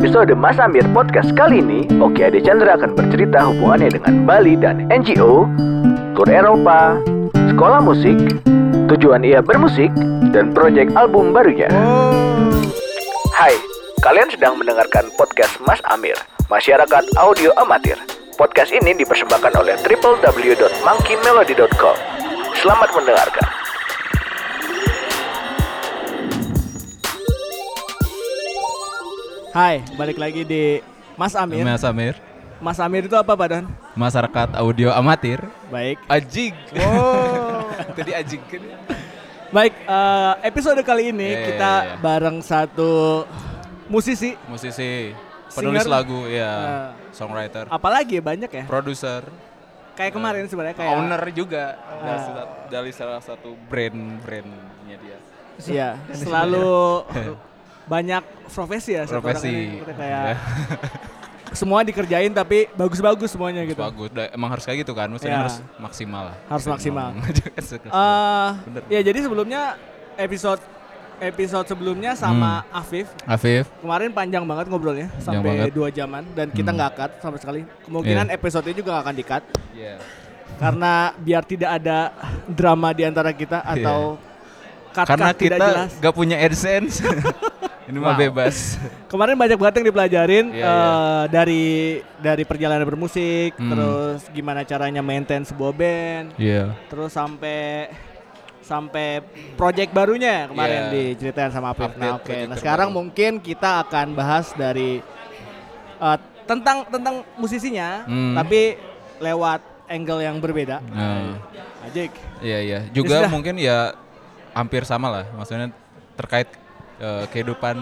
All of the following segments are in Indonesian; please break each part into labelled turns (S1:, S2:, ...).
S1: episode Mas Amir Podcast kali ini, Oki Ade Chandra akan bercerita hubungannya dengan Bali dan NGO, tur Eropa, sekolah musik, tujuan ia bermusik, dan proyek album barunya. Hai, kalian sedang mendengarkan podcast Mas Amir, Masyarakat Audio Amatir. Podcast ini dipersembahkan oleh www.monkeymelody.com. Selamat mendengarkan.
S2: Hai, balik lagi di Mas Amir.
S3: Mas Amir,
S2: Mas Amir itu apa, Pak Don?
S3: masyarakat audio amatir.
S2: Baik.
S3: Ajig. Wow. Tadi ajig kan.
S2: Baik, eh, episode kali ini
S3: Iya, iya,
S2: kita
S3: iya, iya.
S2: bareng satu musisi.
S3: Musisi, penulis
S2: Singer.
S3: lagu, ya,
S2: Nah.
S3: songwriter,
S2: Apalagi ya banyak ya.
S3: produser,
S2: Kayak kemarin sebenarnya kayak
S3: owner juga dari,
S2: Ah.
S3: salah- dari salah satu brand-brandnya dia.
S2: Iya, selalu banyak profesi ya.
S3: Profesi.
S2: ini. Kayak
S3: Ya,
S2: semua dikerjain tapi bagus-bagus semuanya gitu.
S3: bagus. Emang harus kayak gitu kan, maksudnya
S2: Ya.
S3: harus maksimal lah.
S2: Harus maksimal. Eh,
S3: Bener.
S2: ya jadi sebelumnya episode episode sebelumnya sama Afif
S3: Afif,
S2: Kemarin panjang banget ngobrolnya sampai
S3: banget.
S2: dua jaman dan kita
S3: Hmm.
S2: nggak cut sama sekali. Kemungkinan
S3: Iya.
S2: episode ini juga nggak akan di cut
S3: Iya.
S2: karena biar tidak ada drama di antara kita atau cut
S3: Karena
S2: cut tidak
S3: kita
S2: jelas.
S3: gak punya AdSense. Ini mah
S2: Wow.
S3: bebas.
S2: Kemarin banyak banget yang dipelajarin
S3: Iya,
S2: eh,
S3: iya.
S2: dari dari perjalanan bermusik,
S3: Hmm.
S2: terus gimana caranya maintain sebuah band,
S3: Iya.
S2: terus sampai sampai project barunya kemarin
S3: Iya.
S2: diceritain sama Afif. Nah, oke.
S3: project
S2: Nah, sekarang
S3: terbaru.
S2: mungkin kita akan bahas dari eh, tentang tentang musisinya,
S3: Hmm.
S2: tapi lewat angle yang berbeda.
S3: Nah.
S2: Ajik.
S3: Iya iya. Juga
S2: sudah.
S3: mungkin ya hampir sama lah. Maksudnya terkait eh, kehidupan.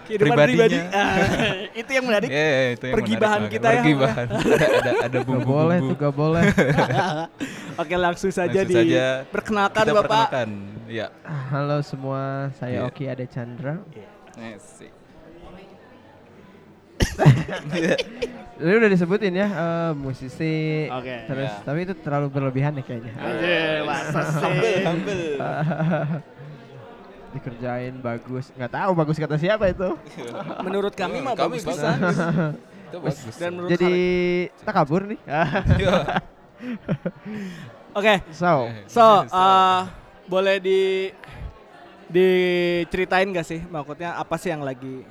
S2: Kehidupan
S3: Pribadinya.
S2: pribadi. Ah, itu yang menarik.
S3: Iya, iya, itu yang
S2: Pergibahan
S3: menarik
S2: kita
S3: banget.
S2: ya.
S3: Pergibahan. ada ada
S4: Gak
S3: bumbu
S4: boleh tuh, gak boleh.
S2: Oke, langsung saja
S3: Langsung
S2: di
S3: saja
S2: perkenalkan
S3: Kita
S2: Bapak.
S3: perkenalkan. Iya.
S4: Halo semua, saya
S3: Iya.
S4: Oki Ade Chandra.
S3: Nasi.
S4: Ini udah disebutin ya, eh, musisi.
S2: Oke.
S4: Terus,
S3: Iya.
S4: tapi itu terlalu berlebihan ya kayaknya.
S2: Anjir, masa sih?
S4: Dikerjain bagus, nggak tahu bagus kata siapa itu.
S2: Menurut kami mah
S3: Kami
S2: bagus
S3: bagus.
S2: bisa.
S3: Itu bagus.
S2: Dan menurut
S4: Jadi
S2: Khalid-
S4: tak kabur nih.
S3: Iya.
S2: Oke,
S4: so,
S2: so uh, boleh di diceritain gak sih maksudnya apa sih yang lagi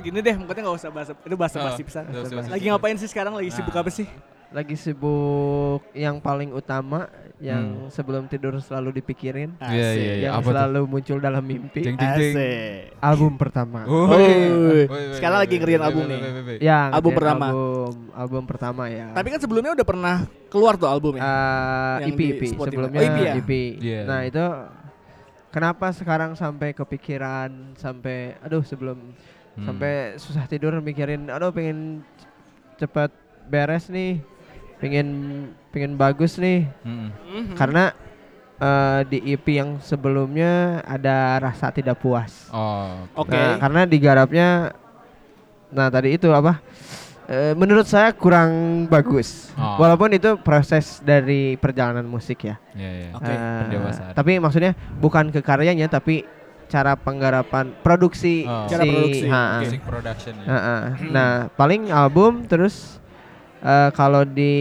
S2: gini deh maksudnya nggak usah bahas itu bahasa
S3: Oh,
S2: basi pisan
S3: bahasa
S2: lagi ngapain sih sekarang lagi sibuk
S3: Nah.
S2: apa sih
S4: lagi sibuk yang paling utama yang sebelum tidur selalu dipikirin,
S3: Iya, iya, iya.
S4: yang
S3: Apa tuh?
S4: selalu muncul dalam mimpi.
S3: Jeng jeng jeng.
S2: Asik.
S4: Album pertama.
S3: Woi,
S2: woi, Sekarang lagi
S3: woi,
S2: album nih.
S4: Ya,
S2: Album pertama.
S4: Album, album pertama ya.
S2: tapi kan sebelumnya udah pernah keluar tuh albumnya
S4: Eh,
S2: Yang
S4: EP, EP sebelumnya
S2: Oh, EP ya?
S4: EP.
S3: Iya.
S4: Nah itu kenapa sekarang sampai kepikiran sampai aduh sebelum
S3: Hmm.
S4: sampai susah tidur mikirin aduh pengen cepet beres nih pengen pengen bagus nih.
S2: Mhm.
S4: karena eh, di EP yang sebelumnya ada rasa tidak puas.
S3: Oh.
S2: oke
S4: Nah, karena digarapnya nah tadi itu apa? Eh, menurut saya kurang bagus.
S3: Oh.
S4: Walaupun itu proses dari perjalanan musik ya.
S3: Iya, iya.
S2: Oke,
S4: Eh,
S3: pendewasaan.
S4: tapi maksudnya bukan ke karyanya tapi cara penggarapan produksi
S3: Oh.
S2: Cara
S4: si
S2: produksi,
S4: ha,
S2: oke.
S3: Music production ya.
S4: ha, ha. Nah, paling album terus eh, kalau di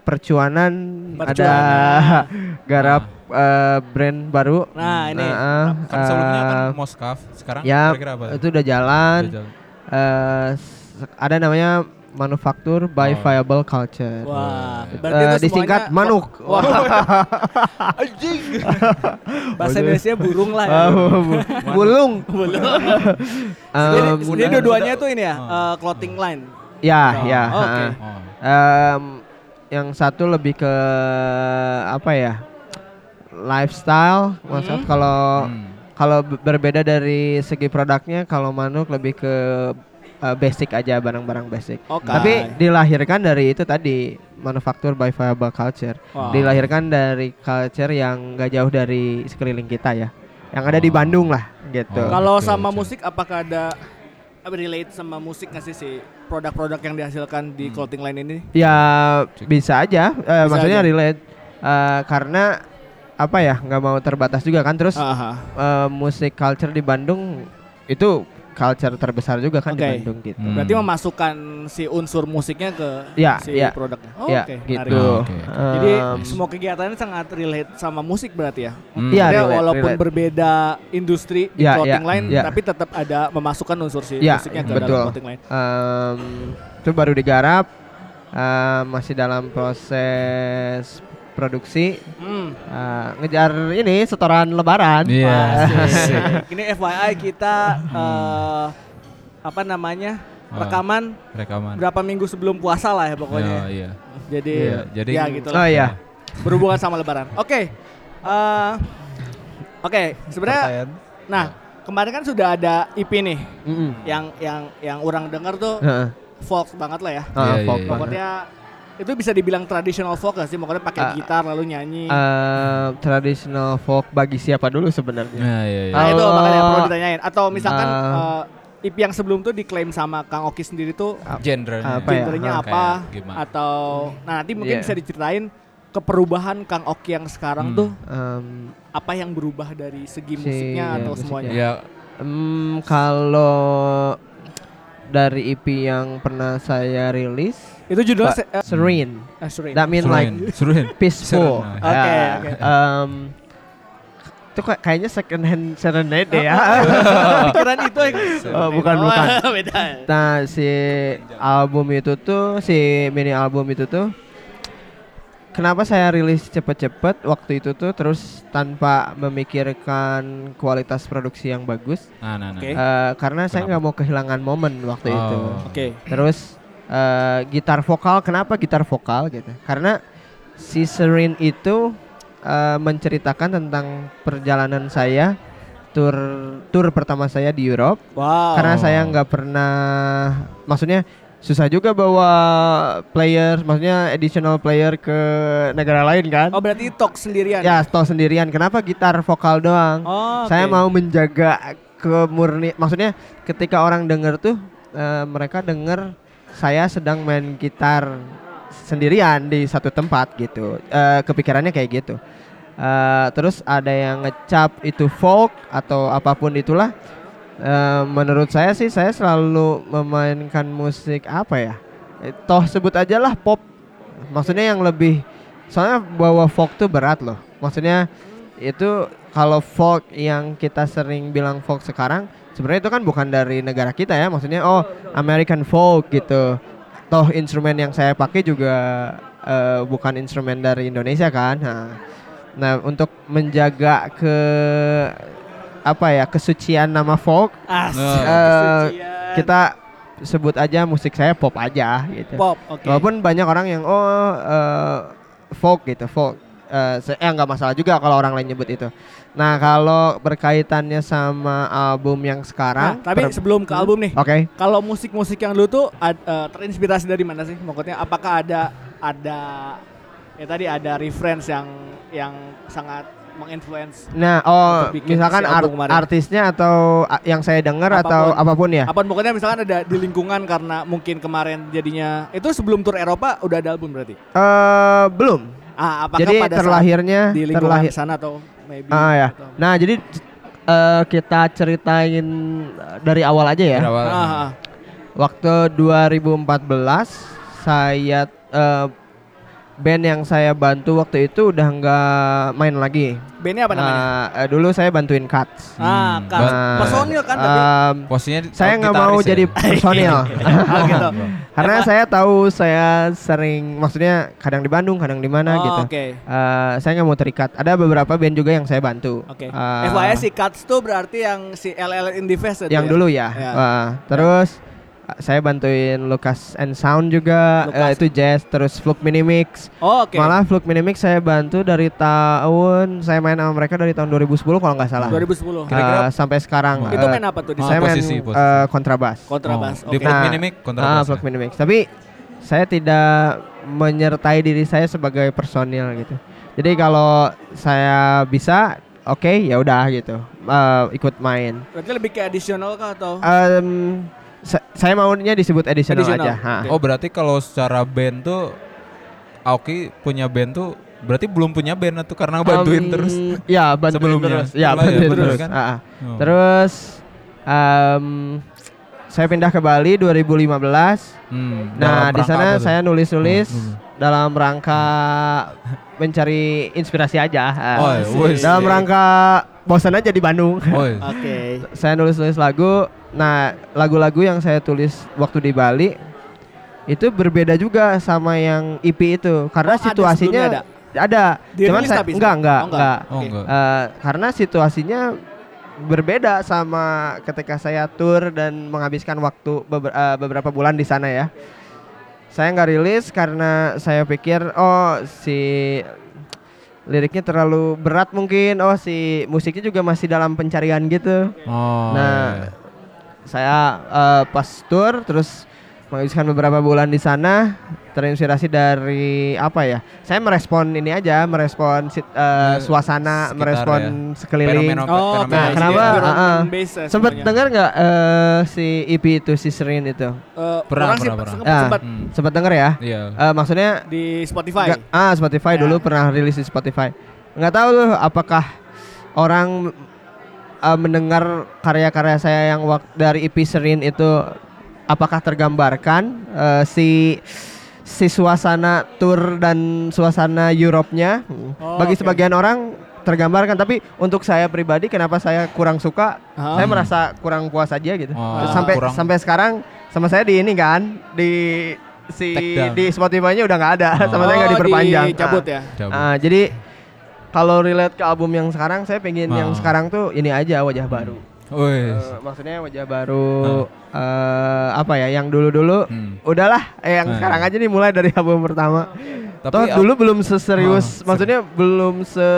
S4: percuanan ada
S2: Percuanan.
S4: garap eh, brand baru.
S2: Nah, ini.
S4: Nah,
S3: Kan sebelumnya kan
S4: eh,
S3: Moskov, sekarang
S4: ya
S3: kira-kira apa?
S4: itu udah jalan.
S3: Udah jalan.
S4: Eh, s- ada namanya manufaktur by
S3: Oh.
S4: viable culture.
S2: wah
S3: Eh,
S2: berarti
S4: Eh,
S2: itu
S4: disingkat
S2: semuanya-
S4: manuk.
S2: wah anjing bahasa Indonesia burung lah ya
S4: Ah, bu- bulung.
S2: Belum.
S4: Em,
S2: Jadi, jadi
S3: udah-
S2: dua-duanya tuh ini ya,
S3: Oh.
S2: eh, clothing line.
S4: ya,
S2: Oh,
S4: ya.
S2: oke.
S4: ha.
S3: Oh.
S4: Em, yang satu lebih ke apa ya? Lifestyle, maksud
S2: Hmm.
S4: kalau
S3: Hmm.
S4: kalau be- berbeda dari segi produknya, kalau Manuk lebih ke eh, basic aja barang-barang basic.
S2: Oke.
S4: Tapi dilahirkan dari itu tadi manufaktur by viable culture.
S2: Wah.
S4: Dilahirkan dari culture yang gak jauh dari sekeliling kita ya. Yang ada di
S3: Oh.
S4: Bandung lah gitu.
S3: Oh.
S2: Kalau sama musik apakah ada relate sama musik nggak sih si produk-produk yang dihasilkan di clothing line ini?
S4: Ya bisa aja, eh,
S2: Bisa
S4: maksudnya
S2: aja.
S4: relate Eh, karena apa ya nggak mau terbatas juga kan terus
S2: Aha.
S4: eh, musik culture di Bandung itu culture terbesar juga kan di
S2: Oke.
S4: Bandung gitu.
S3: Hmm.
S2: Berarti memasukkan si unsur musiknya ke
S4: Ya,
S2: si
S4: ya.
S2: produknya. Oh,
S4: ya
S2: oke, menarik.
S4: gitu.
S3: Oh, oke.
S2: Jadi
S4: Em,
S2: semua kegiatannya sangat relate sama musik berarti ya.
S3: Hmm.
S4: Iya, relate,
S2: walaupun
S4: relate.
S2: berbeda industri di
S4: Ya,
S2: clothing
S4: ya,
S2: line,
S4: ya.
S2: tapi tetap ada memasukkan unsur si
S4: Ya,
S2: musiknya ke
S4: betul.
S2: dalam clothing line.
S4: em, itu baru digarap, em, masih dalam proses produksi,
S2: Hmm.
S4: eh, ngejar ini setoran Lebaran.
S3: Iya.
S2: Asik. Ini FYI kita eh, apa namanya
S3: Ah.
S2: rekaman
S3: Rekaman.
S2: berapa minggu sebelum puasa lah ya pokoknya.
S3: Oh, iya.
S2: Jadi,
S3: Iya, jadi-
S2: ya gitu
S4: Oh
S2: lah.
S4: iya.
S2: Berhubungan sama Lebaran. Oke, Eh, oke sebenarnya. Nah kemarin kan sudah ada EP nih,
S4: Mm-mm.
S2: yang yang yang orang dengar tuh
S4: Heeh.
S2: folk banget lah ya.
S4: Ah,
S3: Iya,
S4: folk
S3: iya, iya.
S4: banget.
S2: Itu bisa dibilang traditional folk gak sih? Pokoknya pakai
S4: Ah,
S2: gitar lalu nyanyi.
S4: Eh, traditional folk bagi siapa dulu sebenarnya?
S3: Nah, iya, iya.
S2: nah itu makanya perlu ditanyain. Atau misalkan
S4: Ah.
S2: eh, EP yang sebelum tuh diklaim sama Kang Oki sendiri tuh
S3: Genre.
S4: Apa ya?
S2: genrenya
S4: Ah,
S2: apa?
S3: kayak?
S2: Atau nah nanti mungkin
S4: Iya.
S2: bisa diceritain keperubahan Kang Oki yang sekarang
S3: Hmm.
S2: tuh
S4: Em,
S2: apa yang berubah dari segi
S4: Si-
S2: musiknya
S4: ya,
S2: atau
S4: musiknya.
S2: semuanya?
S3: Ya,
S4: em, kalau dari EP yang pernah saya rilis,
S2: Itu judulnya se- eh,
S4: Serene.
S2: eh, Serene.
S4: That mean like
S3: Suruhin, suruhin.
S4: peaceful.
S3: Serene.
S2: Oke,
S4: Ya,
S2: oke.
S4: em, itu kayak- kayaknya second hand serenade ya.
S2: Pikiran itu yang
S4: Oh, bukan, bukan.
S2: beda.
S4: Nah, si album itu tuh, si mini album itu tuh Kenapa saya rilis cepet-cepet waktu itu tuh terus tanpa memikirkan kualitas produksi yang bagus?
S3: Nah, nah, nah.
S2: Oke.
S4: Eh, karena saya
S3: Kenapa?
S4: nggak mau kehilangan momen waktu itu.
S3: Oh.
S2: Oke.
S4: Terus eh, gitar vokal, kenapa gitar vokal gitu? Karena si Serene itu eh, menceritakan tentang perjalanan saya tur tur pertama saya di Europe
S2: Wow.
S4: karena saya nggak pernah maksudnya susah juga bawa player maksudnya additional player ke negara lain kan
S2: Oh berarti talk sendirian.
S4: ya toh sendirian kenapa gitar vokal doang
S2: Oh,
S4: saya
S2: oke.
S4: mau menjaga kemurni maksudnya ketika orang denger tuh eh, mereka denger saya sedang main gitar sendirian di satu tempat gitu. Eh, kepikirannya kayak gitu. Eh, terus ada yang ngecap itu folk atau apa pun itulah. Eh, menurut saya sih saya selalu memainkan musik apa ya? Toh sebut aja lah pop. Maksudnya yang lebih soalnya bawa folk tuh berat loh. Maksudnya itu kalau folk yang kita sering bilang folk sekarang sebenarnya itu kan bukan dari negara kita ya maksudnya oh American folk gitu toh instrumen yang saya pakai juga eh, bukan instrumen dari Indonesia kan nah, nah untuk menjaga ke apa ya kesucian nama folk eh,
S2: kesucian.
S4: kita sebut aja musik saya pop aja gitu
S2: pop. Oke.
S4: Walaupun banyak orang yang oh eh, folk gitu, folk. Eh, se- eh nggak masalah juga kalau orang lain nyebut itu. Nah kalau berkaitannya sama album yang
S2: Nah,
S4: sekarang,
S2: tapi
S4: per-
S2: sebelum ke album nih,
S4: oke.
S2: kalau musik-musik yang dulu tuh ad- eh, terinspirasi dari mana sih? Maksudnya apakah ada ada ya tadi ada reference yang yang sangat menginfluence
S4: Nah oh misalkan
S2: si
S4: art-
S2: kemarin.
S4: artisnya atau yang saya dengar atau apa pun ya.
S2: apa pokoknya misalkan ada di lingkungan karena mungkin kemarin jadinya itu sebelum tur Eropa udah ada album berarti.
S4: Eh belum.
S2: Ah, apakah
S4: Jadi
S2: pada saat
S4: terlahirnya
S2: di lingkungan
S4: terlahir.
S2: sana atau maybe
S4: Ah ya.
S2: atau-
S4: Nah jadi eh, kita ceritain dari awal aja ya.
S3: Berawal.
S2: Ah, ah.
S4: Waktu 2014 saya eh, band yang saya bantu waktu itu udah nggak main lagi.
S2: Bandnya apa namanya?
S4: Eh, dulu saya bantuin Cuts.
S2: ah,
S3: Hmm,
S2: kan.
S4: Nah,
S2: personil kan tapi.
S4: em,
S3: Posisinya
S4: saya nggak mau
S3: ya?
S4: jadi personil
S2: Oh, gitu.
S4: karena
S2: Emang-
S4: saya tahu saya sering maksudnya kadang di Bandung kadang di mana
S2: Oh,
S4: gitu.
S2: Oke.
S4: Eh, saya nggak mau terikat. Ada beberapa band juga yang saya bantu.
S2: Oke.
S4: Eh,
S2: FYI si Cuts tuh berarti yang si LL itu
S4: yang
S2: ya?
S4: dulu ya.
S2: Ya.
S4: Wah, terus uh, saya bantuin Lucas and Sound juga
S2: Lucas.
S4: eh, itu jazz terus Fluke Minimix.
S2: Oh, oke.
S4: Malah Fluke Minimix saya bantu dari tahun saya main sama mereka dari tahun 2010 kalau nggak salah.
S2: 2010.
S4: Eh,
S3: Kira-kira-
S4: sampai sekarang.
S2: Itu
S4: eh,
S2: main apa tuh di
S3: Oh,
S4: saya main
S3: posisi, posisi.
S4: eh, kontrabas.
S2: kontrabas.
S3: Oh, di. Fluke
S4: Nah,
S3: Minimix
S4: Ah,
S3: kontrabas.
S4: Fluke
S3: ya?
S4: Minimix. Tapi saya tidak menyertai diri saya sebagai personil gitu. Jadi kalau saya bisa oke ya udah gitu. Eh, ikut main.
S2: Berarti lebih ke additional kah atau?
S4: Em, sa- saya maunya disebut additional,
S2: Additional,
S4: aja. Ha.
S3: Oh berarti kalau secara band tuh Aoki punya band tuh berarti belum punya band atau karena bantuin
S4: Em,
S3: terus.
S4: Ya bantuin
S3: Sebelumnya.
S4: terus. Ya
S3: Sebelumnya
S4: bantuin
S3: ya,
S4: terus.
S3: terus kan? Oh.
S4: Terus em, saya pindah ke Bali 2015.
S3: Hmm,
S4: Nah, di sana
S3: tuh?
S4: saya nulis-nulis
S3: Hmm, hmm.
S4: dalam rangka mencari inspirasi aja.
S3: Oh,
S4: dalam rangka bosan aja di Bandung.
S3: Oh,
S2: Oke.
S4: saya nulis-nulis lagu. Nah, lagu-lagu yang saya tulis waktu di Bali itu berbeda juga sama yang EP itu karena
S2: Oh, ada
S4: situasinya
S2: sebelumnya
S4: ada. Cuman
S2: Dirilis
S4: saya
S2: tapi
S4: enggak enggak
S2: Oh, enggak.
S4: enggak.
S3: oh enggak.
S4: Eh, karena situasinya berbeda sama ketika saya tour dan menghabiskan waktu beber- eh, beberapa bulan di sana ya. Saya nggak rilis karena saya pikir oh si liriknya terlalu berat mungkin. Oh si musiknya juga masih dalam pencarian gitu.
S3: Oh.
S4: nah, saya eh, pas tour terus menghabiskan beberapa bulan di sana terinspirasi dari apa ya? Saya merespon ini aja, merespon sit- Eh, suasana,
S3: sekitar
S4: merespon
S3: ya.
S4: sekeliling.
S3: Fenomena-
S2: Oh,
S3: fenomena
S4: Nah, kenapa?
S3: ya.
S2: Ya
S4: Sempet
S2: semuanya.
S4: dengar nggak eh, si EP itu si Serin itu?
S2: Eh,
S3: Pernah,
S2: orang sih
S3: pernah, pernah.
S2: sempat-
S4: Ah.
S2: sempat
S3: Hmm.
S4: Sempet denger ya?
S3: Iya.
S4: Eh, maksudnya
S2: di Spotify.
S4: nggak- ah Spotify
S2: Ya.
S4: dulu pernah rilis di Spotify. Nggak tahu tuh apakah orang eh, mendengar karya-karya saya yang dari EP Serin itu apakah tergambarkan eh, si si suasana tour dan suasana Europe-nya
S2: Oh,
S4: bagi
S2: oke.
S4: sebagian orang tergambarkan tapi untuk saya pribadi kenapa saya kurang suka
S2: Ah.
S4: saya merasa kurang puas aja gitu
S3: Oh,
S4: sampai
S3: kurang-
S4: sampai sekarang sama saya di ini kan di si di Spotify-nya udah nggak ada
S3: Oh.
S4: sama saya nggak
S2: Oh,
S4: diperpanjang
S2: dicabut
S4: Ah.
S2: ya.
S3: Cabut.
S4: Ah, jadi kalau relate ke album yang sekarang saya pengen yang
S3: Oh.
S4: sekarang tuh ini aja wajah baru
S3: Wih.
S4: Eh, maksudnya wajah baru eh, apa ya yang dulu-dulu
S3: Hmm.
S4: udahlah eh, yang
S3: Nah.
S4: sekarang aja nih mulai dari album pertama
S3: Tapi
S4: Toh dulu belum seserius,
S3: Oh,
S4: maksudnya belum se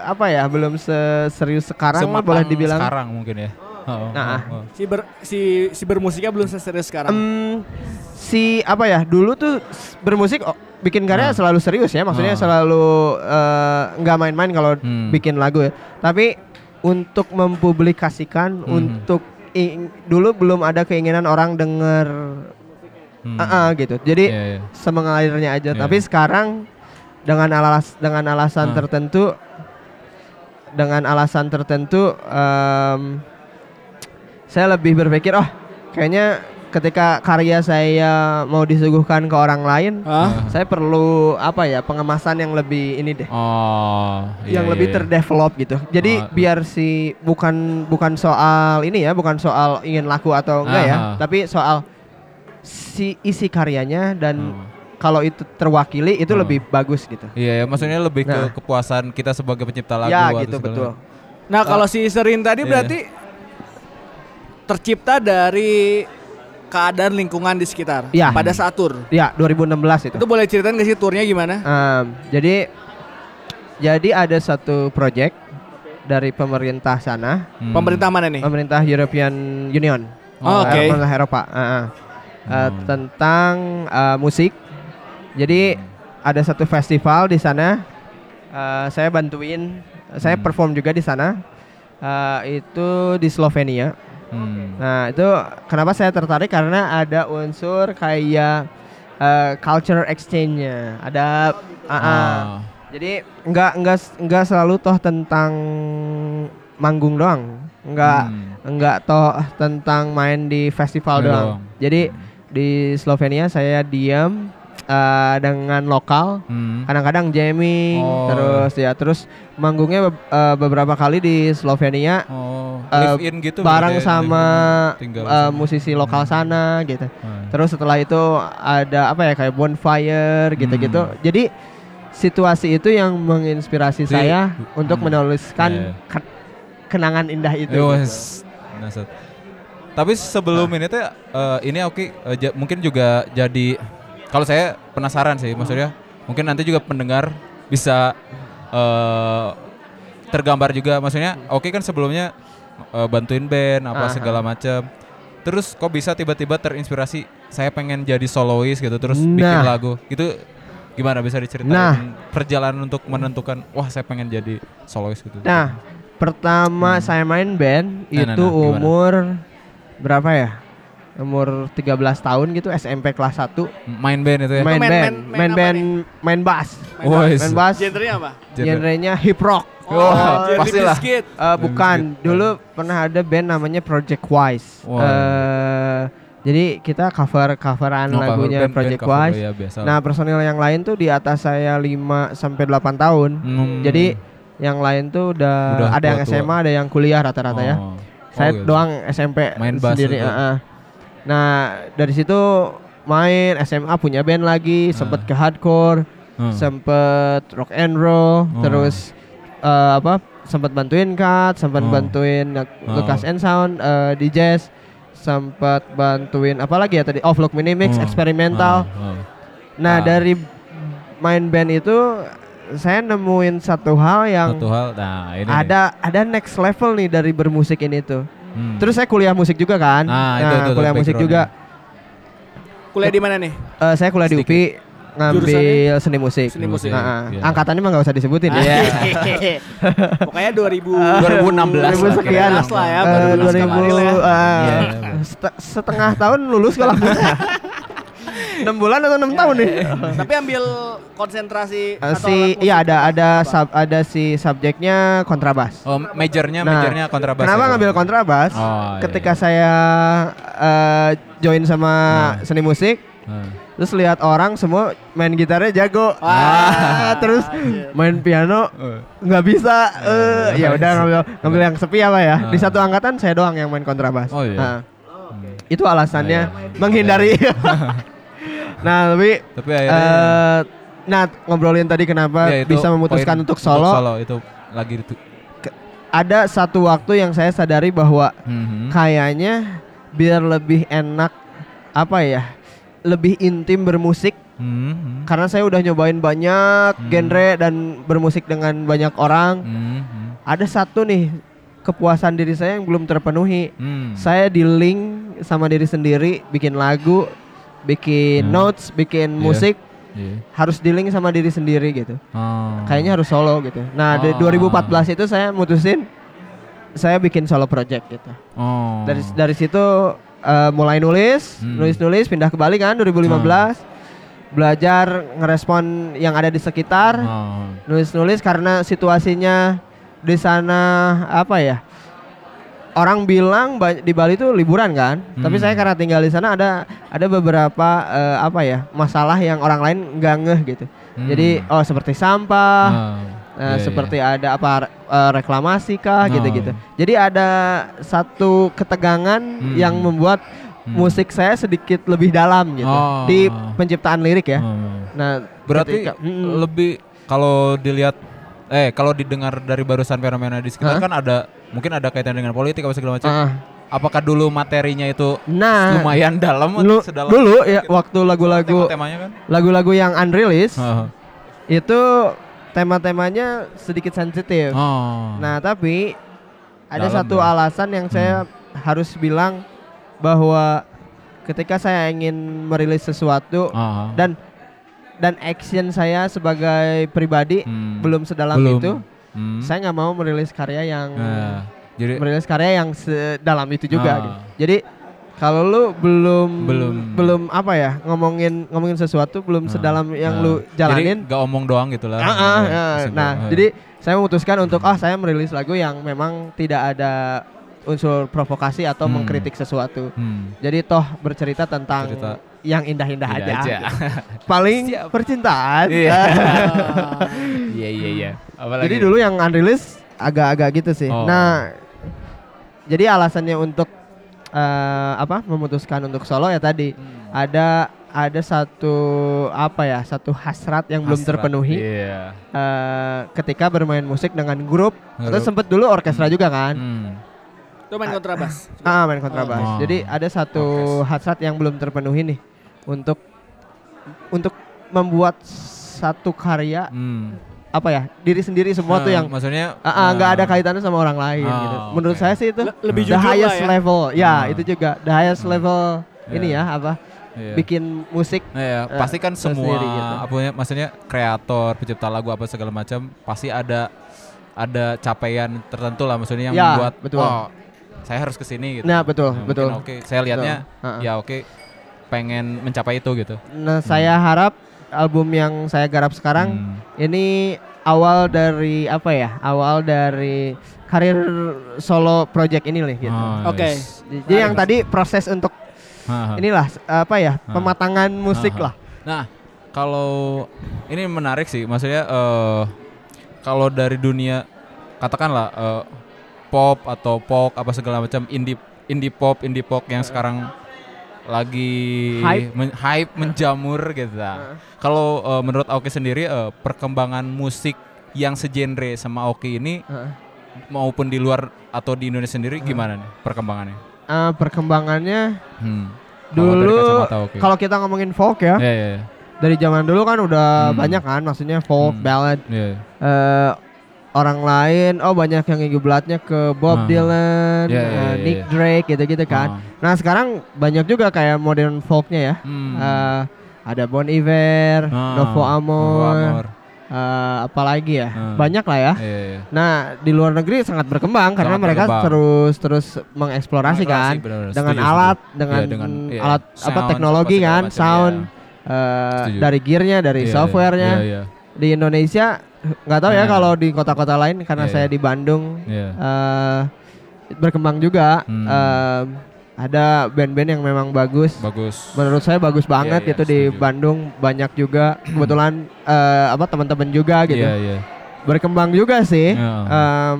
S4: apa ya, belum seserius sekarang lah boleh dibilang.
S3: sekarang mungkin ya. Oh,
S4: Nah,
S3: oh, oh.
S2: Si ber, si si bermusiknya belum seserius sekarang.
S4: Em, si apa ya, dulu tuh bermusik oh, bikin karya
S3: Nah.
S4: selalu serius ya, maksudnya
S3: Oh.
S4: selalu eh, nggak main-main kalau
S3: Hmm.
S4: bikin lagu ya. Tapi untuk mempublikasikan,
S3: Hmm.
S4: untuk ing- dulu belum ada keinginan orang denger
S3: Hmm.
S4: ah ah, gitu. Jadi
S3: Iya, iya.
S4: semengalirnya aja.
S3: Iya.
S4: Tapi sekarang dengan alas dengan alasan
S3: Ah.
S4: tertentu dengan alasan tertentu em, saya lebih berpikir oh kayaknya ketika karya saya mau disuguhkan ke orang lain
S2: Hah?
S4: saya perlu apa ya pengemasan yang lebih ini deh
S3: Oh, iya,
S4: yang
S3: iya,
S4: lebih
S3: iya.
S4: terdevelop gitu jadi
S3: Oh.
S4: biar si bukan bukan soal ini ya bukan soal ingin laku atau enggak ya
S3: Aha.
S4: tapi soal si isi karyanya dan
S3: Hmm.
S4: kalau itu terwakili itu
S3: Oh.
S4: lebih bagus gitu.
S3: Iya, ya, maksudnya lebih
S4: Nah.
S3: ke kepuasan kita sebagai pencipta lagu
S4: ya gitu betul.
S2: Nah, kalau si Serin tadi berarti tercipta dari keadaan lingkungan di sekitar
S4: Iya.
S2: pada saat tur.
S4: Ya 2016 itu.
S2: Itu boleh ceritain ke sih turnya gimana?
S4: Em, jadi jadi ada satu project dari pemerintah sana,
S3: Hmm.
S2: Pemerintah mana nih?
S4: pemerintah European Union,
S2: Oh,
S4: eh,
S2: oke.
S4: pemerintah Eropa, eh, eh. Eh,
S3: Hmm.
S4: tentang eh, musik. Jadi ada satu festival di sana. Eh, saya bantuin, saya
S3: Hmm.
S4: perform juga di sana. Eh, itu di Slovenia.
S3: Hmm.
S4: Nah itu kenapa saya tertarik karena ada unsur kayak eh, culture exchange-nya. Ada ah, ah.
S3: Ah.
S4: Jadi nggak nggak nggak selalu toh tentang manggung doang. Nggak
S3: Hmm.
S4: nggak toh tentang main di festival
S3: Iya
S4: doang.
S3: doang.
S4: Jadi di Slovenia saya diam eh, dengan lokal.
S3: Hmm.
S4: Kadang-kadang jamming
S3: Oh.
S4: terus ya terus manggungnya be- eh, beberapa kali di Slovenia
S3: Oh, live in gitu
S4: bareng
S3: ya,
S4: sama
S3: sama.
S4: musisi lokal sana gitu.
S3: Hmm.
S4: Terus setelah itu ada apa ya kayak bonfire gitu-gitu.
S3: Hmm.
S4: Jadi situasi itu yang menginspirasi
S3: Si-
S4: saya untuk
S3: hmm.
S4: menuliskan
S3: Iya.
S4: ke- kenangan indah itu. Gitu.
S3: Tapi sebelum ini teh eh, ini oke eh, ja- mungkin juga jadi kalau saya penasaran sih maksudnya mungkin nanti juga pendengar bisa eh, tergambar juga maksudnya oke kan sebelumnya eh, bantuin band apa
S4: Aha.
S3: segala macam. Terus kok bisa tiba-tiba terinspirasi saya pengen jadi solois gitu terus bikin
S4: Nah.
S3: lagu. Itu gimana bisa diceritain
S4: Nah.
S3: perjalanan untuk menentukan wah saya pengen jadi solois gitu.
S4: Nah, pertama
S3: Hmm.
S4: saya main band
S3: Nah, nah,
S4: itu
S3: nah, gimana?
S4: umur berapa ya? Umur 13 tahun gitu SMP kelas 1
S3: main band itu ya.
S4: main,
S2: main-
S4: band,
S2: main- main
S4: main
S2: apa
S4: band, main bass.
S2: Main
S3: Woi,
S4: Main bass.
S2: Genrenya apa?
S3: Genre.
S4: Genrenya hip rock.
S2: Oh,
S3: Wah,
S2: Jelly
S3: pastilah.
S4: Eh, bukan, dulu pernah ada band namanya Project Wise.
S3: Wah.
S4: Eh, Jadi kita cover coveran
S3: Oh,
S4: lagunya
S3: band- band
S4: Project
S3: cover,
S4: Wise.
S3: ya, biasa.
S4: Nah, personil yang lain tuh di atas saya 5 sampai 8 tahun.
S3: Hmm.
S4: Jadi yang lain tuh udah,
S3: Udah
S4: ada yang
S3: tua-tua.
S4: SMA, ada yang kuliah rata-rata ya.
S3: Oh.
S4: Saya
S3: Oh, gitu.
S4: doang SMP
S3: Main bass
S4: sendiri.
S3: itu.
S4: heeh. Nah, dari situ main SMA punya band lagi, sempet
S3: Ah.
S4: ke hardcore,
S3: Hmm.
S4: sempet rock and roll,
S3: Oh.
S4: terus eh, apa? Sempet bantuin Kat, sempet
S3: Oh.
S4: bantuin Lu-. Lucas and Sound eh, di jazz, sempet bantuin apa lagi ya tadi? Mix,
S3: Oh.
S4: eksperimental.
S3: Ah, ah.
S4: Nah,
S3: Ah.
S4: dari main band itu saya nemuin satu hal yang
S3: Satu hal, nah ini. nih.
S4: ada ada next level nih dari bermusik ini tuh.
S3: Hmm.
S4: Terus saya kuliah musik juga kan.
S3: Nah, itu- itu tuh
S4: kuliah musik juga.
S2: Kuliah di mana nih?
S4: Eh, saya kuliah di
S3: Sedikit.
S4: UPI ngambil seni musik.
S2: Seni musik.
S4: Nah,
S3: Iya.
S4: angkatannya mah nggak usah disebutin ya.
S2: Pokoknya 2000
S3: 2016
S4: 2000
S3: lah,
S4: sekian
S2: lah ya, baru lulus
S4: 2000
S2: kemarin lah ya.
S4: eh,
S3: Iya, iya.
S4: set- setengah tahun lulus kalau 6 bulan atau 6 tahun nih.
S2: Tapi ambil konsentrasi
S4: Eh,
S2: atau
S4: si iya ada ada
S2: apa?
S4: sub, ada si subjeknya kontrabas.
S3: Oh, majornya,
S4: Nah,
S3: majornya kontrabas.
S4: Kenapa
S3: ya?
S4: ngambil kontrabas?
S3: Oh, iya,
S4: Ketika
S3: iya.
S4: saya eh, join sama
S3: Nah.
S4: seni musik,
S3: Ah.
S4: terus lihat orang semua main gitarnya jago,
S2: Wah,
S4: Ah, terus main piano nggak bisa. eh ya udah ngambil ngambil yang sepi apa ya. Di
S3: Ah.
S4: satu angkatan saya doang yang main kontrabas.
S3: Oh, iya.
S4: Nah,
S3: Hmm.
S4: itu alasannya
S3: Ah, iya.
S4: menghindari. nah, tapi
S3: Tapi akhirnya
S4: eh nah ngobrolin tadi kenapa
S3: ya, itu
S4: bisa memutuskan untuk solo,
S3: solo itu lagi itu.
S4: ada satu waktu yang saya sadari bahwa
S3: Mhm.
S4: kayaknya biar lebih enak apa ya lebih intim bermusik
S3: Mhm.
S4: karena saya udah nyobain banyak
S3: Hmm.
S4: genre dan bermusik dengan banyak orang
S3: Mhm.
S4: ada satu nih kepuasan diri saya yang belum terpenuhi
S3: Hmm.
S4: saya di link sama diri sendiri bikin lagu bikin
S3: Hmm.
S4: notes bikin
S3: Iya.
S4: musik
S3: Iya.
S4: harus di link sama diri sendiri gitu
S3: Oh.
S4: kayaknya harus solo gitu nah di
S3: Oh.
S4: 2014 itu saya mutusin saya bikin solo project gitu
S3: Oh.
S4: dari dari situ eh, mulai nulis
S3: Hmm.
S4: nulis nulis pindah ke Bali kan 2015 belajar ngerespon yang ada di sekitar
S3: Oh.
S4: nulis nulis karena situasinya di sana apa ya orang bilang di Bali itu liburan kan tapi
S3: Hmm.
S4: saya karena tinggal di sana ada ada beberapa eh, apa ya masalah yang orang lain nggak ngeh gitu
S3: Hmm.
S4: jadi oh seperti sampah
S3: Oh.
S4: Nah,
S3: Iya,
S4: seperti
S3: iya.
S4: ada apa eh, reklamasi kah
S3: Oh.
S4: gitu-gitu. Jadi ada satu ketegangan
S3: Hmm.
S4: yang membuat
S3: Hmm.
S4: musik saya sedikit lebih dalam gitu
S3: Oh.
S4: di penciptaan lirik ya.
S3: Oh.
S4: Nah,
S3: Berarti
S4: ketika- Mm-mm.
S3: lebih kalau dilihat eh kalau didengar dari barusan fenomena di sekitar
S4: Hah?
S3: kan ada mungkin ada kaitan dengan politik apa segala macam.
S4: Ah,
S3: Apakah dulu materinya itu
S4: nah,
S3: lumayan dalam
S4: lu-
S3: sedalam
S4: dulu ya waktu lagu-lagu
S3: temanya kan?
S4: lagu-lagu yang unreleased
S3: Oh.
S4: itu tema-temanya sedikit sensitif.
S3: Oh.
S4: Nah, tapi ada
S3: Dalam
S4: satu
S3: ya.
S4: alasan yang saya harus bilang bahwa ketika saya ingin merilis sesuatu
S3: Oh.
S4: dan dan action saya sebagai pribadi
S3: Hmm.
S4: belum sedalam
S3: Belum.
S4: itu,
S3: Hmm.
S4: saya nggak mau merilis karya yang
S3: Nah, jadi
S4: merilis karya yang sedalam itu juga.
S3: Ah.
S4: gitu. Jadi kalau lu belum
S3: Belum.
S4: belum apa ya ngomongin ngomongin sesuatu belum
S3: Nah,
S4: sedalam yang
S3: nah.
S4: lu jalanin.
S3: Jadi gak omong doang gitu lah.
S4: Ah, ah,
S3: Ya,
S4: ah.
S3: kesimpulan.
S4: nah,
S3: Ah.
S4: jadi saya memutuskan untuk ah saya merilis lagu yang memang tidak ada unsur provokasi atau
S3: Hmm.
S4: mengkritik sesuatu.
S3: Hmm.
S4: Jadi toh bercerita tentang
S3: Cerita.
S4: yang indah-indah aja.
S3: aja.
S4: Paling
S3: Siap.
S4: percintaan.
S3: Iya. Iya iya iya. Apalagi?
S4: Jadi dulu yang unreleased agak-agak gitu sih.
S3: Oh.
S4: Nah, jadi alasannya untuk eh, apa memutuskan untuk solo ya tadi
S3: Hmm.
S4: ada ada satu apa ya satu hasrat yang belum
S3: Hasrat.
S4: terpenuhi
S3: Iya.
S4: eh, ketika bermain musik dengan grup atau
S3: Grup.
S4: sempet dulu orkestra juga kan
S3: Hmm.
S2: Itu main kontrabas.
S4: ah main kontrabas
S3: Oh.
S4: jadi ada satu
S3: Orkes.
S4: hasrat yang belum terpenuhi nih untuk untuk membuat satu karya
S3: Hmm.
S4: Apa ya diri sendiri semua tuh
S3: Nah,
S4: yang
S3: maksudnya
S4: ah, ah, nggak ada
S3: ah,
S4: kaitannya sama orang lain
S3: Oh,
S4: gitu. Menurut saya sih itu
S2: Le- lebih
S4: the
S2: jujur lah
S4: highest
S2: ya.
S4: level. Ya,
S3: Hmm.
S4: itu juga the highest level ini
S3: Iya.
S4: ya apa?
S3: iya.
S4: Bikin musik
S3: Nah, ya,
S4: eh,
S3: pasti kan semua
S4: sendiri gitu.
S3: apa ya, maksudnya kreator, pencipta lagu apa segala macam pasti ada ada capaian tertentu lah maksudnya yang
S4: Ya,
S3: membuat
S4: betul.
S3: "Wah, saya harus ke sini gitu.
S4: Nah, betul,
S3: mungkin
S4: betul.
S3: Oke, saya lihatnya
S4: Betul.
S3: Ya oke pengen mencapai itu gitu.
S4: Nah, saya harap album yang saya garap sekarang
S3: Hmm.
S4: ini awal dari apa ya? Awal dari karir solo project ini nih gitu.
S3: Oh,
S2: Oke.
S3: yes.
S4: Jadi yang tadi proses untuk
S3: Ha, ha.
S4: inilah apa ya pematangan musik lah.
S3: Nah, kalau ini menarik sih, maksudnya eh kalau dari dunia katakanlah eh, pop atau pop apa segala macam indie indie pop indie pop yang sekarang lagi
S4: Hype.
S3: men- hype menjamur gitu. Nah, Kalau eh, menurut Oki sendiri eh, perkembangan musik yang segenre sama Oki ini
S4: Heeh.
S3: maupun di luar atau di Indonesia sendiri gimana nih perkembangannya?
S4: Eh, perkembangannya
S3: Hmm.
S4: Dulu kalau kita ngomongin folk ya,
S3: Ya, ya, ya.
S4: dari zaman dulu kan udah
S3: Hmm.
S4: banyak kan, maksudnya folk,
S3: Hmm.
S4: ballad.
S3: Ya,
S4: eh orang lain, oh banyak yang ngiblatnya ke Bob
S3: Ah.
S4: Dylan,
S3: Ya, ya,
S4: eh,
S3: ya,
S4: Nick
S3: ya.
S4: Drake gitu-gitu kan.
S3: Ah.
S4: Nah sekarang banyak juga kayak modern folknya ya.
S3: Hmm.
S4: Eh, ada Bon Iver,
S3: Ah,
S4: Novo Amor,
S3: Novo Amor.
S4: eh, apalagi ya,
S3: Ah.
S4: banyak lah ya.
S3: Iya, iya.
S4: Nah di luar negeri sangat berkembang karena
S3: Sangat
S4: mereka
S3: berkembang.
S4: terus terus mengeksplorasi kan
S3: benar-benar.
S4: dengan
S3: Setuju,
S4: alat,
S3: setuju.
S4: dengan,
S3: Iya, dengan, iya,
S4: alat apa
S3: sound,
S4: teknologi
S3: apa segala
S4: kan,
S3: macam,
S4: sound,
S3: iya.
S4: eh,
S3: Setuju.
S4: dari gearnya, dari
S3: Iya, iya,
S4: softwarenya.
S3: Iya, iya.
S4: Di Indonesia nggak tahu ya
S3: Nah.
S4: kalau di kota-kota lain karena
S3: Iya,
S4: saya
S3: iya.
S4: di Bandung
S3: Iya.
S4: eh, berkembang juga.
S3: Hmm.
S4: Em, ada band-band yang memang bagus.
S3: Bagus.
S4: Menurut saya bagus banget
S3: Iya, iya,
S4: gitu di
S3: setuju.
S4: Bandung banyak juga kebetulan eh, apa teman-teman juga gitu.
S3: Iya, iya.
S4: Berkembang juga sih.
S3: Iya.
S4: Em,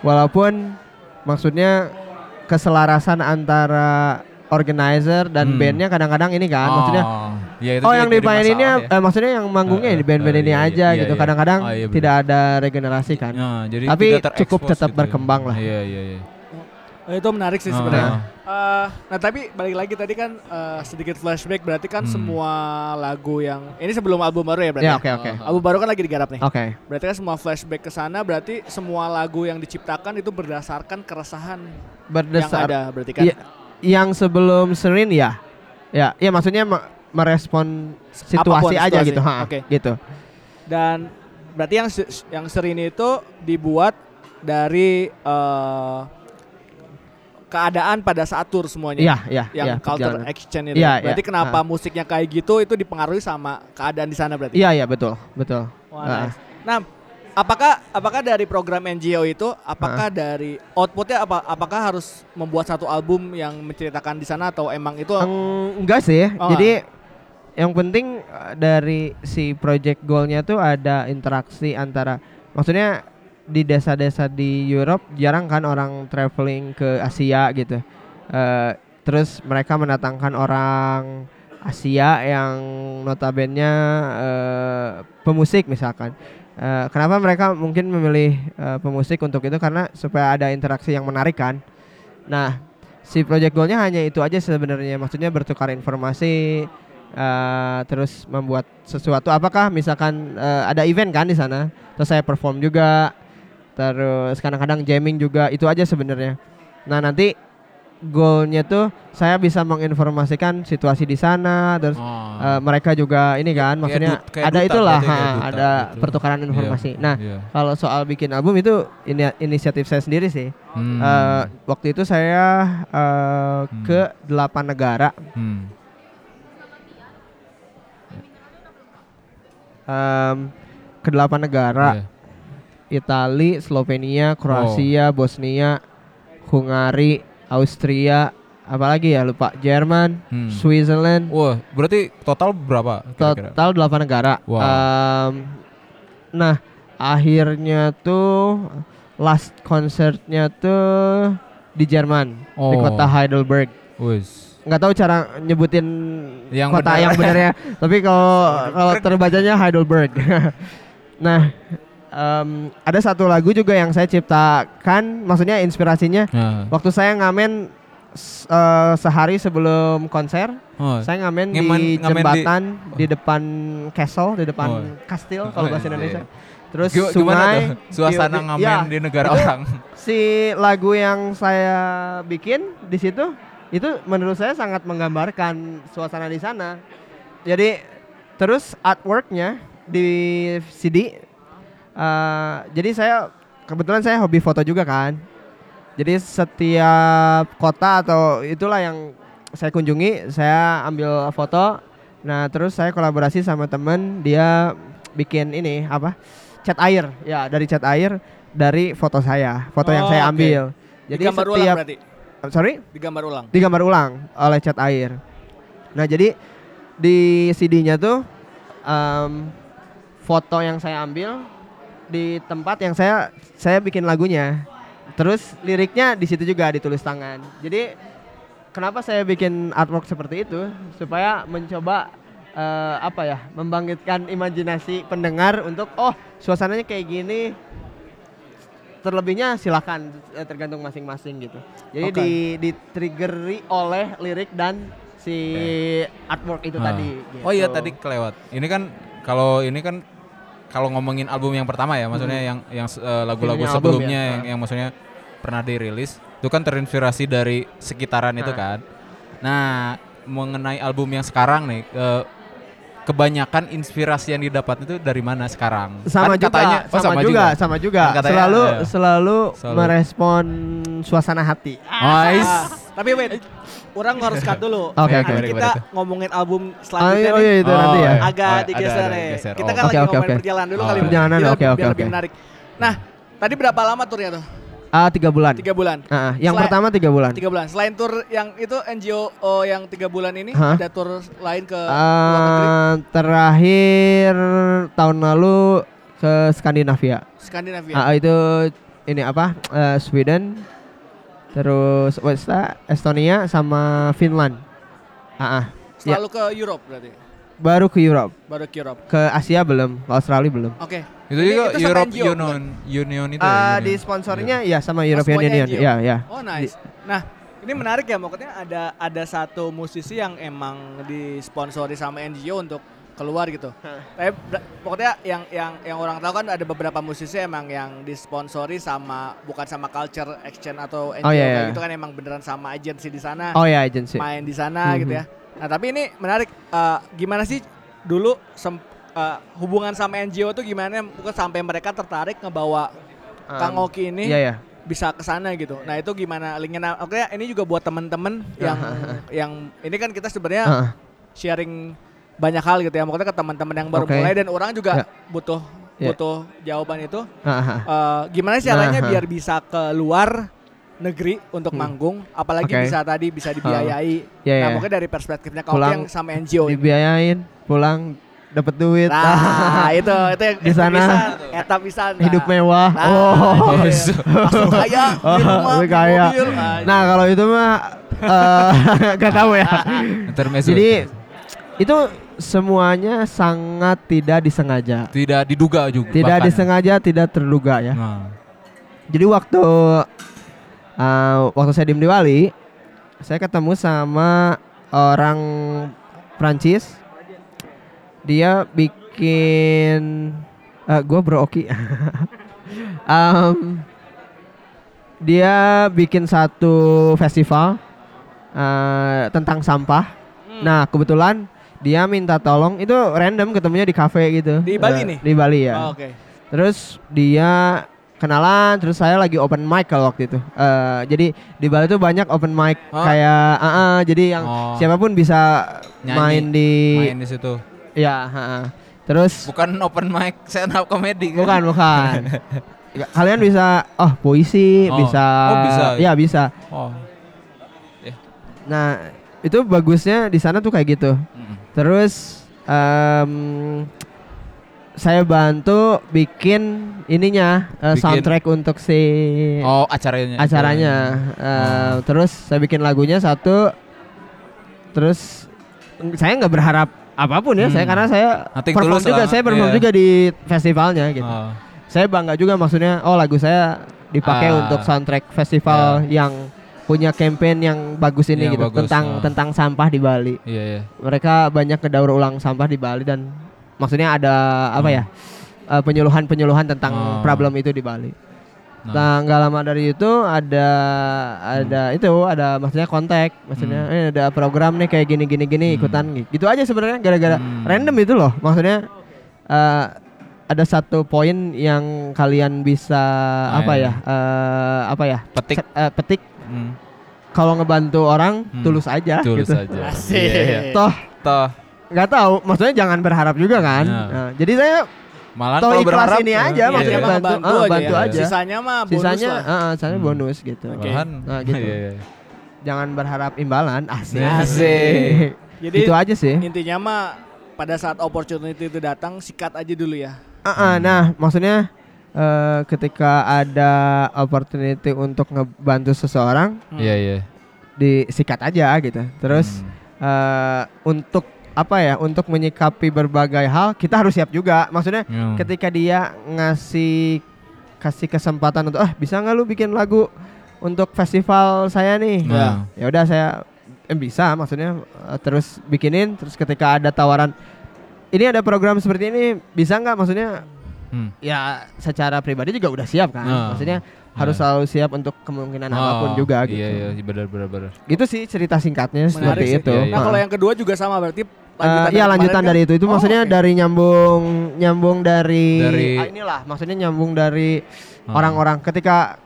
S4: walaupun maksudnya keselarasan antara organizer dan
S3: Hmm.
S4: bandnya kadang-kadang ini kan maksudnya
S3: Oh, ya itu
S4: oh yang dimaininnya
S3: ya.
S4: eh, maksudnya yang manggungnya
S3: Eh,
S4: di band-band
S3: eh,
S4: ini
S3: iya, iya,
S4: aja
S3: iya,
S4: gitu
S3: iya.
S4: kadang-kadang
S3: Oh, iya, bener.
S4: tidak ada regenerasi kan
S3: Ya, jadi
S4: Tapi
S3: tidak
S4: cukup tetap
S3: gitu ya.
S4: berkembang lah.
S3: Iya, iya, iya.
S2: Eh, itu menarik sih
S3: Ah.
S2: sebenarnya. Eh, nah tapi balik lagi tadi kan eh, sedikit flashback berarti kan
S3: Hmm.
S2: semua lagu yang ini sebelum album baru ya berarti.
S4: ya
S2: ya?
S4: oke oke
S2: Album baru kan lagi digarap nih.
S4: oke
S2: Berarti kan semua flashback ke sana berarti semua lagu yang diciptakan itu berdasarkan keresahan yang
S4: berdasar
S2: ada berarti kan.
S4: Iya, yang sebelum Serin ya ya ya maksudnya merespon situasi
S2: Apa pun
S4: aja
S2: situasi.
S4: gitu ha
S2: Oke.
S4: gitu
S2: Dan berarti yang yang Serini itu dibuat dari eh, keadaan pada saat tour semuanya.
S4: iya iya
S2: Yang
S4: iya,
S2: culture
S4: perjalanan.
S2: exchange itu.
S4: Iya,
S2: berarti
S4: iya.
S2: kenapa
S4: Ah.
S2: musiknya kayak gitu itu dipengaruhi sama keadaan di sana berarti.
S4: iya iya betul betul
S2: Wah,
S4: Ah.
S2: nice. Nah, apakah apakah dari program NGO itu apakah dari outputnya apa apakah harus membuat satu album yang menceritakan di sana atau emang itu
S4: Eng- enggak sih
S2: Oh,
S4: jadi yang penting eh, dari si project goalnya tuh ada interaksi antara maksudnya di desa-desa di Europe jarang kan orang traveling ke Asia gitu. Eh, terus mereka mendatangkan orang Asia yang notabene eh, pemusik misalkan. Eh, kenapa mereka mungkin memilih eh, pemusik untuk itu? Karena supaya ada interaksi yang menarik kan. Nah si project goalnya hanya itu aja sebenarnya. Maksudnya bertukar informasi eh, terus membuat sesuatu apakah misalkan eh, ada event kan di sana terus saya perform juga terus kadang-kadang jamming juga itu aja sebenarnya nah nanti goalnya tuh saya bisa menginformasikan situasi di sana terus
S3: Oh.
S4: eh, mereka juga ini kan
S3: Kayak
S4: maksudnya
S3: dut- kayak
S4: ada
S3: duta
S4: itulah
S3: kayak
S4: ha,
S3: duta
S4: ada
S3: gitu.
S4: pertukaran informasi nah
S3: Iya.
S4: kalau soal bikin album itu ini inisiatif saya sendiri sih
S3: Hmm.
S4: Eh, waktu itu saya eh,
S3: Hmm.
S4: ke delapan negara
S3: Hmm.
S4: Em, ke delapan negara
S3: Iya.
S4: Itali, Slovenia, Kroasia,
S3: Oh.
S4: Bosnia, Hungari, Austria, apalagi ya lupa Jerman,
S3: Hmm.
S4: Switzerland,
S3: Wah, berarti total berapa kira-kira?
S4: total delapan negara.
S3: Wow.
S4: Em, nah akhirnya tuh last konsernya tuh di Jerman di
S3: Oh.
S4: kota Heidelberg.
S3: Wis.
S4: Nggak tahu cara nyebutin
S3: Yang
S4: kota
S3: benar.
S4: yang benernya tapi kalau kalau terbacanya Heidelberg nah em, ada satu lagu juga yang saya ciptakan maksudnya inspirasinya
S3: Nah.
S4: waktu saya ngamen eh, sehari sebelum konser
S3: Oh.
S4: saya ngamen
S3: Ngamen-
S4: di
S3: ngamen di-
S4: jembatan di, depan castle di depan
S3: Oh.
S4: kastil
S3: Oh,
S4: kalau bahasa
S3: iya,
S4: Indonesia
S3: iya.
S4: terus
S3: Gimana-
S4: sungai
S3: tuh suasana
S4: di-
S3: ngamen
S4: ya,
S3: di negara orang?
S4: si lagu yang saya bikin di situ itu menurut saya sangat menggambarkan suasana di sana. Jadi terus artworknya di CD. eh, jadi saya kebetulan saya hobi foto juga kan. Jadi setiap kota atau itulah yang saya kunjungi, saya ambil foto. Nah terus saya kolaborasi sama temen, dia bikin ini apa? Cat air, ya dari cat air dari foto saya, foto yang
S2: Oh,
S4: saya
S2: oke.
S4: ambil. Jadi
S2: Digambar ulang
S4: setiap
S2: berarti.
S4: Sorry
S2: Digambar ulang.
S4: digambar ulang oleh cat air. Nah jadi di CD-nya tuh em, foto yang saya ambil di tempat yang saya saya bikin lagunya. Terus liriknya di situ juga ditulis tangan. Jadi kenapa saya bikin artwork seperti itu supaya mencoba eh, apa ya membangkitkan imajinasi pendengar untuk oh suasananya kayak gini terlebihnya silakan eh, tergantung masing-masing gitu. Jadi
S2: Oke.
S4: di di triggeri oleh lirik dan si artwork itu
S3: Ah.
S4: tadi.
S3: Oh iya
S4: gitu.
S3: tadi kelewat. Ini kan kalau ini kan kalau ngomongin album yang pertama ya, maksudnya yang yang eh, lagu-lagu
S4: Filmnya
S3: sebelumnya
S4: ya.
S3: yang, yang maksudnya pernah dirilis itu kan terinspirasi dari sekitaran itu
S4: Nah.
S3: kan. Nah, mengenai album yang sekarang nih eh, kebanyakan inspirasi yang didapat itu dari mana sekarang?
S4: sama
S3: Kan
S4: juga,
S3: katanya, oh,
S4: sama, juga, sama juga.
S3: Kan katanya,
S4: selalu
S3: iya.
S4: selalu
S3: Selalu.
S4: merespon suasana hati.
S3: Ais.
S2: Ah, tapi wait, orang harus cut dulu.
S4: Oke,
S2: Nanti
S3: oke.
S2: kita ngomongin album
S4: Oh,
S2: selanjutnya
S4: iya, oh
S2: nih.
S4: iya itu
S3: Oh,
S4: nanti ya.
S3: iya.
S2: agak
S3: Oh,
S2: digeser ya. Kita
S3: Oh.
S2: kan
S4: Oke,
S2: lagi
S4: oke,
S2: ngomongin
S4: oke.
S2: perjalanan dulu
S3: Oh,
S2: kali.
S3: iya.
S4: Perjalanan, oke, oke,
S2: biar lebih
S4: oke.
S2: menarik. Nah, tadi berapa lama turnya tuh?
S4: Ah, tiga bulan.
S2: Tiga bulan.
S4: Ah, yang
S2: Selain-
S4: pertama tiga bulan.
S2: Tiga bulan. Selain tur yang itu NGO oh, yang tiga bulan ini
S4: Hah?
S2: ada tur lain ke?
S4: Ah, terakhir tahun lalu ke Skandinavia.
S2: Skandinavia.
S4: Ah, itu ini apa? Eh, Sweden, terus that? Estonia sama Finland. Ah, ya.
S2: Selalu ke Europe berarti.
S4: Baru ke Europe,
S2: Baru ke Europe.
S4: ke Asia belum, ke Australia belum.
S2: Oke.
S3: Itu
S2: Ini-
S3: juga
S2: itu
S3: Europe
S2: NGO,
S3: Union Union itu. ya, Union.
S4: di sponsorinya ya sama European
S2: semuanya
S4: Union. Ya, ya.
S2: Oh nice. Nah ini menarik ya, maksudnya ada ada satu musisi yang emang disponsori sama NGO untuk keluar gitu. Tapi pokoknya yang yang yang orang tahu kan ada beberapa musisi emang yang disponsori sama bukan sama culture exchange atau NGO
S4: Oh, iya,
S2: kayak
S4: iya.
S2: gitu kan emang beneran sama agensi di sana
S4: Oh ya, agency.
S2: main di sana
S4: Mhm.
S2: gitu ya. Nah tapi ini menarik. Eh, gimana sih dulu sem- eh, hubungan sama NGO tuh gimana? Bukan sampai mereka tertarik ngebawa Kang
S4: Um,
S2: Oki ini
S4: Iya, ya.
S2: bisa ke sana gitu. Nah itu gimana linknya? Nah, Oke ini juga buat temen-temen yang yang ini kan kita sebenarnya sharing banyak hal gitu ya. Maksudnya ke teman-teman yang baru
S4: Oke.
S2: mulai dan orang juga
S4: Ya.
S2: butuh butuh jawaban itu. Eh, gimana sih caranya
S4: Nah,
S2: biar bisa ke luar negeri untuk
S4: Hmm.
S2: manggung, apalagi
S4: Oke.
S2: bisa tadi bisa dibiayai.
S4: Ya,
S2: nah
S4: ya.
S2: mungkin dari perspektifnya kau
S4: Pulang
S2: yang sama NGO. ini.
S4: Dibiayain, pulang dapat duit.
S2: Nah itu itu yang
S4: Di sana
S2: etap bisa
S4: hidup mewah.
S2: Nah,
S4: oh.
S2: iya. Langsung kaya, rumah,
S4: kaya.
S2: mobil. Ah,
S4: Nah, kalau itu mah eh gak tahu ya. Jadi itu semuanya sangat tidak disengaja.
S3: tidak diduga juga.
S4: Tidak
S3: bahkan.
S4: disengaja, tidak terduga ya.
S3: Nah.
S4: Jadi waktu eh, waktu saya di Bali, saya ketemu sama orang Prancis. Dia bikin eh gue bro Oki. Em, dia bikin satu festival eh, tentang sampah.
S2: Hmm.
S4: Nah kebetulan dia minta tolong itu random ketemunya di cafe gitu.
S2: Di Bali
S4: Eh,
S2: nih?
S4: Di Bali ya.
S2: Oh, Oke.
S4: Terus dia kenalan, terus saya lagi open mic kalau waktu itu. Eh, jadi di Bali tuh banyak open mic
S3: Oh.
S4: kayak, ah, ah, jadi yang
S3: Oh.
S4: siapa pun bisa
S3: Nyanyi,
S4: main di,
S3: main di situ.
S4: ya, ah, ah. terus
S3: Bukan open mic stand up comedy kan?
S4: bukan bukan. Kalian bisa, oh puisi,
S3: Oh.
S4: bisa,
S3: Oh, bisa.
S4: ya bisa.
S3: Oh.
S4: Nah itu bagusnya di sana tuh kayak gitu.
S3: Mm.
S4: Terus em, saya bantu bikin ininya eh,
S3: Bikin-
S4: soundtrack untuk si
S3: Oh, acaranya.
S4: acaranya. Eh, Terus saya bikin lagunya satu. Terus saya nggak berharap apa pun ya,
S3: Hmm.
S4: saya karena saya
S3: Nothing
S4: perform
S3: tulus
S4: juga,
S3: lah,
S4: saya perform
S3: iya.
S4: juga di festivalnya gitu.
S3: Oh.
S4: Saya bangga juga maksudnya, oh lagu saya dipakai
S3: Ah.
S4: untuk soundtrack festival yang punya campaign yang bagus ini
S3: Yang
S4: gitu
S3: bagus,
S4: tentang
S3: ah.
S4: tentang sampah di Bali.
S3: Iya, iya.
S4: Mereka banyak ngedaur ulang sampah di Bali dan maksudnya ada apa
S3: Hmm.
S4: ya? eh, penyuluhan-penyuluhan tentang
S3: Oh.
S4: problem itu di Bali.
S3: Nah.
S4: Nah, nggak lama dari itu ada ada itu ada maksudnya kontak, maksudnya
S3: Hmm.
S4: eh, ada program nih kayak gini gini gini
S3: Hmm.
S4: ikutan gitu. Aja sebenarnya gara-gara
S3: Hmm.
S4: random itu loh. Maksudnya eh, ada satu poin yang kalian bisa
S3: Ah,
S4: apa
S3: iya.
S4: ya? eh, apa ya?
S3: Petik.
S4: Eh, petik
S3: Hmm.
S4: kalau ngebantu orang
S3: Hmm.
S4: tulus aja
S3: Tulus
S4: gitu.
S3: aja. Iya, iya.
S4: Toh
S3: Toh,
S4: nggak tahu, maksudnya jangan berharap juga kan.
S3: Nah.
S4: Nah, jadi saya
S3: malah
S4: Toh
S3: kalau
S4: ikhlas
S3: berharap
S4: ini aja,
S3: iya,
S4: maksudnya
S3: iya.
S4: bantu-
S2: bantu,
S4: ah,
S2: aja,
S4: bantu
S2: ya.
S4: aja.
S2: Sisanya mah bonus
S4: sisanya
S2: lah.
S4: eh, eh, sisanya
S3: Hmm.
S4: bonus gitu.
S3: Malahan,
S4: Nah, gitu.
S3: iya, iya.
S4: jangan berharap imbalan. Asik.
S3: Asik.
S2: Jadi
S4: itu aja sih.
S2: intinya mah pada saat opportunity itu datang sikat aja dulu ya.
S4: Ah, ah, nah, maksudnya eh, ketika ada opportunity untuk ngebantu seseorang,
S2: Hmm.
S3: Iya iya.
S4: disikat aja gitu. Terus
S3: Hmm.
S4: eh, untuk apa ya? Untuk menyikapi berbagai hal, kita harus siap juga. Maksudnya
S3: Hmm.
S4: ketika dia ngasih kasih kesempatan untuk ah bisa nggak lu bikin lagu untuk festival saya nih
S3: Nah.
S4: ya udah saya eh, bisa maksudnya eh, terus bikinin terus ketika ada tawaran ini ada program seperti ini bisa nggak maksudnya
S3: Hmm.
S4: ya secara pribadi juga udah siap kan
S3: Nah.
S4: maksudnya harus
S3: Nah.
S4: selalu siap untuk kemungkinan apa pun
S3: Oh,
S4: juga gitu
S3: Iya iya benar benar benar.
S4: gitu sih cerita singkatnya
S2: Menarik
S4: seperti
S2: sih.
S4: itu
S3: Iya, iya.
S2: Nah, kalau yang kedua juga sama berarti
S4: Eh,
S2: dari
S4: iya lanjutan
S2: kan?
S4: dari itu itu
S2: Oh,
S4: maksudnya
S2: oke.
S4: dari nyambung nyambung dari,
S3: Dari-
S4: ah, inilah maksudnya nyambung dari
S3: Oh.
S4: orang-orang ketika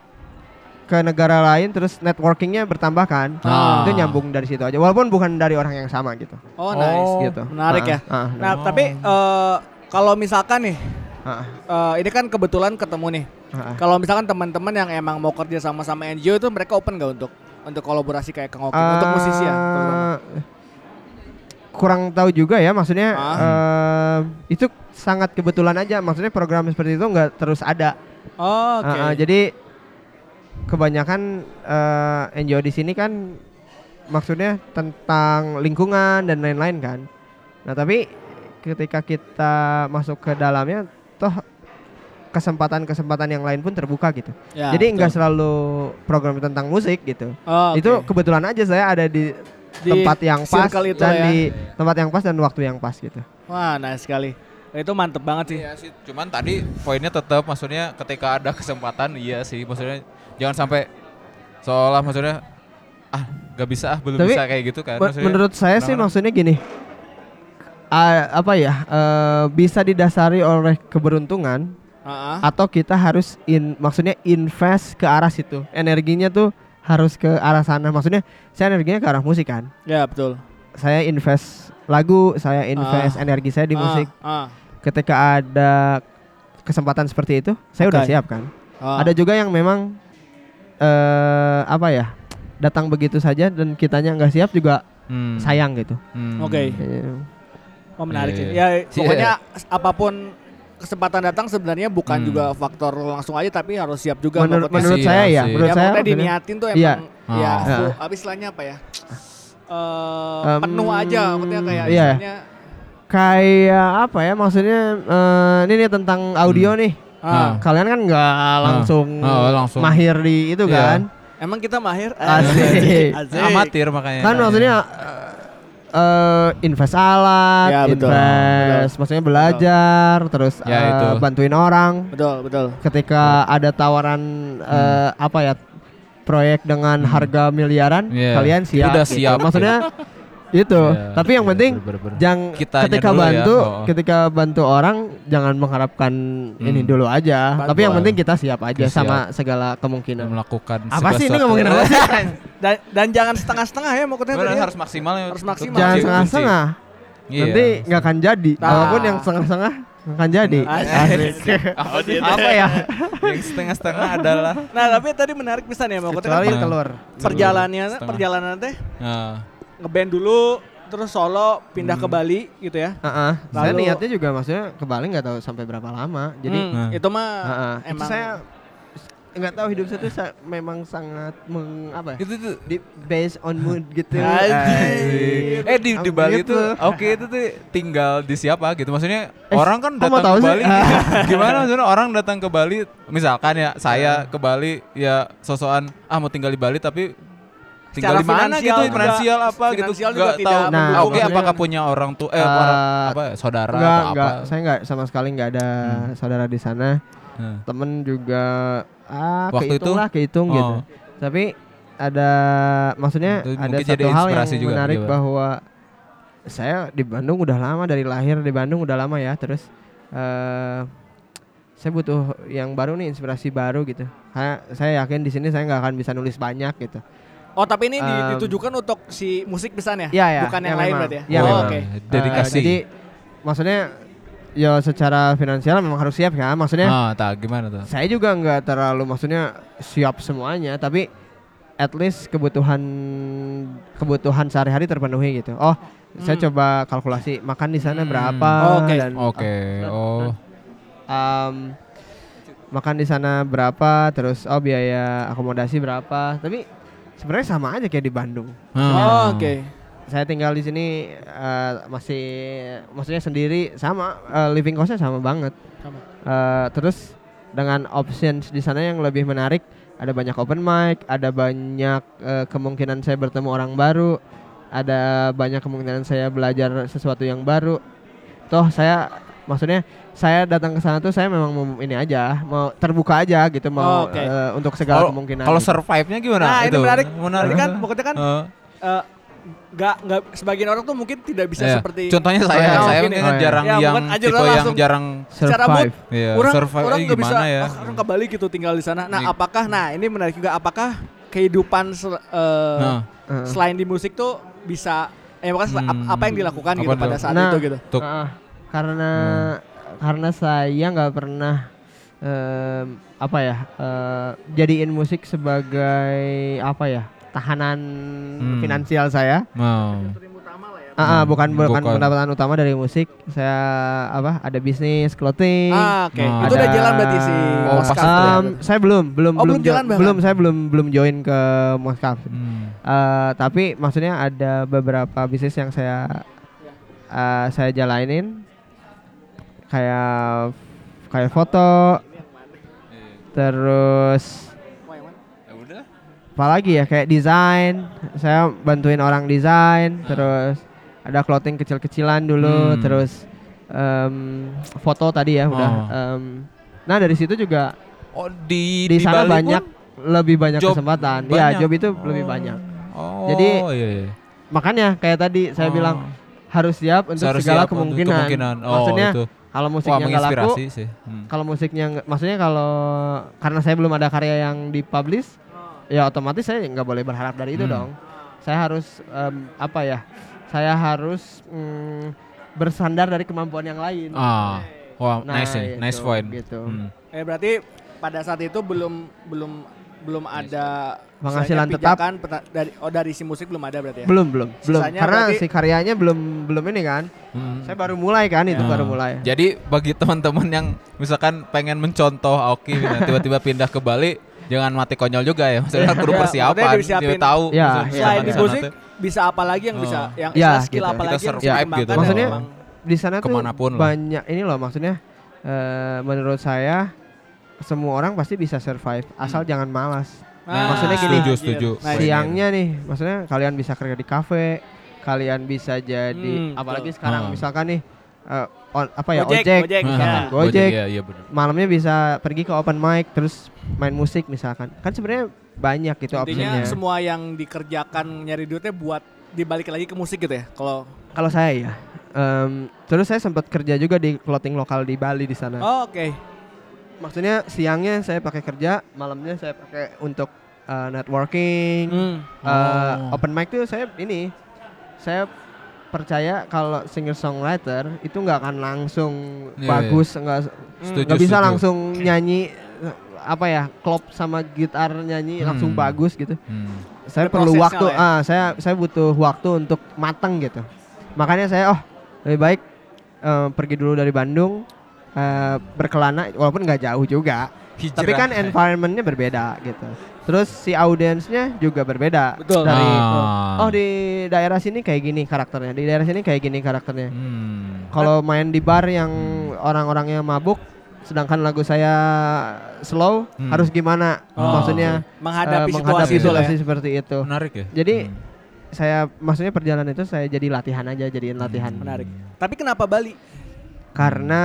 S4: ke negara lain terus networkingnya bertambah kan
S3: Ah.
S4: itu nyambung dari situ aja walaupun bukan dari orang yang sama gitu
S2: Oh, nice
S3: Oh.
S4: gitu
S2: Menarik ya.
S4: Ah, ah,
S2: Nah,
S3: Oh.
S2: tapi eh, kalau misalkan nih eh, ini kan kebetulan ketemu nih.
S4: ah.
S2: Kalau misalkan teman-teman yang emang mau kerja sama sama NGO itu mereka open gak untuk untuk kolaborasi kayak Kang Oki untuk musisi ya? terutama?
S4: Eh, kurang tahu juga ya maksudnya
S2: Ah.
S4: eh, itu sangat kebetulan aja maksudnya program seperti itu nggak terus ada
S2: Oh, oke.
S4: Ah, ah, jadi kebanyakan eh, NGO di sini kan maksudnya tentang lingkungan dan lain-lain kan. Nah tapi ketika kita masuk ke dalamnya, toh kesempatan-kesempatan yang lain pun terbuka gitu.
S2: Ya,
S4: jadi nggak selalu program tentang musik gitu.
S2: Oh, oke.
S4: Itu kebetulan aja saya ada di,
S2: Di
S4: tempat yang pas
S2: itu
S4: dan
S2: ya.
S4: di tempat yang pas dan waktu yang pas gitu.
S2: Wah, nice sekali. Itu mantep banget sih.
S3: Iya sih, cuman tadi poinnya tetap maksudnya ketika ada kesempatan iya sih, maksudnya jangan sampai seolah maksudnya ah nggak bisa ah belum
S4: Tapi,
S3: bisa kayak gitu kan. Maksudnya,
S4: menurut saya sih maksudnya gini, a- apa ya eh, bisa didasari oleh keberuntungan
S2: ah.
S4: atau kita harus in, maksudnya invest ke arah situ, energinya tuh harus ke arah sana. Maksudnya saya energinya ke arah musik kan,
S2: Ya, betul.
S4: saya invest lagu, saya invest energi saya di
S2: Ah,
S4: musik.
S2: ah.
S4: Ketika ada kesempatan seperti itu, saya udah
S2: Oke.
S4: siap kan.
S2: Ah.
S4: Ada juga yang memang eh apa ya datang begitu saja dan kitanya nggak siap juga
S3: Hmm,
S4: sayang gitu.
S3: hmm.
S2: Oke.
S4: Eh,
S2: Oh, menarik
S3: Iya,
S2: sih.
S3: iya.
S2: Ya, pokoknya apa pun kesempatan datang sebenarnya bukan
S3: Hmm.
S2: juga faktor langsung aja tapi harus siap juga
S4: menurut menurut
S3: Iya
S4: saya ya,
S3: sih.
S4: menurut
S2: ya,
S4: saya
S2: maksudnya- diniatin tuh emang
S4: Iya.
S2: ya
S3: Oh.
S4: Nah.
S2: apa istilahnya apa ya? Eh,
S4: Em,
S2: penuh aja maksudnya kayak
S4: iya.
S2: istilahnya
S4: kayak apa ya maksudnya eh, ini nih tentang audio nih.
S2: ah,
S4: Kalian kan nggak langsung,
S3: Oh, langsung.
S4: mahir di itu
S3: Iya.
S4: kan?
S2: emang kita mahir
S4: Asik.
S2: Asik.
S3: Amatir makanya.
S4: Kan maksudnya eh, eh, invest alat,
S2: Ya, betul.
S4: invest maksudnya belajar, terus
S3: Ya,
S4: eh,
S3: itu.
S4: bantuin orang.
S2: betul betul
S4: Ketika ada tawaran eh, apa ya proyek dengan harga miliaran,
S3: Iya.
S4: kalian siap.
S3: Udah
S4: gitu.
S3: siap.
S4: Maksudnya itu.
S3: Iya,
S4: Tapi yang
S3: iya,
S4: penting
S3: bener-bener.
S4: jangan
S3: Kitanya
S4: ketika
S3: ya,
S4: bantu,
S3: oh.
S4: ketika bantu orang jangan mengharapkan ini
S3: Hmm.
S4: dulu aja.
S2: Bantu
S4: Tapi yang penting kita siap aja
S3: Siap.
S4: sama segala kemungkinan.
S3: melakukan
S4: Apa sih ini
S3: sesuatu.
S4: ngomongin apa sih?
S2: dan, dan jangan setengah-setengah ya maksudnya
S3: Bener,
S2: ya.
S3: harus maksimal ya.
S2: Harus maksimal.
S4: Jangan setengah-setengah.
S3: kunci.
S4: Nanti
S3: Iya.
S4: nggak akan jadi.
S2: Nah.
S4: Walaupun yang setengah-setengah akan jadi.
S2: Asik.
S4: apa ya?
S3: yang setengah-setengah adalah
S2: nah tapi tadi menarik pisan ya maksudnya
S4: Kecuali
S2: kan
S4: telur.
S2: perjalanannya perjalanan teh
S3: nah,
S2: ngeband dulu terus solo pindah ke Bali gitu ya
S4: Heeh. Saya niatnya juga maksudnya ke Bali nggak tahu sampai berapa lama. Jadi
S2: Hmm,
S3: Nah.
S2: itu mah
S4: heeh, itu
S2: emang
S4: saya nggak tahu hidup saya tuh sa- memang sangat meng apa ya?
S3: itu tuh
S4: Di based on mood gitu.
S2: Anjir.
S3: Eh di di Bali
S4: gitu?
S3: tuh oke itu tuh tinggal di siapa gitu maksudnya
S4: Eh,
S3: orang kan datang
S4: tahu
S3: ke
S4: sih?
S3: Bali gimana maksudnya orang datang ke Bali misalkan ya saya ke Bali ya sosokan ah mau tinggal di Bali tapi tinggal di mana gitu
S2: juga-
S3: finansial apa gitu
S2: juga
S3: nggak tahu
S4: Nah,
S3: oke
S4: maksudnya-
S3: apakah punya orang tuh eh
S4: Eh,
S3: orang apa saudara
S4: Enggak,
S3: atau
S4: enggak.
S3: apa
S4: Saya enggak sama sekali enggak ada saudara di sana.
S3: Nah.
S4: Temen juga ah
S3: Waktu
S4: kehitung
S3: itu?
S4: lah, kehitung gitu.
S3: Oh.
S4: Tapi ada maksudnya
S3: Itu
S4: ada satu hal yang
S3: juga,
S4: menarik
S3: gimana?
S4: bahwa saya di Bandung udah lama dari lahir di Bandung udah lama ya. Terus eh saya butuh yang baru nih, inspirasi baru gitu. Karena saya yakin di sini saya nggak akan bisa nulis banyak gitu.
S2: Oh tapi ini
S4: Em,
S2: ditujukan untuk si musik pisan ya
S4: Iya, iya.
S2: bukan yang
S4: Iya,
S2: lain
S4: memang.
S2: berarti ya
S4: Iya,
S2: oh,
S4: memang.
S2: oke
S3: Eh,
S4: Eh,
S3: dedikasi
S4: jadi maksudnya ya secara finansial memang harus siap kan. Maksudnya
S3: ah tak gimana tuh
S4: saya juga nggak terlalu maksudnya siap semuanya tapi at least kebutuhan kebutuhan sehari-hari terpenuhi gitu. Oh, saya
S2: Hmm.
S4: coba kalkulasi makan di sana
S3: Hmm.
S4: berapa
S2: Oke.
S4: dan
S3: Oke. Oh.
S4: um, makan di sana berapa, terus oh biaya akomodasi berapa. Tapi sebenarnya sama aja kayak di Bandung.
S3: Hmm.
S2: Oh, Oke.
S4: Saya tinggal di sini eh, masih maksudnya sendiri sama eh, living costnya sama banget.
S2: Sama.
S4: Eh, terus dengan options di sana yang lebih menarik, ada banyak open mic, ada banyak eh, kemungkinan saya bertemu orang baru, ada banyak kemungkinan saya belajar sesuatu yang baru. Toh saya maksudnya saya datang ke sana tuh saya memang mau ini aja, mau terbuka aja gitu, mau
S2: Oh, oke.
S4: eh, untuk segala
S3: Kalau-
S4: kemungkinan.
S3: Kalau
S4: gitu.
S3: survive-nya gimana?
S2: Nah,
S3: itu?
S2: menarik.
S3: Menarik.
S2: Kan pokoknya kan
S3: Heeh.
S2: eh, nggak nggak sebagian orang tuh mungkin tidak bisa
S3: Iya.
S2: seperti
S3: Contohnya saya,
S4: Oh, iya.
S3: saya
S2: Mungkin
S3: mungkin
S4: ya.
S3: jarang
S2: Ya,
S3: yang tipe yang
S2: langsung.
S3: jarang
S2: secara mood
S4: survive.
S3: Iya,
S2: orang
S3: survive
S2: orang
S3: eh,
S2: nggak
S3: gimana
S2: bisa
S3: ya?
S2: oh, orang ke Bali gitu tinggal di sana. Nah,
S3: Nih.
S2: apakah nah ini menarik juga apakah kehidupan sel- eh,
S3: Nah,
S2: selain di musik tuh bisa eh ap-
S3: Hmm.
S2: apa yang dilakukan
S3: Apa
S2: gitu
S3: tuh?
S2: pada saat
S4: Nah.
S2: itu gitu.
S4: Karena karena saya nggak pernah em, apa ya eh, jadiin musik sebagai apa ya tahanan
S3: Hmm.
S4: finansial saya.
S3: Mau.
S4: Ah, ah,
S3: Hmm,
S4: bukan bukan
S3: bukan.
S4: pendapatan utama dari musik. Saya apa ada bisnis clothing.
S2: Ah, oke.
S3: Nah,
S2: itu udah jalan berarti si
S3: Oh,
S2: ya.
S4: Em, saya belum belum
S2: Oh,
S4: belum
S2: belum jalan
S4: jo-
S2: bahkan?
S4: belum saya belum belum join ke Moskap.
S3: Hmm.
S4: Eh, tapi maksudnya ada beberapa bisnis yang saya eh, saya jalanin kayak kayak foto terus
S3: udah.
S4: apalagi ya kayak desain saya bantuin orang desain terus ada clothing kecil-kecilan dulu
S3: Hmm.
S4: terus em, foto tadi ya udah
S3: Oh.
S4: Em, nah dari situ juga
S3: Oh, di
S4: di sana
S3: Bali
S4: banyak lebih banyak
S3: job
S4: kesempatan
S3: banyak.
S4: ya job itu lebih
S3: Oh.
S4: banyak
S3: Oh,
S4: Jadi-
S3: iya, iya.
S4: makanya kayak tadi saya
S3: Oh.
S4: bilang harus siap untuk
S3: Harus
S4: segala
S3: siap untuk
S4: kemungkinan.
S3: kemungkinan. Oh,
S4: Maksudnya
S3: itu.
S4: Kalau
S3: Wah,
S4: musiknya nggak laku,
S3: sih. Hmm.
S4: kalau musiknya maksudnya kalau karena saya belum ada karya yang dipublish, ya otomatis saya nggak boleh berharap dari itu
S3: Hmm.
S4: dong. Saya harus em, apa ya? Saya harus mm, bersandar dari kemampuan yang lain.
S3: Ah. Wah,
S4: Nah,
S3: nice nih,
S4: itu,
S3: nice point.
S4: gitu.
S3: Hmm.
S2: Eh berarti pada saat itu belum belum belum ada
S4: Penghasilan tetap.
S2: peta- dari oh dari si musik belum ada berarti ya.
S4: Belum belum belum
S2: Sisanya
S4: karena
S2: berarti-
S4: si karyanya belum belum ini kan.
S3: Hmm.
S4: Saya baru mulai kan itu
S3: Nah,
S4: baru mulai.
S3: Jadi bagi teman-teman yang misalkan pengen mencontoh Aoki tiba-tiba pindah ke Bali, jangan mati konyol juga ya. Maksudnya perlu
S2: Ya,
S3: persiapan,
S2: disiapin.
S3: dia tahu.
S4: Ya,
S3: maksudnya
S4: ya,
S2: Selain
S3: di
S2: musik bisa apa lagi yang bisa
S3: Oh.
S2: yang
S4: Ya,
S2: skill
S4: gitu.
S2: apa
S3: Kita
S2: lagi yang bisa
S3: gitu.
S2: dan
S4: Maksudnya di sana tuh banyak ini loh maksudnya eh, menurut saya semua orang pasti bisa survive asal
S3: Hmm.
S4: jangan malas.
S2: Ah,
S4: maksudnya gini.
S3: Setuju, setuju.
S2: Nah,
S3: Bener.
S4: Siangnya nih, maksudnya kalian bisa kerja di kafe, kalian bisa jadi
S2: Hmm,
S4: apalagi
S2: betul.
S4: sekarang
S3: Ah.
S4: misalkan nih eh, on- apa ya
S2: Gojek,
S4: ojek,
S2: Gojek,
S4: misalkan
S2: ya.
S4: Gojek,
S3: Iya, iya benar.
S4: malamnya bisa pergi ke open mic terus main musik misalkan. Kan sebenarnya banyak gitu
S2: Intinya
S4: opsinya.
S2: semua yang dikerjakan nyari duitnya buat dibalik lagi ke musik gitu ya. Kalau
S4: Kalau saya ya. Em, terus saya sempat kerja juga di clothing lokal di Bali di sana.
S2: oh, oke.
S4: Maksudnya siangnya saya pakai kerja, malamnya saya pakai untuk uh, networking,
S2: Hmm.
S4: uh,
S3: Oh.
S4: open mic tuh saya ini, saya percaya kalau singer songwriter itu nggak akan langsung
S3: Iya,
S4: bagus, nggak
S3: Setuju,
S4: nggak bisa
S3: setuju.
S4: langsung nyanyi apa ya klop sama gitar nyanyi langsung
S3: Hmm.
S4: bagus gitu.
S3: Hmm.
S4: Saya
S2: Ada
S4: perlu waktu,
S2: ya.
S4: ah saya saya butuh waktu untuk matang gitu. Makanya saya oh lebih baik uh, pergi dulu dari Bandung uh, berkelana walaupun nggak jauh juga. Tapi kan
S3: Hijrah.
S4: environmentnya berbeda gitu. Terus si audiensnya juga berbeda.
S2: Betul.
S4: Dari
S3: Ah.
S4: oh di daerah sini kayak gini karakternya, di daerah sini kayak gini karakternya.
S3: Hmm.
S4: Kalau main di bar yang orang-orangnya mabuk, sedangkan lagu saya slow,
S3: Hmm.
S4: harus gimana?
S3: Oh,
S4: Maksudnya
S2: menghadapi situasi
S4: menghadapi
S2: itu lah ya.
S4: situasi seperti itu.
S3: Menarik ya.
S4: Jadi
S3: Hmm.
S4: saya maksudnya perjalanan itu saya jadi latihan aja, jadiin latihan.
S2: Menarik. Tapi kenapa Bali?
S4: Karena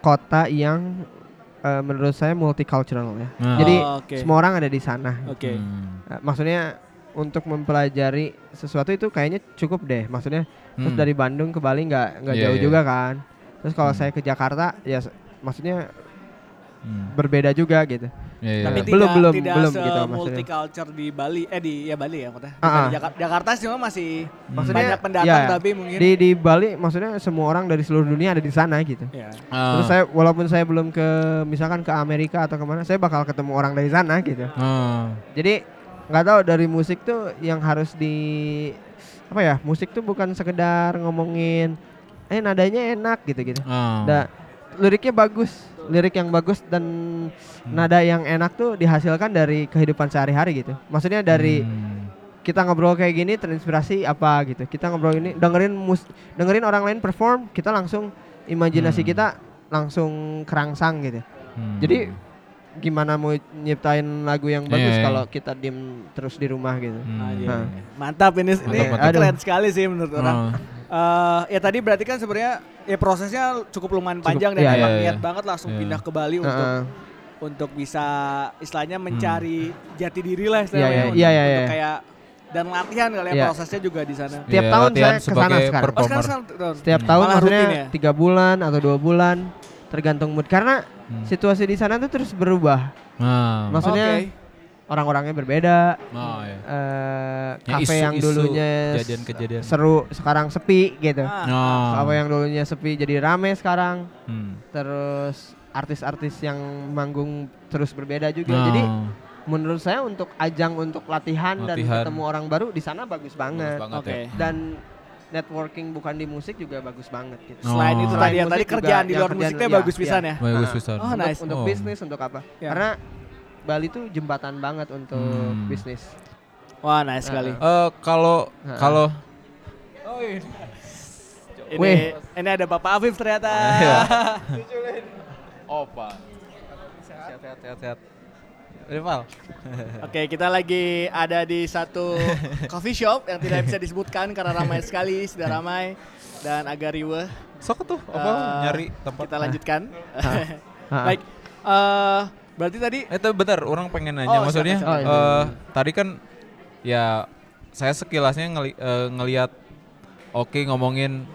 S4: kota yang eh, menurut saya multicultural ya.
S3: Nah.
S4: Jadi
S2: Oh, oke.
S4: semua orang ada di sana.
S2: Oke.
S3: Hmm.
S4: Eh, maksudnya untuk mempelajari sesuatu itu kayaknya cukup deh. Maksudnya terus
S3: Hmm.
S4: dari Bandung ke Bali nggak nggak
S3: Iya,
S4: jauh
S3: iya.
S4: juga kan. Terus kalau
S3: Hmm.
S4: saya ke Jakarta ya maksudnya
S3: Hmm.
S4: berbeda juga gitu.
S3: Iya, iya.
S2: Tapi
S4: Belum,
S2: tidak
S4: belum,
S2: tidak
S4: belum
S2: se
S4: gitu
S2: multiculture di Bali eh di ya Bali ya maksudnya.
S4: Ah,
S2: Bukan
S4: ah.
S2: di Jakarta, Jakarta sih memang masih
S4: Maksudnya,
S2: banyak pendatang
S4: ya,
S2: tapi mungkin
S4: Di di Bali maksudnya semua orang dari seluruh dunia ada di sana gitu.
S2: ya.
S3: Ah.
S4: Terus saya walaupun saya belum ke misalkan ke Amerika atau ke mana, saya bakal ketemu orang dari sana gitu.
S3: Ah.
S4: Jadi nggak tahu dari musik tuh yang harus di apa ya musik tuh bukan sekedar ngomongin eh nadanya enak gitu gitu
S3: Ah.
S4: da, liriknya bagus lirik yang bagus dan
S3: Hmm.
S4: nada yang enak tuh dihasilkan dari kehidupan sehari-hari gitu maksudnya dari
S3: Hmm.
S4: kita ngobrol kayak gini terinspirasi apa gitu kita ngobrol ini dengerin mus dengerin orang lain perform kita langsung imajinasi
S3: Hmm.
S4: kita langsung kerangsang gitu
S3: Hmm.
S4: jadi gimana mau nyiptain lagu yang bagus
S3: Iya, iya.
S4: kalau kita diem terus di rumah gitu
S3: Hmm.
S2: Ah, iya.
S4: Nah.
S2: Mantap ini ini
S3: Mantap,
S4: mantap.
S2: keren sekali sih menurut orang. Eh, ya tadi berarti kan sebenarnya ya prosesnya cukup lumayan
S4: Cukup,
S2: panjang dan
S4: iya,
S2: emang
S3: iya,
S2: niat
S3: iya.
S2: banget langsung
S3: Iya.
S2: pindah ke Bali untuk
S4: Heeh.
S2: untuk bisa istilahnya mencari jati diri lah
S4: Iya,
S2: istilahnya
S4: iya,
S2: untuk,
S4: iya, iya,
S2: untuk
S4: iya.
S2: kayak dan latihan kali ya
S4: Iya.
S2: prosesnya juga di sana.
S4: Tiap
S3: Iya,
S4: tahun saya ke sana
S3: sebagai
S4: sekarang.
S2: Oh, sekarang, sekarang,
S4: setiap
S3: Hmm.
S4: tahun
S2: Malah
S4: maksudnya
S2: ya?
S4: tiga bulan atau dua bulan tergantung mood karena
S3: Hmm.
S4: situasi di sana tuh terus berubah
S3: Ah.
S4: maksudnya
S2: Oke.
S4: orang-orangnya berbeda
S3: Oh, iya.
S4: eh
S3: Ya,
S4: kafe yang
S3: isu-isu,
S4: dulunya s-
S3: kejadian-kejadian.
S4: seru sekarang sepi gitu
S2: Ah,
S3: Oh.
S4: kafe yang dulunya sepi jadi rame sekarang
S3: Hmm.
S4: terus artis-artis yang manggung terus berbeda juga
S3: Oh.
S4: jadi menurut saya untuk ajang untuk latihan, dan
S3: Latihan.
S4: ketemu orang baru di sana bagus
S3: Bagus
S4: banget
S3: banget
S2: Oke.
S3: ya.
S4: dan networking bukan di musik juga bagus banget gitu.
S3: Oh.
S2: Selain itu
S3: Selain
S2: tadi ya tadi kerjaan di
S4: yang
S2: luar musiknya
S4: iya,
S2: bagus
S4: iya.
S2: pisan ya.
S3: Bagus
S4: Nah,
S3: pisan.
S2: Oh,
S4: untuk,
S2: nice.
S4: untuk
S3: Oh.
S4: bisnis untuk apa?
S2: Ya.
S4: Karena Bali tuh jembatan banget untuk
S3: Hmm.
S4: bisnis.
S2: Wah, nice sekali.
S3: Eh, kalau
S4: Heeh.
S3: kalau
S2: Ini
S4: Weh.
S2: ini ada Bapak Afif ternyata.
S3: Iya. Opa. Sehat sehat sehat sehat. Rival.
S2: Oke, kita lagi ada di satu coffee shop yang tidak bisa disebutkan karena ramai sekali, sudah ramai dan agak riuh.
S3: Sok tuh apa
S2: Eh,
S3: nyari tempat.
S2: Kita lanjutkan.
S4: Ah.
S2: Baik. eh berarti tadi
S3: Eh, tapi bentar, orang pengen nanya.
S2: Oh,
S3: Maksudnya,
S2: silakan,
S4: silakan.
S3: eh, tadi kan ya saya sekilasnya ngeli eh, ngelihat Oki ngomongin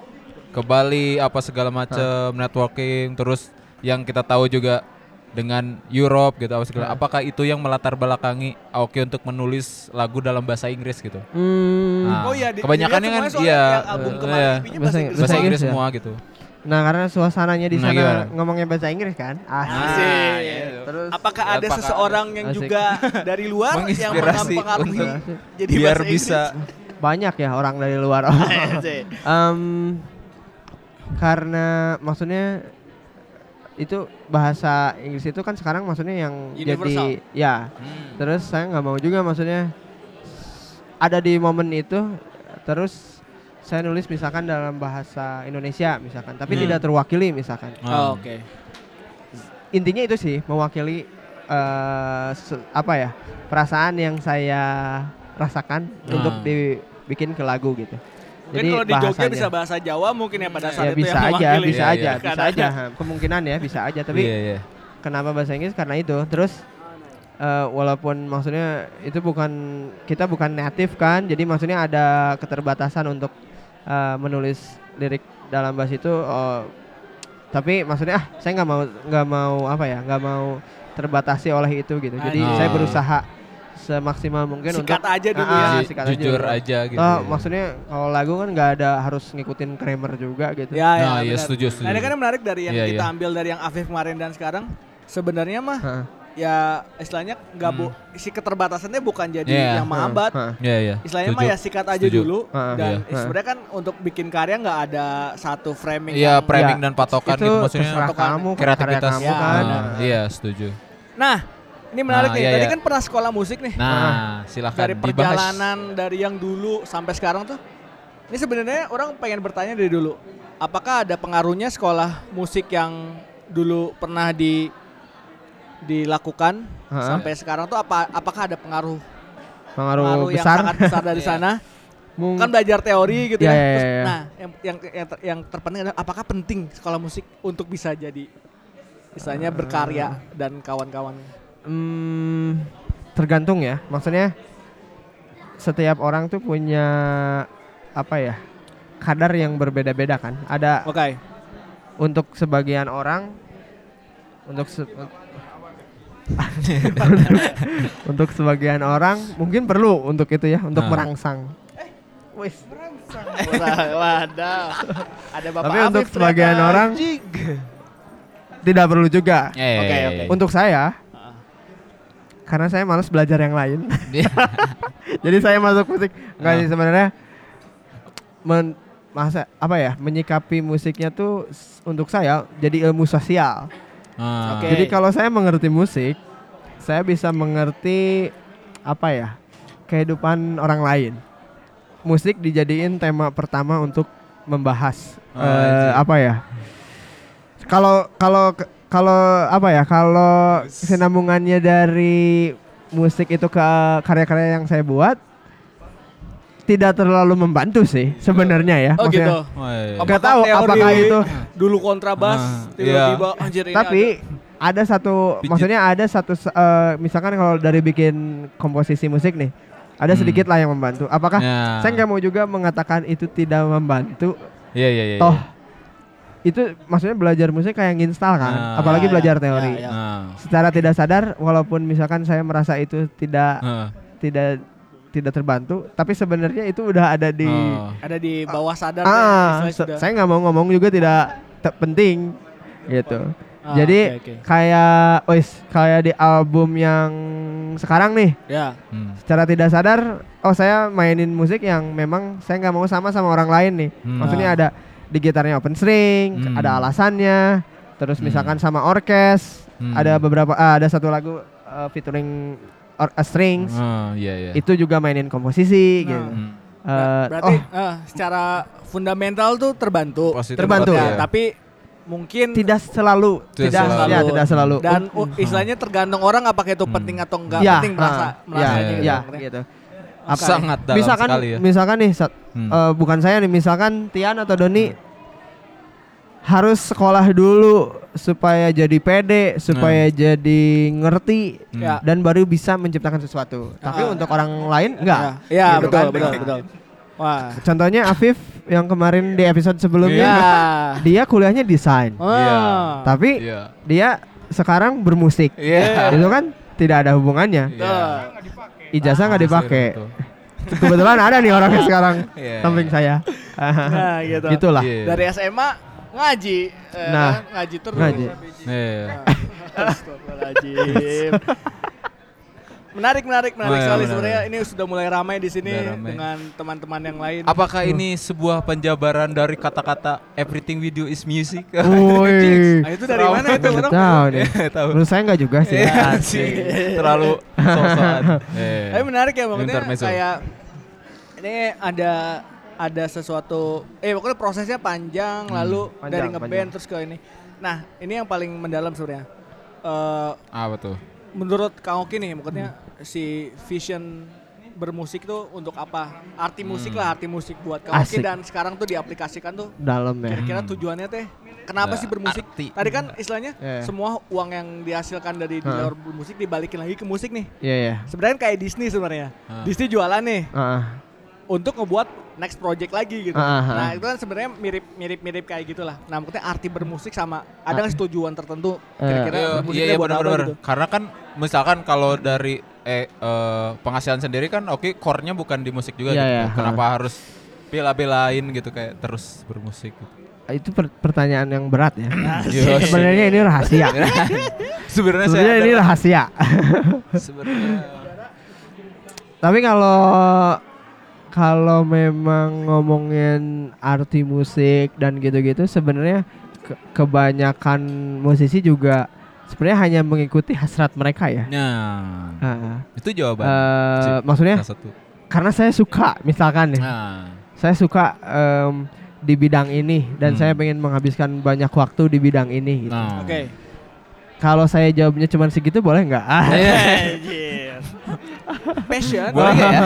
S3: ke Bali apa segala macam networking, terus yang kita tahu juga dengan Europe gitu apa segala.
S4: Hah.
S3: Apakah itu yang melatar belakangi Aoki untuk menulis lagu dalam bahasa Inggris gitu?
S4: Hmm.
S3: Nah,
S2: Oh iya,
S3: kebanyakannya kan iya,
S2: yang album
S3: eh,
S2: kemarin
S3: iya.
S4: Bahasa
S2: bahasa
S4: Inggris.
S3: Bahasa
S4: Bahasa
S3: Inggris
S4: Inggris ya?
S3: semua gitu.
S4: Nah, karena suasananya di
S3: Nah,
S4: sana
S3: gimana?
S4: ngomongnya bahasa Inggris kan? Asik.
S2: Asik.
S3: gitu.
S4: Terus
S2: Apakah ada
S3: Apakah
S2: seseorang yang
S4: Asik.
S2: juga dari luar yang
S3: Menginspirasi
S2: mempengaruhi jadi
S3: biar
S2: bahasa
S3: bisa
S2: Inggris?
S4: banyak ya orang dari luar. Em, karena maksudnya itu bahasa Inggris itu kan sekarang maksudnya yang
S2: Universal.
S4: jadi ya
S3: Hmm.
S4: terus saya nggak mau juga maksudnya ada di momen itu terus saya nulis misalkan dalam bahasa Indonesia misalkan tapi
S3: Hmm.
S4: tidak terwakili misalkan
S3: Ah.
S2: Oh, Oke.
S4: intinya itu sih mewakili eh, se- apa ya perasaan yang saya rasakan untuk
S3: Ah.
S4: dibikin ke lagu gitu
S2: Mungkin kalau di Jogja
S4: bahasanya.
S2: bisa bahasa Jawa mungkin ya pada saat
S4: ya
S2: itu
S4: bisa
S2: yang
S4: aja, bisa
S3: Iya,
S4: aja,
S3: iya.
S4: bisa aja. Kemungkinan ya bisa aja. Tapi
S3: Iya, iya.
S4: kenapa bahasa Inggris? Karena itu. Terus eh, walaupun maksudnya itu bukan kita bukan native kan, jadi maksudnya ada keterbatasan untuk eh, menulis lirik dalam bahasa itu. oh, tapi maksudnya ah saya nggak mau nggak mau apa ya, nggak mau terbatasi oleh itu gitu. Jadi
S3: Ah.
S4: saya berusaha semaksimal mungkin
S2: Sikat
S4: untuk
S2: aja dulu
S4: Ah,
S2: ya.
S3: Ju-
S4: sikat aja
S3: jujur
S4: dulu.
S3: aja gitu.
S4: Toh,
S3: ya.
S4: maksudnya kalau lagu kan nggak ada harus ngikutin grammar juga gitu.
S2: Ya, ya,
S3: Nah, iya
S2: benar.
S3: setuju, setuju.
S2: Nah, ini kan yang menarik dari yang
S3: Iya,
S2: kita
S3: iya.
S2: ambil dari yang Afif kemarin dan sekarang sebenarnya mah
S4: Ha,
S2: ya istilahnya nggak bu si keterbatasannya bukan jadi
S3: Hmm. Iya.
S2: yang menghambat.
S4: ha.
S3: Iya, iya.
S2: Istilahnya mah
S3: Setuju.
S2: ya sikat aja
S3: Setuju.
S2: dulu
S4: Ah,
S2: dan
S3: iya.
S2: sebenarnya kan untuk bikin karya nggak ada satu framing
S3: Iya,
S2: yang-
S3: framing
S4: Ya,
S3: dan patokan
S4: itu
S3: gitu maksudnya.
S2: patokan.
S4: kamu
S3: kreativitas.
S4: kamu
S2: Ya,
S4: kan.
S3: Ah, iya, setuju.
S2: Nah, ini menarik
S3: Nah,
S2: nih.
S3: iya,
S2: Tadi
S3: iya.
S2: kan pernah sekolah musik nih.
S3: Nah, silahkan
S2: dari
S3: dibahas.
S2: perjalanan dari yang dulu sampai sekarang tuh. Ini sebenarnya orang pengen bertanya dari dulu. Apakah ada pengaruhnya sekolah musik yang dulu pernah di dilakukan
S4: Ha-ha.
S2: sampai sekarang tuh apa apakah ada pengaruh
S4: pengaruh,
S2: pengaruh yang
S4: besar.
S2: sangat besar dari
S3: Iya.
S2: sana?
S4: Mung-
S2: Kan belajar teori gitu
S4: Ya,
S2: ya. Terus,
S4: ya, ya.
S2: Nah, yang yang yang, ter- yang terpenting adalah apakah penting sekolah musik untuk bisa jadi misalnya berkarya dan kawan-kawan.
S4: Hmm, tergantung ya. Maksudnya setiap orang tuh punya apa ya? kadar yang berbeda-beda kan. Ada
S2: Oke.
S4: untuk sebagian orang untuk se- untuk sebagian orang mungkin perlu untuk itu ya, untuk
S3: Nah.
S4: merangsang. Wis.
S2: Wadah. Ada Bapak
S4: Tapi
S2: Afif
S4: untuk sebagian orang tidak perlu juga.
S2: Oke, oke.
S3: iya.
S4: Untuk saya. Karena saya malas belajar yang lain.
S3: Dia-
S4: Jadi saya masuk musik enggak
S3: Ah.
S4: sih sebenarnya men- masa apa ya menyikapi musiknya tuh untuk saya jadi ilmu sosial.
S3: Ah.
S2: Oke.
S4: Jadi kalau saya mengerti musik, saya bisa mengerti apa ya kehidupan orang lain. Musik dijadiin tema pertama untuk membahas
S3: I see.
S4: apa ya? Kalau kalau kalau apa ya? Kalau kesinambungannya dari musik itu ke karya-karya yang saya buat tidak terlalu membantu sih sebenarnya ya.
S2: Oh
S4: maksudnya.
S2: gitu.
S3: Oh, iya.
S4: Nggak tahu
S2: teori
S4: apakah itu
S2: dulu kontrabas
S3: Ah,
S2: tiba-tiba anjir ini
S4: tapi ada satu
S3: Pijit.
S4: maksudnya ada satu eh, misalkan kalau dari bikin komposisi musik nih ada
S3: Hmm.
S4: sedikit lah yang membantu apakah
S3: Ya.
S4: saya nggak mau juga mengatakan itu tidak membantu
S3: Iya iya iya.
S4: toh itu maksudnya belajar musik kayak nginstal kan
S3: Ah.
S4: apalagi
S2: Ya, ya,
S4: belajar
S2: ya,
S4: teori
S2: ya.
S3: Ah.
S4: secara tidak sadar walaupun misalkan saya merasa itu tidak
S3: Ah.
S4: tidak tidak terbantu tapi sebenarnya itu udah ada di
S3: Oh.
S2: ada di bawah sadar
S4: ah se-
S2: sudah.
S4: saya nggak mau ngomong juga tidak te- penting gitu
S2: Ah,
S4: Jadi
S2: oke, oke.
S4: kayak wis kayak di album yang sekarang nih
S2: ya
S3: Hmm.
S4: secara tidak sadar oh saya mainin musik yang memang saya nggak mau sama sama orang lain nih.
S3: Hmm.
S4: Maksudnya ada di gitarnya open string,
S3: Hmm.
S4: ada alasannya. Terus
S3: Hmm.
S4: misalkan sama orkes,
S3: Hmm.
S4: ada beberapa ah, ada satu lagu uh, featuring or, uh, strings.
S3: Oh, iya iya.
S4: Itu juga mainin komposisi
S2: Nah.
S4: gitu.
S3: Hmm.
S4: Uh,
S2: berarti
S4: oh,
S2: eh, secara fundamental tuh terbantu
S3: Positif
S4: Terbantu.
S2: Ya,
S3: ya.
S2: tapi mungkin
S4: tidak selalu,
S3: Tidak
S4: tidak,
S3: selalu.
S4: ya tidak selalu.
S2: dan uh, istilahnya tergantung orang apakah itu
S3: Hmm.
S2: penting atau enggak
S4: ya,
S2: penting merasa
S4: ah,
S2: merasa
S4: ya,
S2: gitu
S4: ya,
S2: maksudnya.
S4: gitu.
S2: Oke.
S3: Sangat dalam
S4: misalkan
S3: sekali ya.
S4: misalkan nih Sat,
S3: Hmm.
S4: eh, bukan saya nih misalkan Tian atau Doni harus sekolah dulu supaya jadi pede supaya jadi ngerti
S3: Hmm.
S2: Ya.
S4: dan baru bisa menciptakan sesuatu tapi
S2: Ah.
S4: untuk orang lain enggak
S2: ya, ya
S4: Gitu
S2: betul
S4: kan?
S2: betul betul wah
S4: contohnya Afif yang kemarin di episode sebelumnya
S2: ya
S4: dia kuliahnya desain
S2: Ah.
S4: tapi
S3: Iya.
S4: dia sekarang bermusik
S3: Iya.
S4: itu kan tidak ada hubungannya
S2: Betul.
S4: Ijazah nggak dipakai
S3: Betul.
S4: kebetulan ada nih orangnya sekarang
S3: Iya.
S4: samping saya
S2: nah gitu
S4: gitulah
S3: Iya.
S2: dari SMA ngaji eh,
S4: Nah,
S2: ngaji terus
S4: ngaji.
S3: Iya.
S2: Astagfirullahaladzim. Menarik menarik menarik
S3: Oh, iya,
S2: sekali
S3: benar,
S2: sebenarnya
S3: benar.
S2: ini sudah mulai ramai di sini
S3: ramai.
S2: dengan teman-teman yang lain
S3: Apakah ini sebuah penjabaran dari kata-kata everything we do is music?
S4: Woi.
S2: nah, itu dari mana itu orang
S4: tahu nih.
S3: Iya, tahu.
S4: Menurut saya nggak juga sih.
S3: Iya sih. Terlalu sok-sokan. Iya.
S2: tapi menarik ya maksudnya kayak ini ada ada sesuatu eh pokoknya prosesnya panjang lalu
S4: Panjang,
S2: dari ngeband
S4: panjang.
S2: terus ke ini nah ini yang paling mendalam sebenarnya Eh,
S3: Apa tuh?
S2: menurut Kang Oki nih maksudnya si vision bermusik tuh untuk apa arti musik lah arti musik buat
S4: Asik.
S2: dan sekarang tuh diaplikasikan tuh
S4: Dalam ya.
S2: kira-kira
S3: Hmm.
S2: tujuannya teh kenapa
S3: Nah,
S2: sih bermusik
S3: arti.
S2: tadi kan istilahnya
S4: Iya.
S2: semua uang yang dihasilkan dari di
S4: Hah.
S2: luar bermusik dibalikin lagi ke musik nih
S4: Iya ya.
S2: sebenarnya kayak Disney sebenarnya. Disney jualan nih
S4: Heeh.
S2: untuk ngebuat next project lagi gitu.
S4: Ah, ah,
S2: Nah
S4: ah.
S2: itu kan sebenarnya mirip mirip mirip kayak gitulah. Nah maksudnya arti bermusik sama ada nggak sih tujuan tertentu
S4: Eh.
S2: kira-kira bermusiknya
S3: iya, iya
S2: buat apa
S3: benar-benar.
S2: gitu?
S3: Karena kan misalkan kalau dari eh, eh, penghasilan sendiri kan oke core-nya bukan di musik juga
S4: Iya,
S3: gitu.
S4: iya,
S3: Kenapa harus bela-belain gitu kayak terus bermusik gitu.
S4: Itu per- pertanyaan yang berat ya.
S3: Iya,
S4: Sebenarnya ini rahasia.
S3: Sebenarnya saya
S4: Sebenarnya ini rahasia.
S3: sebenarnya
S4: Tapi kalau kalau memang ngomongin arti musik dan gitu-gitu sebenarnya ke- kebanyakan musisi juga sebenarnya hanya mengikuti hasrat mereka ya.
S3: Nah,
S4: Heeh.
S3: itu jawaban.
S4: Eh,
S3: sih,
S4: maksudnya
S3: satu.
S4: karena saya suka misalkan nih
S3: Nah,
S4: saya suka em, di bidang ini dan
S3: Hmm.
S4: saya pengen menghabiskan banyak waktu di bidang ini gitu.
S3: nah.
S2: Oke.
S4: Kalau saya jawabnya cuma segitu boleh nggak? Ah,
S2: Anjir. Passion.
S3: Boleh nggak ya?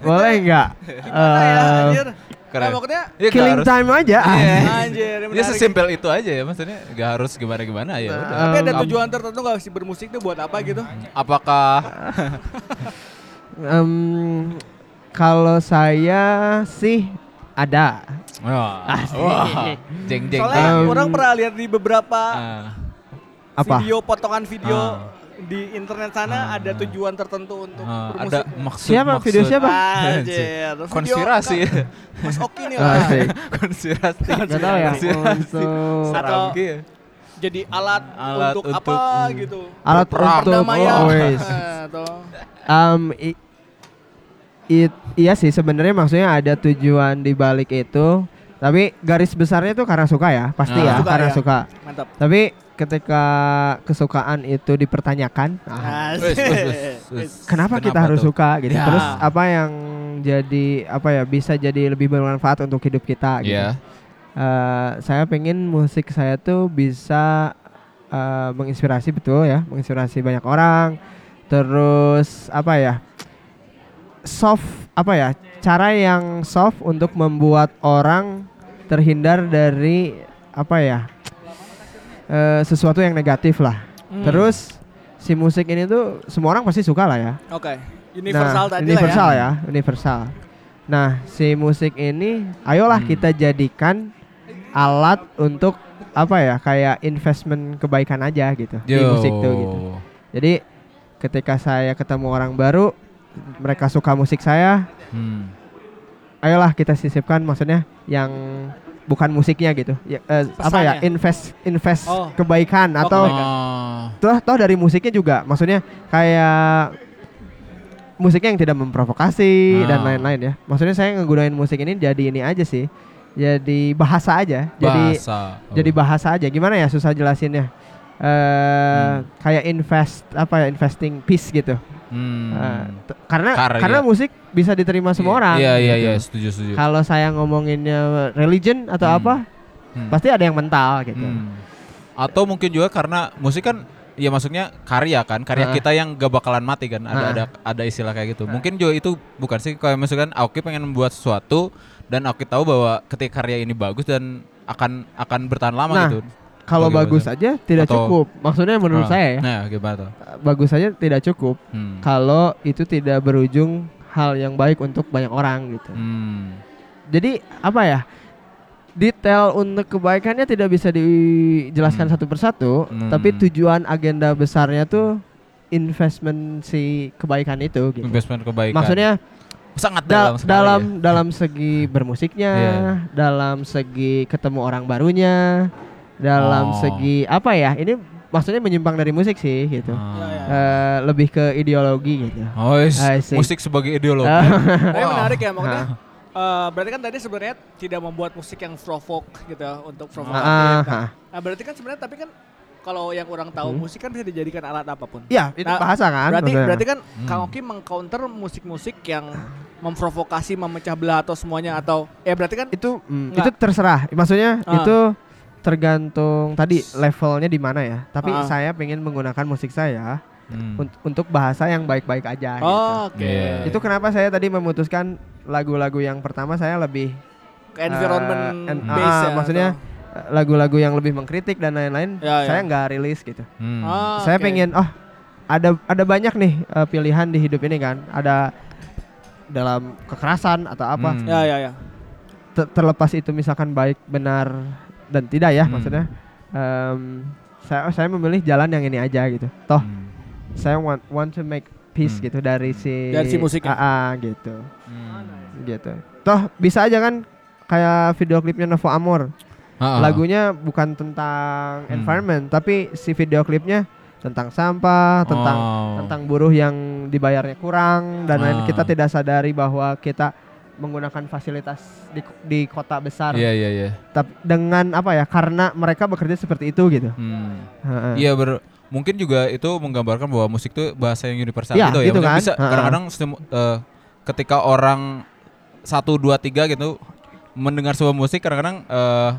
S4: boleh nggak?
S2: Gimana ya
S4: Eh,
S2: anjir?
S3: Keren.
S2: Nah, maksudnya
S3: Ya,
S4: killing
S3: harus-
S4: time aja.
S3: Iya.
S2: anjir ini
S3: Ya
S2: menarik.
S3: sesimpel itu aja ya maksudnya nggak harus gimana-gimana ya udah.
S2: Tapi ada
S4: Um,
S2: tujuan tertentu nggak sih bermusik tuh buat apa gitu?
S3: Apakah
S4: Em, kalau saya sih ada.
S3: wah, jeng jeng
S2: Soalnya
S4: Um,
S2: orang pernah lihat di beberapa
S3: Ah,
S4: Apa?
S2: video potongan video
S3: Ah.
S2: Di internet sana ada tujuan tertentu untuk
S3: ah,
S2: bermusik.
S3: ada maksud
S4: Siapa? Video siapa?
S2: Anjir. Video
S3: Konspirasi.
S2: Mas Oki nih
S4: Ah,
S2: lah.
S4: sih.
S3: Konspirasi.
S4: Nggak tahu ya.
S3: Konspirasi. Ya.
S2: jadi alat,
S3: Alat
S2: untuk,
S3: untuk-
S2: apa
S3: hmm.
S2: gitu.
S4: Alat
S3: Perang.
S4: untuk
S2: Perdamaian.
S4: oh, wes.
S2: Atau
S4: Um, i- it- iya sih sebenarnya maksudnya ada tujuan di balik itu. Tapi garis besarnya itu karena suka ya, pasti
S3: Ah.
S4: ya,
S2: Suka
S4: karena
S2: ya.
S4: suka.
S2: mantap.
S4: Tapi ketika kesukaan itu dipertanyakan, ah.
S3: Wes, wes, wes, wes.
S4: kenapa, kita harus
S3: tuh?
S4: suka gitu?
S2: Ya.
S4: Terus apa yang jadi apa ya bisa jadi lebih bermanfaat untuk hidup kita gitu.
S3: Iya.
S4: Eh, saya pengen musik saya tuh bisa eh, menginspirasi betul ya, menginspirasi banyak orang. Terus apa ya? Soft apa ya? Cara yang soft untuk membuat orang terhindar dari apa ya? Eh, sesuatu yang negatif lah.
S2: Hmm.
S4: Terus si musik ini tuh semua orang pasti suka lah ya.
S2: Oke. Universal
S4: nah,
S2: tadi
S4: universal
S2: lah ya.
S4: ya. universal. Nah, si musik ini ayolah
S3: Hmm.
S4: kita jadikan alat untuk apa ya? Kayak investment kebaikan aja gitu di
S3: Yo.
S4: musik tuh gitu. Jadi ketika saya ketemu orang baru, mereka suka musik saya,
S3: Hmm.
S4: ayolah kita sisipkan maksudnya yang bukan musiknya gitu. Ya, eh, apa ya? Invest invest
S2: Oh.
S4: kebaikan
S2: Oh,
S4: atau.
S3: Oh.
S4: toh toh dari musiknya juga maksudnya kayak musiknya yang tidak memprovokasi dan
S3: Ah.
S4: lain-lain ya maksudnya saya ngegunain musik ini jadi ini aja sih jadi bahasa aja jadi
S3: Bahasa. Oh.
S4: jadi bahasa aja gimana ya susah jelasinnya eh kayak invest apa ya investing peace gitu
S3: Hmm.
S4: T- karena
S3: Karya.
S4: karena musik bisa diterima semua orang
S3: Iya iya
S4: gitu.
S3: iya setuju setuju.
S4: kalau saya ngomonginnya religion atau
S3: Hmm.
S4: apa
S3: Hmm.
S4: pasti ada yang mental gitu
S3: Hmm. Atau mungkin juga karena musik kan ya maksudnya karya kan, karya
S4: Ah.
S3: kita yang gak bakalan mati kan. Ada
S4: Ah.
S3: ada ada istilah kayak gitu. Mungkin juga itu bukan sih kayak misalkan Aoki pengen membuat sesuatu dan Aoki tahu bahwa ketika karya ini bagus dan akan akan bertahan lama
S4: Nah,
S3: gitu.
S4: Kalau bagus aja tidak
S3: Atau-
S4: cukup maksudnya menurut
S3: Ah.
S4: saya ya
S3: Nah, gimana tuh?
S4: bagus saja tidak cukup
S3: Hmm.
S4: kalau itu tidak berujung hal yang baik untuk banyak orang gitu.
S3: Hmm.
S4: Jadi apa ya? Detail untuk kebaikannya tidak bisa dijelaskan
S3: Hmm.
S4: satu persatu,
S3: Hmm.
S4: tapi tujuan agenda besarnya tuh investment si kebaikan itu gitu.
S3: Investment kebaikan.
S4: Maksudnya
S3: sangat
S4: da-
S3: dalam
S4: dalam
S3: ya.
S4: dalam segi bermusiknya,
S3: Iya.
S4: dalam segi ketemu orang barunya, dalam
S3: Oh.
S4: segi apa ya? Ini maksudnya menyimpang dari musik sih gitu.
S3: Ah.
S2: Ya, ya.
S4: Eh, lebih ke ideologi gitu.
S3: Oh,
S4: see.
S3: musik sebagai ideologi.
S2: Tapi
S3: Wah.
S2: menarik ya makanya. eh, berarti kan tadi sebenarnya tidak membuat musik yang provoke gitu ya, untuk provokatif.
S4: Ah,
S2: kan.
S4: ah.
S2: Nah, berarti kan sebenarnya tapi kan kalau yang orang tahu
S4: Hmm.
S2: musik kan bisa dijadikan alat apa pun.
S4: Iya, itu
S2: Nah,
S4: bahasa kan.
S2: Berarti
S4: maksudnya.
S2: berarti kan
S3: Hmm.
S2: Kang Oki mengcounter musik-musik yang memprovokasi, memecah belah atau semuanya atau ya berarti kan
S4: itu mm,
S2: Nggak.
S4: itu terserah. Maksudnya
S2: Ah.
S4: itu tergantung tadi levelnya di mana ya. Tapi
S2: Ah.
S4: saya pengen menggunakan musik saya
S3: Hmm.
S4: un- untuk bahasa yang baik-baik aja gitu.
S2: Oh, oke.
S3: Iya.
S4: Itu kenapa saya tadi memutuskan lagu-lagu yang pertama saya lebih
S2: Ke environment
S4: en-
S2: base
S4: ah,
S2: ya.
S4: maksudnya lagu-lagu yang lebih mengkritik dan lain-lain
S2: Ya, ya.
S4: saya nggak rilis gitu.
S3: Hmm.
S2: Ah,
S4: saya
S2: oke.
S4: pengen oh ada ada banyak nih eh, pilihan di hidup ini kan. Ada dalam kekerasan atau apa.
S3: Hmm.
S2: Ya ya ya.
S4: Ter- terlepas itu misalkan baik benar dan tidak ya
S3: Hmm.
S4: maksudnya em, saya saya memilih jalan yang ini aja gitu. Toh
S3: Hmm.
S4: saya want want to make peace
S3: Hmm.
S4: gitu dari si
S2: Dari si musiknya.
S4: Ah, ah, gitu.
S3: Hmm.
S4: Gitu. Toh bisa aja kan kayak video klipnya Novo Amor.
S3: Ah, ah.
S4: Lagunya bukan tentang
S3: Hmm.
S4: environment tapi si video klipnya tentang sampah, tentang
S3: Oh.
S4: tentang buruh yang dibayarnya kurang dan lain
S3: Ah.
S4: kita tidak sadari bahwa kita menggunakan fasilitas di, di kota besar
S3: Iya iya iya.
S4: tapi dengan apa ya karena mereka bekerja seperti itu gitu
S3: Hmm.
S4: Heeh.
S3: Iya ber mungkin juga itu menggambarkan bahwa musik itu bahasa yang universal
S4: Iya,
S3: gitu ya.
S4: gitu kan.
S3: Bisa kadang-kadang eh, ketika orang satu dua tiga gitu mendengar sebuah musik kadang-kadang eh,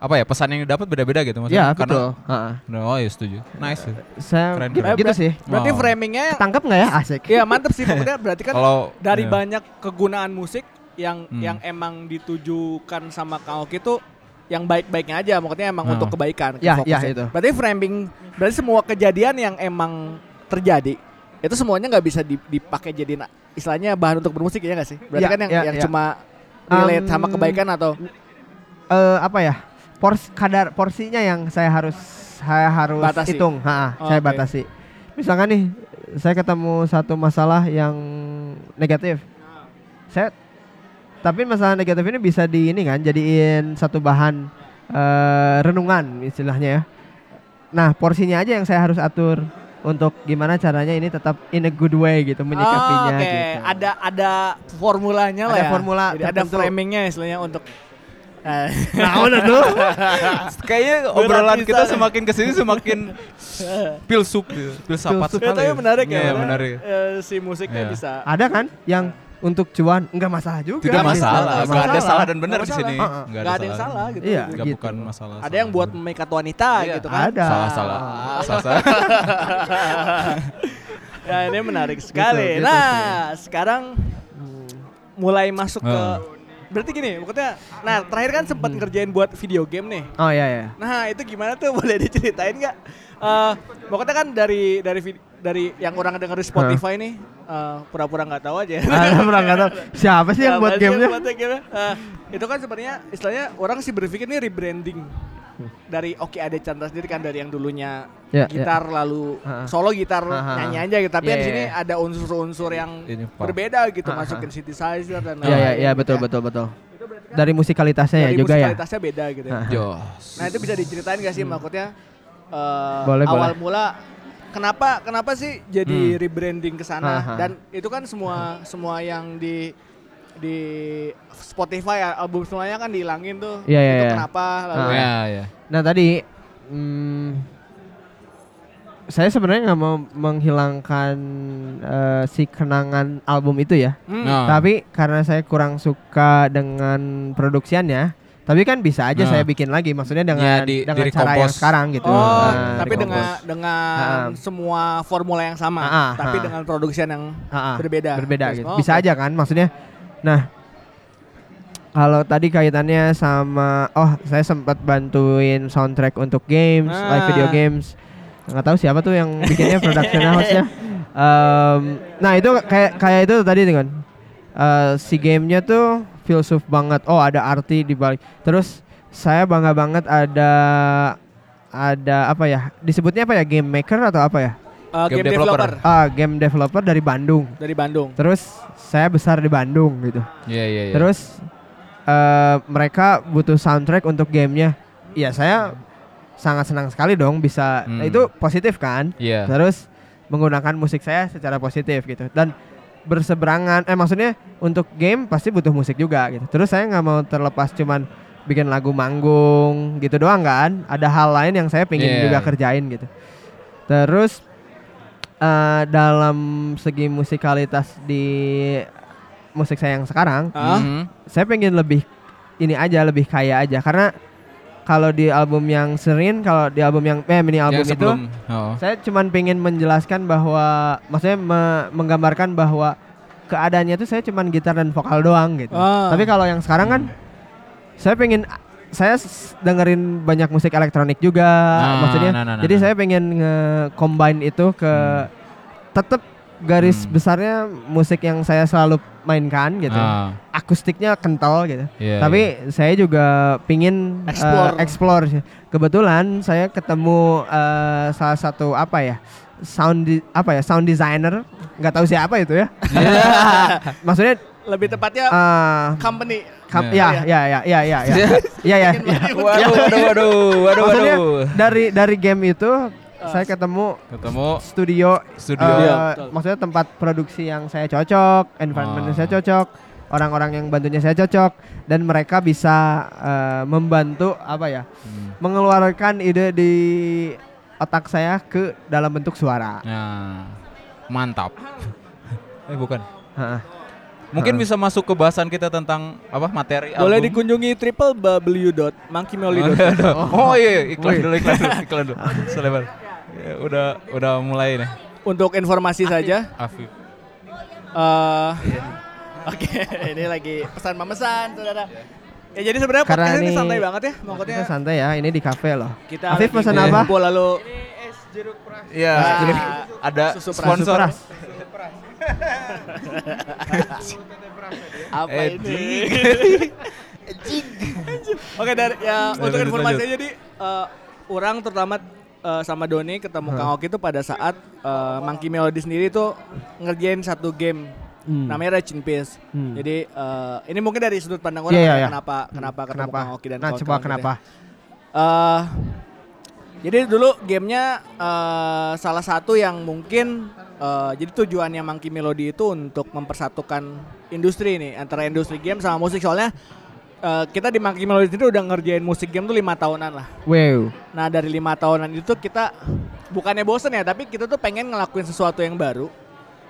S3: apa ya pesan yang didapat beda-beda gitu
S4: Iya
S3: maksudnya.
S4: betul Heeh.
S3: Karena, oh ya setuju. Nice. sih.
S4: saya
S3: Keren,
S4: gitu,
S3: keren.
S4: gitu sih
S2: Berarti framingnya
S4: tangkap nggak ya asik
S2: Iya mantep sih maksudnya berarti kan
S3: Kalau
S2: dari
S3: iya.
S2: banyak kegunaan musik yang
S3: Hmm.
S2: yang emang ditujukan sama Kang Oki itu yang baik-baiknya aja maksudnya emang
S3: Nah.
S2: untuk kebaikan
S4: Ya, ya, itu.
S2: berarti framing berarti semua kejadian yang emang terjadi itu semuanya nggak bisa di- dipakai jadi istilahnya bahan untuk bermusik ya nggak sih berarti
S4: Ya,
S2: kan yang
S4: ya,
S2: yang
S4: ya.
S2: cuma relate
S4: Um,
S2: sama kebaikan atau
S4: Eh, apa ya pors kadar porsinya yang saya harus saya harus
S2: Batasi.
S4: hitung Ha,
S2: Oh,
S4: saya
S2: oke.
S4: batasi misalkan nih saya ketemu satu masalah yang negatif saya tapi masalah negatif ini bisa di ini kan jadiin satu bahan eh, renungan istilahnya ya nah porsinya aja yang saya harus atur untuk gimana caranya ini tetap in a good way gitu menyikapinya
S2: Oh, Oke,
S4: gitu.
S2: ada ada formulanya lah
S4: Ada
S2: ya.
S4: formula
S2: Jadi ada framingnya istilahnya untuk eh,
S4: Nah, udah tuh.
S3: Kayaknya obrolan kita semakin ke sini semakin filsuf gitu. Filsafat.
S2: Ya,
S3: sekali.
S2: tapi menarik ya.
S3: Iya, menarik.
S2: eh, si musiknya
S3: Iya.
S2: bisa.
S4: Ada kan yang untuk cuan enggak masalah juga.
S3: Tidak
S2: Nggak
S3: masalah,
S2: masalah.
S3: nggak ada salah dan
S2: Nggak
S3: benar di sini. Nggak
S2: Gak ada yang salah gitu.
S4: Iya.
S3: Nggak
S4: gitu.
S3: bukan masalah.
S2: Ada yang buat memikat wanita
S3: Iya.
S2: gitu kan.
S4: Ada.
S3: salah salah. Salah salah.
S2: ya ini menarik sekali.
S4: gitu
S2: nah, sekarang mulai masuk ke
S3: Oh.
S2: Berarti gini, pokoknya nah terakhir kan sempat ngerjain buat video game nih.
S4: Oh iya ya.
S2: Nah, itu gimana tuh boleh diceritain nggak? Eh, pokoknya kan dari dari vid- dari yang orang denger di Spotify nih eh, pura-pura nggak tahu aja.
S4: Ada pernah nggak tahu siapa sih yang buat gamenya?
S2: buat gamenya? Eh, itu kan sebenarnya istilahnya orang sih berpikir nih rebranding dari Oke Ade Chandra sendiri kan dari yang dulunya
S4: Ya,
S2: gitar lalu
S4: Ha-ha.
S2: solo gitar
S4: Ha-ha.
S2: nyanyi aja gitu tapi
S4: Iya,
S2: di
S4: iya,
S2: sini
S4: iya.
S2: ada unsur-unsur yang
S3: Ini,
S2: berbeda gitu
S4: Ha-ha.
S2: masukin synthesizer dan
S4: Iya iya
S2: lain-lain
S4: iya
S2: gitu
S4: betul
S2: ya.
S4: betul betul.
S2: Kan
S4: Dari musikalitasnya ya
S2: dari
S4: juga ya.
S2: musikalitasnya beda gitu ya.
S3: Jos.
S2: Nah itu bisa diceritain gak sih maksudnya eh,
S4: Boleh,
S2: awal
S4: boleh.
S2: mula kenapa kenapa sih jadi
S3: Hmm.
S2: rebranding ke sana dan itu kan semua semua yang di di Spotify ya, album semuanya kan dihilangin tuh.
S4: Iya, iya,
S2: itu
S4: iya.
S2: kenapa lalu
S4: Ah.
S3: Ya, ya.
S4: Nah tadi hmm, saya sebenarnya nggak mau menghilangkan eh, si kenangan album itu ya.
S2: Hmm.
S3: Nah.
S4: Tapi karena saya kurang suka dengan produksiannya, tapi kan bisa aja
S3: Nah.
S4: saya bikin lagi. Maksudnya dengan
S3: Ya, di-
S4: dengan
S3: di
S4: cara yang sekarang gitu.
S2: Oh,
S4: Nah,
S2: tapi dengan dengan
S4: Ah.
S2: semua formula yang sama,
S4: Ah, ah,
S2: tapi
S4: ah.
S2: dengan produksian yang
S4: Ah, ah,
S2: berbeda.
S4: berbeda
S2: Terus,
S4: gitu.
S2: oh,
S4: Bisa
S2: oke.
S4: aja kan maksudnya. Nah, kalau tadi kaitannya sama oh saya sempat bantuin soundtrack untuk games, live video games. Nggak tahu siapa tuh yang bikinnya production house-nya. Em, nah, itu kayak kayak itu tadi dengan eh, si gamenya tuh filsuf banget. Oh, ada arti di balik. Terus saya bangga banget ada ada apa ya? Disebutnya apa ya? Game maker atau apa ya?
S2: Eh, game,
S3: Game
S2: developer.
S3: developer.
S4: Ah, game developer dari Bandung.
S2: dari Bandung.
S4: Terus saya besar di Bandung gitu.
S3: Iya, iya, iya.
S4: Terus eh, mereka butuh soundtrack untuk gamenya. Ya saya sangat senang sekali dong bisa.
S3: Hmm.
S4: Nah, itu positif kan?
S3: Iya.
S4: Terus menggunakan musik saya secara positif gitu. Dan berseberangan. Eh maksudnya untuk game pasti butuh musik juga gitu. Terus saya nggak mau terlepas cuman bikin lagu manggung gitu doang kan. Ada hal lain yang saya pengen
S3: Iya.
S4: juga kerjain gitu. Terus eh, dalam segi musikalitas di musik saya yang sekarang,
S3: Mhm.
S4: saya pengen lebih ini aja lebih kaya aja karena kalau di album yang Serin, kalau di album yang eh mini album
S3: Yang
S4: itu
S3: oh.
S4: saya cuman pengen menjelaskan bahwa maksudnya me- menggambarkan bahwa keadaannya itu saya cuman gitar dan vokal doang gitu.
S2: Ah.
S4: Tapi kalau yang sekarang kan saya pengen saya dengerin banyak musik elektronik juga
S3: Nah,
S4: maksudnya.
S3: nah, nah, nah,
S4: jadi
S3: nah.
S4: saya pengen nge-combine itu ke tetap garis
S3: Hmm.
S4: besarnya musik yang saya selalu mainkan gitu.
S3: Ah,
S4: Akustiknya kental gitu.
S3: iya,
S4: Tapi
S3: iya.
S4: saya juga pingin eh,
S2: Explore.
S4: explore sih. Kebetulan saya ketemu eh, salah satu apa ya? Sound di- apa ya? Sound designer. nggak tahu siapa itu ya. Maksudnya
S2: lebih tepatnya
S4: eh
S2: company.
S4: kam-
S3: Iya.
S4: ya, ya, ya, ya, ya, ya. Iya, ya. ya.
S3: Waduh, waduh, waduh, waduh,
S4: Maksudnya
S3: waduh.
S4: dari dari game itu saya ketemu
S3: Ketemu
S4: studio
S3: studio.
S2: Iya, betul.
S4: maksudnya tempat produksi yang saya cocok, environment yang
S3: Ah.
S4: saya cocok, orang-orang yang bantunya saya cocok dan mereka bisa eh, membantu apa ya?
S3: Hmm.
S4: mengeluarkan ide di otak saya ke dalam bentuk suara.
S3: Nah, mantap. eh bukan.
S4: Heeh.
S3: Mungkin bisa masuk ke bahasan kita tentang apa materi
S2: Boleh
S3: album.
S2: dikunjungi www.monkeymolly.com.
S3: Oh iya, iklan
S4: Wih.
S3: dulu, iklan dulu, iklan dulu. Selebar. Udah udah mulai nih.
S2: Untuk informasi saja,
S3: Afif.
S2: eh Oke, ini lagi pesan memesan, saudara. Ya jadi sebenarnya
S4: Karena
S2: podcast ini
S4: ini-
S2: santai banget ya, maksudnya
S4: Kita santai ya, ini di cafe loh.
S2: kita
S4: Afif pesan
S3: Iya.
S4: apa?
S2: ngumpul lalu
S3: Iya,
S2: Ah,
S3: jadi ada
S2: susu peras.
S3: sponsor.
S4: Susu peras.
S2: apa
S3: Eh,
S2: ini? Oke dari ya untuk informasi aja jadi eh, orang terutama eh, sama Doni ketemu
S4: Hah.
S2: Kang Oki itu pada saat eh, Monkey Melody sendiri tuh ngerjain satu game
S4: Hmm.
S2: namanya Raging Peace.
S4: Hmm.
S2: Jadi eh, ini mungkin dari sudut pandang orang
S4: Iya, iya,
S2: ya,
S4: iya.
S2: kenapa kenapa ketemu
S4: Kenapa?
S2: Kang Oki dan
S4: Nah, coba kenapa?
S2: gitu ya. Eh, Jadi dulu gamenya eh, salah satu yang mungkin eh, jadi tujuannya Monkey Melody itu untuk mempersatukan industri nih antara industri game sama musik soalnya eh, kita di Monkey Melody itu udah ngerjain musik game tuh lima tahunan lah.
S4: Wow.
S2: Nah dari lima tahunan itu kita bukannya bosen ya, tapi kita tuh pengen ngelakuin sesuatu yang baru.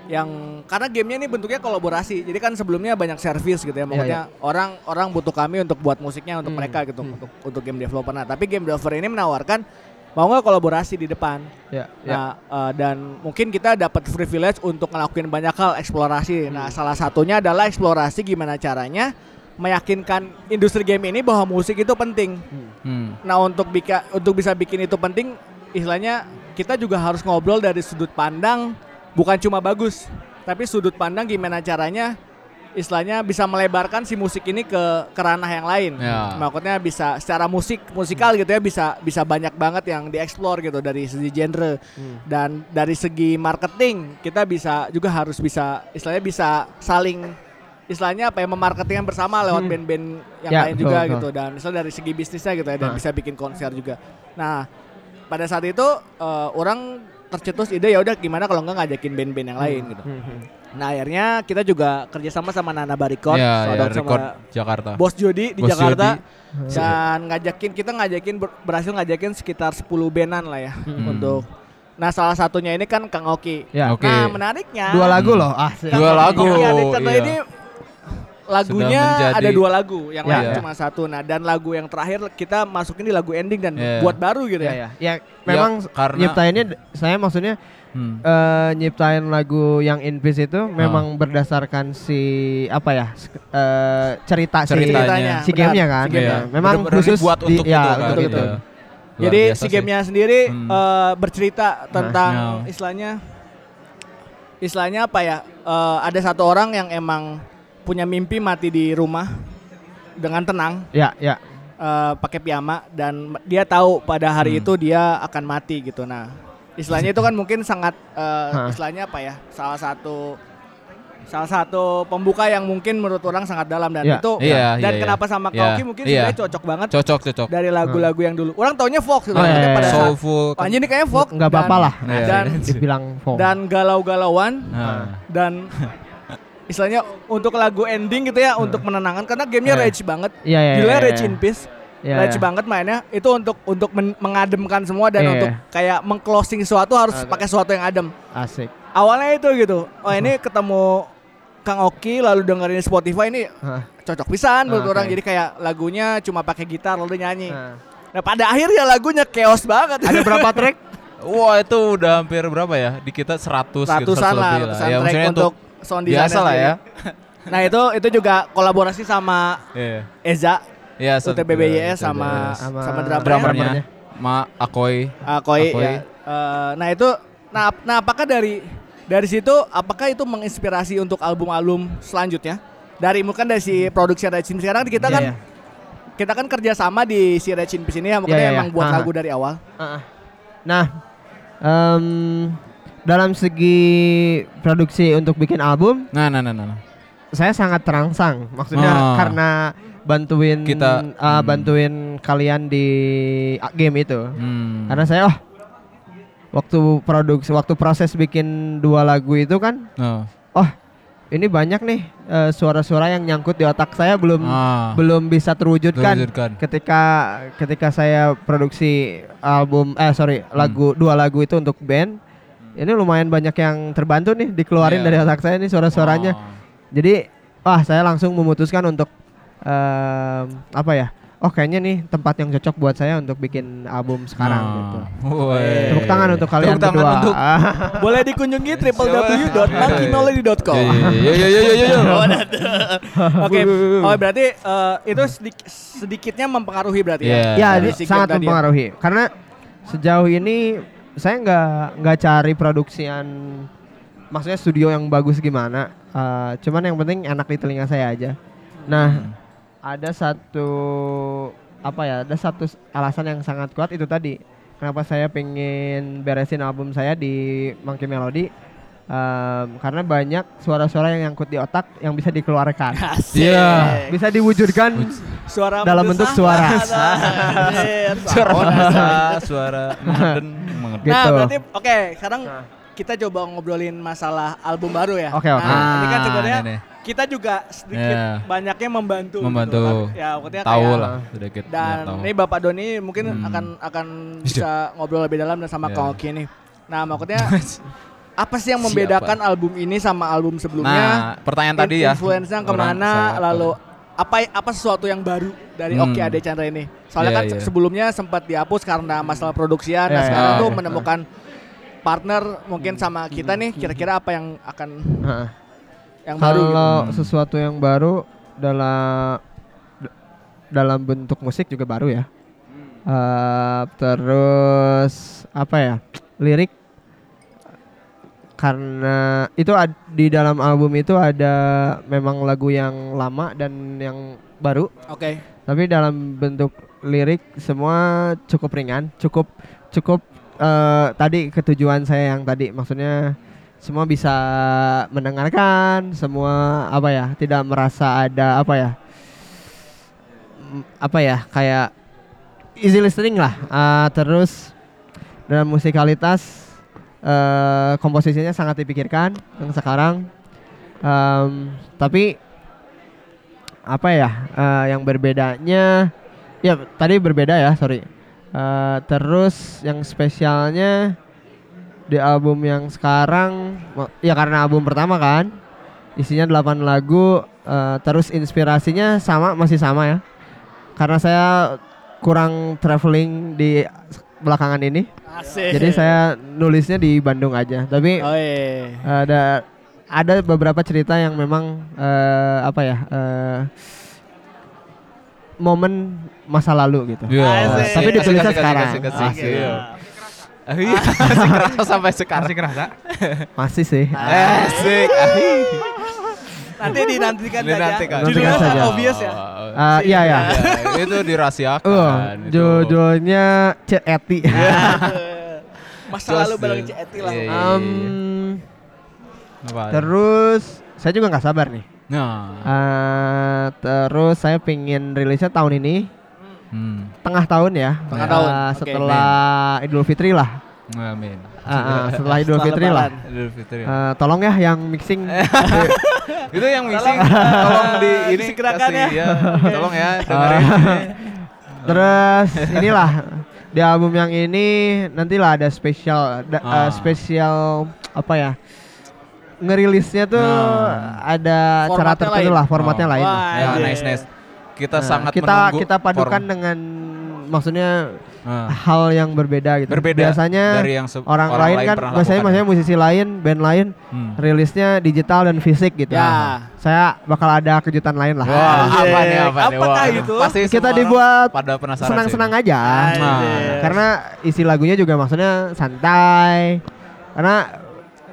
S2: Yang karena gamenya ini bentuknya kolaborasi, jadi kan sebelumnya banyak service gitu ya, maksudnya orang orang butuh kami untuk buat musiknya untuk
S4: Hmm,
S2: mereka gitu,
S4: hmm.
S2: untuk untuk game developer. Nah tapi game developer ini menawarkan mau nggak kolaborasi di depan.
S4: Ya, ya.
S2: Nah eh, dan mungkin kita dapat privilege untuk ngelakuin banyak hal eksplorasi.
S4: Hmm.
S2: Nah salah satunya adalah eksplorasi gimana caranya meyakinkan industri game ini bahwa musik itu penting.
S3: Hmm.
S2: Nah untuk bika, untuk bisa bikin itu penting, istilahnya kita juga harus ngobrol dari sudut pandang bukan cuma bagus, tapi sudut pandang gimana caranya istilahnya bisa melebarkan si musik ini ke ke ranah yang lain.
S3: Ya.
S2: Maksudnya bisa secara musik musikal gitu ya bisa bisa banyak banget yang dieksplor gitu dari segi genre dan dari segi marketing kita bisa juga harus bisa istilahnya bisa saling istilahnya apa ya memarketingkan bersama lewat
S4: Hmm.
S2: band-band yang
S4: Ya,
S2: lain
S4: betul,
S2: juga
S4: betul.
S2: gitu dan misalnya dari segi bisnisnya gitu ya dan
S4: Nah.
S2: bisa bikin konser juga. Nah pada saat itu eh, orang tercetus ide ya udah gimana kalau nggak ngajakin band-band yang lain gitu.
S4: Hmm, hmm.
S2: Nah akhirnya kita juga kerjasama sama Nana Barikot,
S3: Ya, ya,
S2: sama
S3: Jakarta.
S2: Bos Jody di
S3: Bos
S2: Jakarta
S3: Jody.
S2: dan ngajakin kita ngajakin ber- berhasil ngajakin sekitar 10 bandan lah ya
S3: Hmm.
S2: untuk Nah salah satunya ini kan Kang Oki.
S4: Ya.
S3: Oke.
S2: Nah menariknya
S4: Dua lagu loh. Ah,
S3: Dua lagu.
S2: Iya, di
S3: iya.
S2: ini lagunya
S3: menjadi-
S2: ada dua lagu, yang
S4: Ya,
S2: lain
S3: ya.
S2: cuma satu. Nah dan lagu yang terakhir kita masukin di lagu ending dan
S3: Ya.
S2: buat baru gitu
S4: ya,
S2: ya.
S4: ya. Ya, memang
S3: karena-
S4: nyiptainnya saya maksudnya
S3: Hmm.
S4: eh nyiptain lagu yang In Peace itu memang berdasarkan si apa ya eh, cerita si
S3: Ceritanya.
S4: si
S2: benar,
S4: gamenya kan.
S2: si gamenya.
S4: Ya, Memang
S3: Bener-bener
S4: khusus
S3: dibuat untuk
S4: di, ya,
S3: itu kan.
S4: betul.
S2: betul.
S3: Luar
S2: Jadi si
S3: sih.
S2: gamenya sendiri
S3: Hmm.
S2: eh, bercerita tentang
S3: Nah.
S2: istilahnya istilahnya apa ya? eh, ada satu orang yang emang punya mimpi mati di rumah dengan tenang
S4: Ya, ya.
S2: eh, pakai piyama dan dia tahu pada hari
S3: Hmm.
S2: itu dia akan mati gitu. Nah, istilahnya itu kan mungkin sangat
S4: Hah.
S2: istilahnya apa ya? Salah satu salah satu pembuka yang mungkin menurut orang sangat dalam dan
S4: Ya.
S2: itu
S3: Iya,
S2: dan
S3: iya, iya.
S2: kenapa sama
S3: Iya,
S2: Kauki mungkin
S3: iya.
S2: sebenarnya cocok banget
S3: Cocok, cocok.
S2: dari lagu-lagu yang dulu. Orang taunya Fox gitu.
S4: Oh,
S2: maksudnya
S4: iya,
S2: pada saat
S3: Soulful.
S2: Oh, anjing ini kayaknya folk
S4: Nggak apa-apa
S2: dan-.
S3: Iya,
S2: Dan.
S4: Dibilang folk.
S2: dan galau-galauan
S3: Nah.
S2: dan istilahnya untuk lagu ending gitu ya untuk menenangkan karena gamenya
S3: Iya.
S2: rage banget.
S4: Iya, iya,
S2: Judulnya
S4: iya,
S2: Rage
S4: iya.
S2: in Peace.
S4: Iya,
S2: rage
S4: iya.
S2: banget mainnya itu untuk untuk men- mengademkan semua dan
S4: Iya,
S2: untuk
S4: iya.
S2: kayak mengclosing sesuatu harus
S4: Ada.
S2: pakai sesuatu yang adem.
S4: Asik.
S2: Awalnya itu gitu. Oh ini ketemu Kang Oki lalu dengerin Spotify ini
S4: Hah.
S2: cocok pisan menurut
S4: Oke.
S2: orang jadi kayak lagunya cuma pakai gitar lalu dia nyanyi.
S4: Nah.
S2: Nah pada akhirnya lagunya chaos banget.
S4: Ada berapa track?
S3: Wah itu udah hampir berapa ya? Di kita 100 gitu,
S2: ratusan
S3: 100
S2: lah,
S3: lebih
S2: ratusan
S3: Ya,
S2: track
S3: maksudnya
S2: untuk sound design
S3: biasa lah ya.
S2: Nah itu itu juga kolaborasi sama
S3: Iya.
S2: Eza,
S3: Iya, se-
S2: UTBBYS sama
S3: UTBBYS.
S2: sama, drummernya.
S3: drummernya Ma Akoy.
S2: Ah, Koi,
S3: Akoy.
S2: ya. Eh, nah itu, nah, ap- nah apakah dari dari situ, apakah itu menginspirasi untuk album-album selanjutnya? Dari mungkin dari si produksi Recin sekarang kita
S4: Iya,
S2: kan
S4: iya.
S2: kita kan kerja sama di si Recin Peace ini ya, makanya
S4: Iya, iya,
S2: emang
S4: iya.
S2: buat
S4: Aha.
S2: lagu dari awal.
S4: Ah. Nah, em, dalam segi produksi untuk bikin album,
S3: Nah, nah, nah, nah. nah.
S4: saya sangat terangsang. Maksudnya
S3: Ah.
S4: karena bantuin
S3: Kita,
S4: ah,
S3: hmm.
S4: bantuin kalian di ah, game itu.
S3: Hmm.
S4: Karena saya oh waktu produksi waktu proses bikin dua lagu itu kan,
S3: Oh.
S4: oh ini banyak nih eh, suara-suara yang nyangkut di otak saya belum
S3: Ah.
S4: belum bisa terwujudkan.
S3: Terwujudkan.
S4: ketika ketika saya produksi album eh sorry
S3: Hmm.
S4: lagu dua lagu itu untuk band ini lumayan banyak yang terbantu nih dikeluarin
S3: Iya.
S4: dari otak saya nih suara-suaranya
S3: Oh.
S4: jadi wah saya langsung memutuskan untuk em, apa ya oh kayaknya nih tempat yang cocok buat saya untuk bikin album sekarang
S3: Ah.
S4: gitu tepuk tangan untuk kalian
S3: Tepuk tangan
S4: berdua
S3: untuk-
S2: Boleh dikunjungi www.monkeymelody.com.
S3: Yo yo yo yo yo yo.
S2: Ada. Oke, oh berarti eh, itu sedik- sedikitnya mempengaruhi berarti
S3: Iya.
S2: ya?
S4: ya
S2: si game
S4: sangat
S2: ya?
S4: mempengaruhi karena sejauh ini saya nggak nggak cari produksian maksudnya studio yang bagus gimana. Eh, cuman yang penting enak di telinga saya aja. Nah ada satu apa ya ada satu alasan yang sangat kuat itu tadi. Kenapa saya pengen beresin album saya di Monkey Melody? Em, karena banyak suara-suara yang nyangkut di otak yang bisa dikeluarkan.
S3: Iya.
S4: bisa diwujudkan
S2: Suara
S4: Dalam bentuk suara.
S3: Suara
S2: say.
S3: suara mengeden, mengeden.
S4: Gitu.
S2: Nah, berarti oke, sekarang kita coba ngobrolin masalah album baru ya.
S4: Oke, oke.
S2: Nah, ini kan
S3: Ah,
S2: sebenarnya
S3: ini
S2: kita juga sedikit
S3: Iya.
S2: banyaknya membantu. gitu.
S3: Membantu.
S2: ya, pokoknya
S3: Tahu
S2: kayak-
S3: lah sedikit. ya,
S2: Dan
S3: tahu.
S2: ini Bapak Doni mungkin
S3: Hmm.
S2: akan akan bisa ngobrol lebih dalam dan sama
S3: Iya.
S2: Kang Oki nih. Nah, maksudnya apa sih yang
S3: Siapa?
S2: membedakan album ini sama album sebelumnya?
S3: Nah, pertanyaan tadi ya.
S2: Influence-nya ke
S3: mana,
S2: lalu apa apa sesuatu yang baru dari
S3: Hmm.
S2: Oki Ade Chandra ini? Soalnya
S3: Iya,
S2: kan
S3: iya.
S2: sebelumnya sempat dihapus karena masalah produksian. Nah,
S4: Iya,
S2: sekarang
S3: iya,
S2: tuh
S3: iya.
S2: menemukan partner mungkin sama kita nih. Kira-kira apa yang akan
S4: Heeh.
S2: yang baru? gitu?
S4: Kalau
S3: Hmm.
S4: sesuatu yang baru dalam dalam bentuk musik juga baru ya. Eh, terus apa ya? Lirik karena itu ad- di dalam album itu ada memang lagu yang lama dan yang baru,
S2: Oke.
S4: tapi dalam bentuk lirik semua cukup ringan, cukup cukup eh, tadi ketujuan saya yang tadi maksudnya semua bisa mendengarkan, semua apa ya, tidak merasa ada apa ya, apa ya kayak easy listening lah. Eh, terus dalam musikalitas eh, komposisinya sangat dipikirkan yang sekarang, Em, tapi apa ya eh, yang berbedanya ya tadi berbeda ya sorry. Eh, terus yang spesialnya di album yang sekarang ma- ya karena album pertama kan isinya 8 lagu eh, terus inspirasinya sama masih sama ya. Karena saya kurang traveling di belakangan ini
S2: Asik.
S4: jadi saya nulisnya di Bandung aja tapi
S2: Oh iya.
S4: ada ada beberapa cerita yang memang eh, apa ya eh, momen masa lalu gitu.
S3: Iya.
S2: Asik.
S4: Tapi ditulisnya sekarang.
S2: Asik.
S3: kasih. Iya. Ah, iya, Masih kerasa sampai sekarang.
S5: Masih kerasa?
S4: Masih sih.
S3: Asik.
S2: Nanti dinantikan saja.
S3: Dinantikan.
S2: Judulnya
S4: Nantikan saja.
S2: obvious ya.
S4: Ah, iya ya.
S3: Ya, itu dirahasiakan.
S4: Uh,
S3: itu.
S4: judulnya Cek Eti.
S2: Masa
S3: Terus,
S2: lalu bareng CET lah.
S3: iya, iya.
S4: Em,
S3: Apa?
S4: terus saya juga nggak sabar nih.
S3: Nah.
S4: Eh, terus saya pingin rilisnya tahun ini
S3: Hmm.
S4: tengah tahun ya.
S2: Tengah
S4: Eh,
S2: tahun, oke.
S4: Setelah Idul Fitri lah.
S3: Amin.
S4: Ah, ah, setelah Idul Fitri lah.
S3: Idul Fitri.
S4: Eh, tolong ya yang mixing
S3: itu yang mixing tolong di ini kasih
S2: ya.
S3: ya. Tolong ya dengerin.
S4: Terus inilah di album yang ini nantilah ada spesial da-
S3: Ah.
S4: eh, spesial apa ya? Ngerilisnya tuh
S3: Nah.
S4: ada cara
S2: Formatnya
S4: tertentu
S2: lain.
S4: lah, formatnya
S3: Oh.
S4: lain.
S2: Wah,
S3: Ya,
S2: iya.
S3: nice nice. Kita
S4: Nah,
S3: sangat
S4: kita
S3: menunggu
S4: kita padukan
S3: form-
S4: dengan maksudnya
S3: Ah.
S4: hal yang berbeda gitu.
S3: berbeda
S4: Biasanya
S3: dari yang se-
S4: orang, lain kan
S3: pernah
S4: biasanya maksudnya musisi lain, band lain
S3: Hmm.
S4: rilisnya digital dan fisik gitu.
S2: Ya.
S4: Saya bakal ada kejutan lain lah.
S3: Wah, apa nih apa nih?
S2: Apakah
S3: Wah,
S2: itu?
S3: Pasti
S4: Kita
S3: orang
S4: dibuat
S3: pada penasaran
S4: Senang-senang aja.
S3: Nah,
S4: Karena isi lagunya juga maksudnya santai. Karena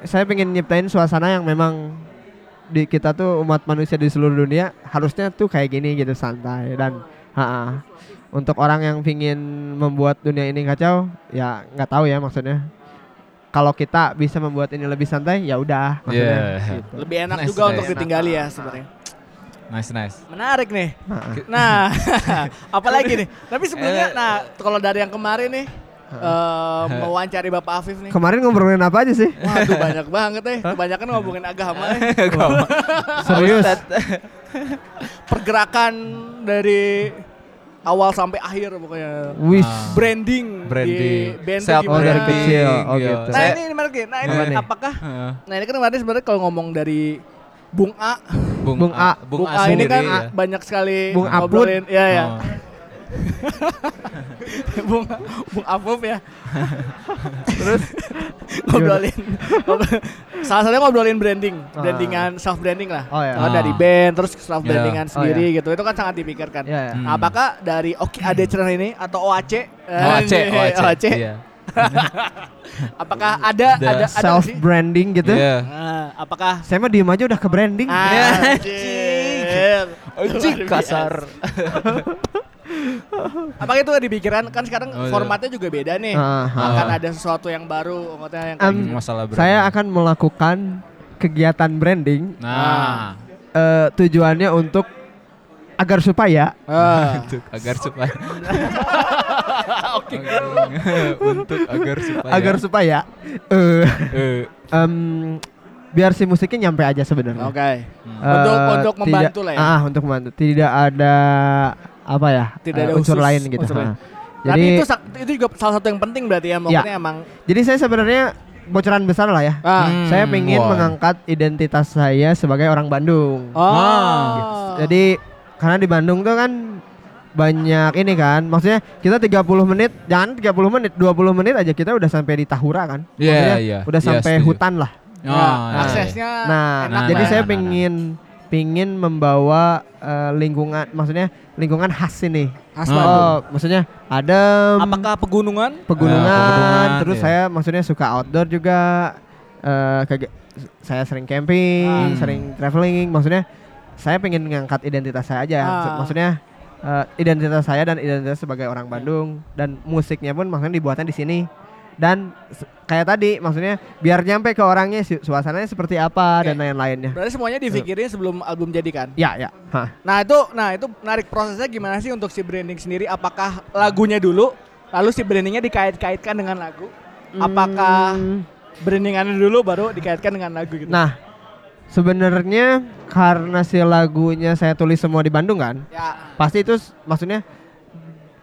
S4: saya pengen nyiptain suasana yang memang di kita tuh umat manusia di seluruh dunia harusnya tuh kayak gini gitu santai dan ha untuk orang yang pingin membuat dunia ini kacau ya nggak tahu ya maksudnya kalau kita bisa membuat ini lebih santai ya udah maksudnya
S3: Yeah.
S4: gitu.
S2: Lebih enak
S3: Nice,
S2: juga
S3: nice.
S2: untuk ditinggali ya sebenarnya.
S3: Nice nice.
S2: Menarik nih. Nah, apalagi nih? Tapi sebelumnya,
S3: Eh.
S2: nah kalau dari yang kemarin nih, eh mewawancari Bapak Afif nih.
S4: Kemarin ngobrolin apa aja sih?
S2: Waduh banyak banget nih. Kebanyakan ngomongin agama nih.
S4: Serius?
S2: Pergerakan dari awal sampai akhir pokoknya.
S4: Wis.
S3: Ah.
S2: Branding,
S3: Branding.
S2: di band
S3: Self
S2: gimana.
S4: Dari kecil. Oh,
S3: iya.
S4: gitu.
S2: Nah
S3: Saya-
S2: ini menarik nih. Nah ini apakah? Nah ini kan kemarin sebenarnya kalau ngomong dari Bung A,
S4: Bung A.
S2: Bung, A, ini
S3: sendiri
S2: kan
S3: ya.
S2: banyak sekali
S4: Bung
S2: ngobrolin, ya ya.
S3: Oh.
S2: Bung Bung Afuf ya. Terus ngobrolin, ngobrol- salah satunya ngobrolin branding,
S4: Ah.
S2: brandingan self branding lah.
S4: Oh, ya.
S2: Kalau
S3: Ah.
S2: dari band terus self brandingan
S4: Oh,
S2: sendiri gitu. Itu kan sangat dipikirkan.
S4: Ya, ya.
S3: Hmm.
S2: Nah, apakah dari Oki Ade Channel ini atau OAC?
S3: OAC,
S2: Eh,
S3: OAC.
S2: OAC.
S3: Iya.
S2: Apakah ada
S3: The
S2: ada ada
S4: Self branding gitu.
S3: Iya.
S2: Nah, apakah
S4: Saya mah diem aja udah ke branding.
S2: Anjir.
S3: Anjing
S2: Luar
S3: kasar.
S2: Apakah itu di pikiran kan sekarang
S3: Oh, iya.
S2: formatnya juga beda nih.
S4: Ah, ah.
S2: Akan ada sesuatu yang baru, maksudnya yang
S3: Hmm, Masalah brand.
S4: saya akan melakukan kegiatan branding
S3: Nah,
S4: eh, tujuannya untuk agar supaya
S2: Ah.
S3: untuk agar supaya Oke. untuk agar supaya
S4: agar supaya eh,
S3: Eh,
S4: em, biar si musiknya nyampe aja sebenarnya.
S2: Oke.
S3: Hmm.
S2: Untuk
S4: Eh,
S2: untuk
S4: tidak-
S2: membantu lah ya.
S4: Ah, untuk membantu. Tidak ada apa ya?
S2: Tidak
S4: eh,
S2: ada
S4: unsur
S2: usus-
S4: lain gitu.
S2: unsur lain. Tapi
S4: Jadi
S2: itu sa- itu juga salah satu yang penting berarti ya, maksudnya emang
S4: jadi saya sebenarnya bocoran besar lah ya.
S2: ah.
S3: Hmm,
S4: Saya pengen
S3: wah.
S4: mengangkat identitas saya sebagai orang Bandung.
S2: Oh.
S3: Ah.
S4: Jadi karena di Bandung tuh kan banyak ini kan. Maksudnya kita 30 menit, jangan 30 menit, 20 menit aja kita udah sampai di Tahura kan.
S3: Iya,
S4: Maksudnya
S3: iya.
S4: Udah
S3: Iya,
S4: sampai
S3: setuju.
S4: hutan lah.
S3: Oh,
S2: Nah, aksesnya
S4: Nah,
S2: enak
S4: jadi
S3: nah,
S4: saya
S3: nah, nah.
S4: Pengen pingin membawa eh, lingkungan maksudnya lingkungan khas ini.
S2: khas
S3: Oh.
S4: Oh, maksudnya adem,
S2: Apakah pegunungan?
S4: pegunungan,
S3: Ah, pegunungan,
S4: terus
S3: iya.
S4: saya maksudnya suka outdoor juga eh kege- saya sering camping,
S3: Hmm.
S4: sering traveling, maksudnya saya pengen ngangkat identitas saya aja.
S2: Ah.
S4: Maksudnya eh, identitas saya dan identitas sebagai orang Bandung dan musiknya pun maksudnya dibuatnya di sini. Dan kayak tadi maksudnya biar nyampe ke orangnya su- suasananya seperti apa
S2: Oke.
S4: dan lain-lainnya.
S2: Berarti semuanya dipikirin sebelum album jadi kan?
S4: Ya, ya. Hah.
S2: Nah itu, nah itu menarik prosesnya gimana sih untuk si branding sendiri? Apakah lagunya dulu, lalu si brandingnya dikait-kaitkan dengan lagu? Apakah
S4: Hmm.
S2: brandingannya dulu baru dikaitkan dengan lagu gitu?
S4: Nah, sebenarnya karena si lagunya saya tulis semua di Bandung kan,
S2: ya,
S4: pasti itu maksudnya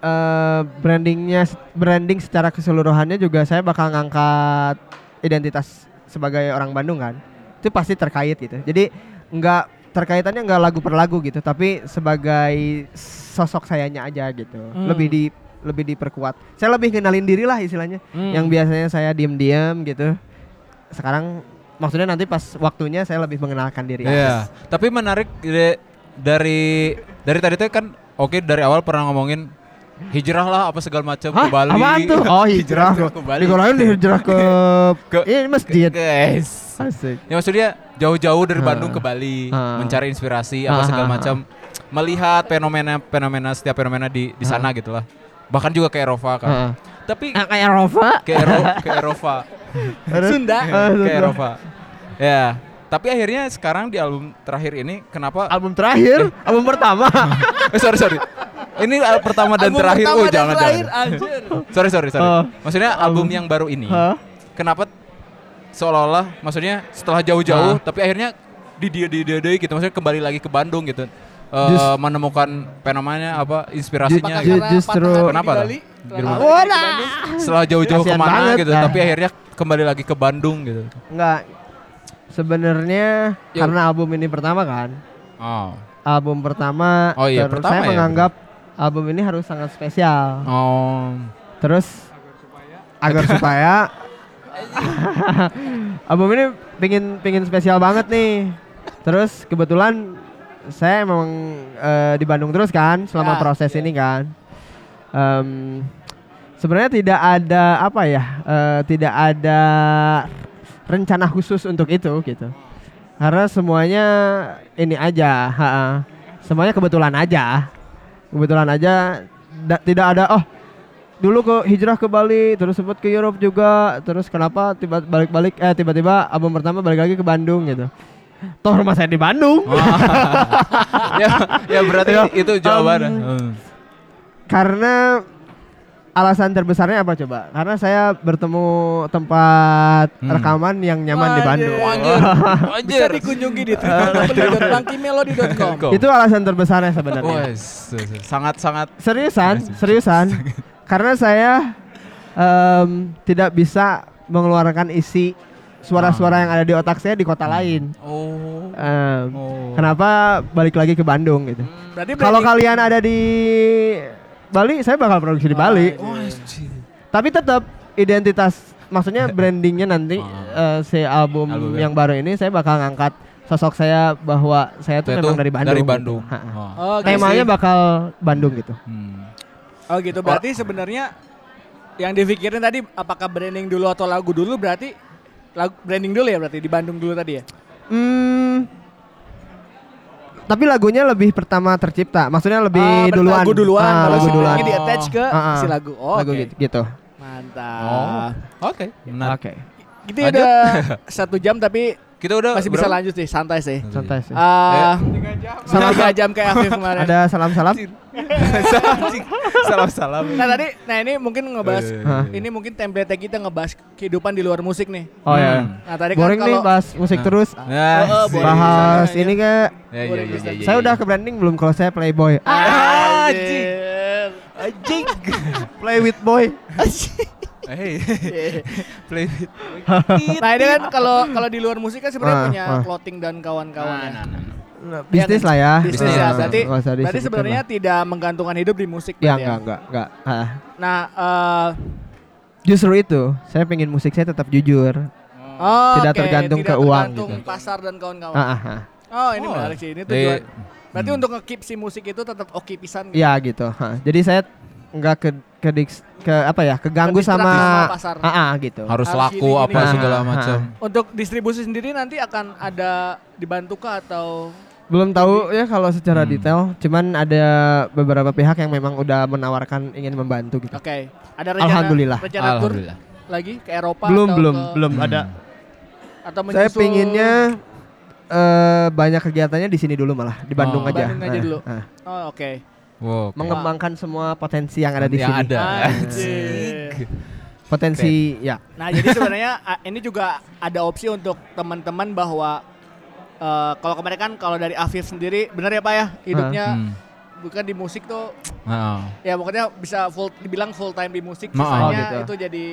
S4: eh brandingnya branding secara keseluruhannya juga saya bakal ngangkat identitas sebagai orang Bandung kan, itu pasti terkait gitu. Jadi nggak terkaitannya nggak lagu per lagu gitu, tapi sebagai sosok sayanya aja gitu,
S2: Hmm.
S4: lebih di lebih diperkuat. Saya lebih kenalin diri lah istilahnya,
S2: Hmm.
S4: yang biasanya saya diem-diem gitu, sekarang maksudnya nanti pas waktunya saya lebih mengenalkan diri.
S3: Iya, tapi menarik dari dari tadi tuh kan oke dari awal pernah ngomongin hijrah lah apa segala macam ke Bali.
S4: Apaan tuh? Oh hijrah ke,
S3: ke Bali.
S4: Dikirain hijrah ke,
S3: Ke-
S4: ini masjid.
S3: Guys.
S4: Asik.
S3: Ya maksudnya jauh-jauh dari. Bandung ke Bali
S4: Ah.
S3: mencari inspirasi apa segala macam, melihat fenomena-fenomena setiap fenomena di di sana gitu lah. Bahkan juga ke Eropa kan. Tapi
S4: Ah, kayak Rova.
S3: ke Ero- ke Eropa,
S2: Sunda.
S3: Ke. Eropa. Ya, tapi akhirnya sekarang di album terakhir ini kenapa
S4: Album terakhir, album pertama.
S3: Eh sorry sorry. Ini al- pertama dan
S2: Album
S3: terakhir.
S2: pertama
S3: Oh
S2: dan
S3: jangan
S2: terakhir,
S3: jangan.
S2: anjir.
S3: Sorry sorry sorry.
S4: Oh.
S3: Maksudnya album yang baru ini.
S4: Hah?
S3: Kenapa seolah-olah maksudnya setelah jauh-jauh
S4: Hah?
S3: tapi akhirnya di dia di dia gitu maksudnya kembali lagi ke Bandung gitu. Eh,
S4: Just-
S3: menemukan fenomena apa inspirasinya gitu.
S4: justru-
S3: Kenapa?
S2: Bali? Setelah
S3: jauh-jauh
S4: ke
S3: mana
S4: banget,
S3: gitu
S4: ah.
S3: tapi akhirnya kembali lagi ke Bandung gitu.
S4: Enggak. Sebenarnya karena album ini pertama kan.
S3: Oh.
S4: Album pertama.
S3: Oh iya,
S4: terus
S3: pertama
S4: saya
S3: ya,
S4: menganggap album ini harus sangat spesial.
S3: Oh.
S4: Terus agar supaya album ini pingin pingin spesial banget nih. Terus kebetulan saya emang eh, di Bandung terus kan selama
S2: Ya,
S4: proses ini kan. Em, Sebenarnya tidak ada apa ya, eh, tidak ada rencana khusus untuk itu gitu. Karena semuanya ini aja, ha-ha. semuanya kebetulan aja, kebetulan aja. Da- tidak ada oh dulu ke hijrah ke Bali terus sempat ke Europe juga terus kenapa tiba balik-balik eh tiba-tiba album pertama balik lagi ke Bandung gitu toh rumah saya di Bandung
S3: ya, ya berarti
S4: Ya,
S3: itu jawabannya.
S4: um,
S3: Hmm.
S4: karena alasan terbesarnya apa coba karena saya bertemu tempat
S3: Hmm.
S4: rekaman yang nyaman di
S2: Anjir.
S4: Bandung
S3: Anjir,
S2: Bisa
S3: anjir.
S2: dikunjungi di www.bangkimelody.com.
S3: Kok?
S4: itu alasan terbesarnya sebenarnya
S3: Wes, sangat sangat
S4: seriusan seriusan karena saya em, tidak bisa mengeluarkan isi suara-suara yang ada di otak saya di kota lain
S3: oh.
S4: Em,
S3: Oh.
S4: Kenapa balik lagi ke Bandung gitu?
S2: Berarti
S4: Kalau kalian ada di Bali, saya bakal produksi di Bali.
S3: Oh.
S4: Tapi tetap identitas, maksudnya brandingnya nanti eh, si album
S3: Album
S4: yang baru ini saya bakal ngangkat sosok saya bahwa saya tuh memang dari Bandung.
S3: Dari
S4: gitu.
S3: Bandung.
S4: Ha-ha.
S3: Oh.
S2: Oh, gitu.
S4: Temanya bakal Bandung gitu.
S3: Hmm.
S2: Oh gitu, berarti sebenarnya yang dipikirin tadi apakah branding dulu atau lagu dulu berarti lagu branding dulu ya berarti di Bandung dulu tadi ya?
S4: Hmm, tapi lagunya lebih pertama tercipta. Maksudnya lebih
S2: berarti
S4: duluan.
S2: Lagu duluan.
S4: Ah,
S2: kalau
S4: lagu duluan.
S2: Di attach ke
S4: ah.
S2: si lagu. Oh,
S4: lagu
S2: oke.
S4: gitu. gitu.
S2: Mantap.
S3: Oke. Benar.
S4: Oke.
S2: Itu udah satu jam tapi
S3: Kita udah
S2: masih bisa
S3: berapa?
S2: lanjut sih, santai sih.
S4: Santai sih.
S2: Ah,
S4: Sama-
S2: tiga jam kayak Afif kemarin.
S4: Ada salam-salam?
S3: Salam-salam.
S2: Nah tadi, nah ini mungkin ngebahas,
S3: Eh,
S4: Hah?
S2: ini mungkin template kita ngebahas kehidupan di luar musik nih.
S4: Oh ya.
S3: Hmm.
S2: Nah tadi
S4: Boring
S2: kan
S4: nih
S2: kalau
S4: bahas musik
S3: Ah.
S4: terus.
S3: Ya,
S2: Oh, boleh.
S4: Bahas
S2: bisa,
S4: ini
S2: ya.
S4: kayak
S3: Ya, ya, ya,
S2: bisa.
S3: ya, ya,
S4: saya
S3: ya.
S4: udah ke branding belum kalau saya playboy.
S2: Anjing.
S3: Anjing.
S4: Play with boy.
S3: Hey. Play it.
S2: Nah ini kan kalau kalau di luar musik kan sebenarnya
S4: Ah,
S2: punya
S4: ah.
S2: clothing dan kawan-kawannya.
S3: Nah, nah, nah.
S4: Nah, Bisnis lah ya.
S2: Bisnis ya.
S3: Ah,
S2: Berarti berarti sebenarnya
S4: lah.
S2: tidak menggantungkan hidup di musik.
S4: Ya enggak enggak enggak. Ah.
S2: Nah, eh
S4: Justru itu, saya pengen musik saya tetap jujur.
S2: oh,
S4: Tidak
S2: oke,
S4: tergantung
S2: tidak
S4: ke uang
S2: tergantung
S4: gitu.
S2: pasar dan kawan-kawan.
S4: Ah, ah, ah.
S2: Oh, ini
S3: Oh.
S2: menarik sih. Ini
S3: Jadi-
S2: tujuan. Berarti
S3: Hmm.
S2: untuk nge-keep si musik itu tetap oke pisan. gitu.
S4: Iya gitu. ha. Jadi saya enggak ke ke, diks- ke apa ya keganggu
S2: Terdistraksi
S4: sama,
S2: sama pasar.
S4: ah, ah, gitu.
S3: Harus
S2: Harus
S3: laku
S2: gini,
S3: apa
S2: gini.
S3: segala
S4: Ah,
S3: macam.
S2: Untuk distribusi sendiri nanti akan ada dibantu kah atau
S4: Belum tahu ya kalau secara
S3: Hmm.
S4: detail, cuman ada beberapa pihak yang memang udah menawarkan ingin membantu gitu.
S2: Oke, ada rencana
S4: Alhamdulillah.
S2: rencana
S3: Alhamdulillah.
S2: lagi ke Eropa
S4: belum
S2: atau
S4: belum
S2: ke-
S4: belum
S3: Hmm.
S4: ada.
S2: atau
S4: Saya
S2: menyusul
S4: pinginnya eh banyak kegiatannya di sini dulu malah di Bandung
S3: Oh.
S4: aja.
S2: Bandung aja
S4: Nah,
S2: dulu.
S4: nah.
S2: Oh, oke.
S3: Wow. oke.
S4: Mengembangkan semua potensi yang ada di
S3: Yang
S4: sini.
S3: ada.
S4: Potensi ya.
S2: Nah, jadi sebenarnya ini juga ada opsi untuk teman-teman bahwa eh, kalau kemarin kan kalau dari Afif sendiri benar ya Pak ya hidupnya
S3: Hmm.
S2: bukan di musik tuh
S3: Nah,
S2: ya pokoknya bisa full dibilang full time di musik sisanya
S4: oh, gitu.
S2: itu jadi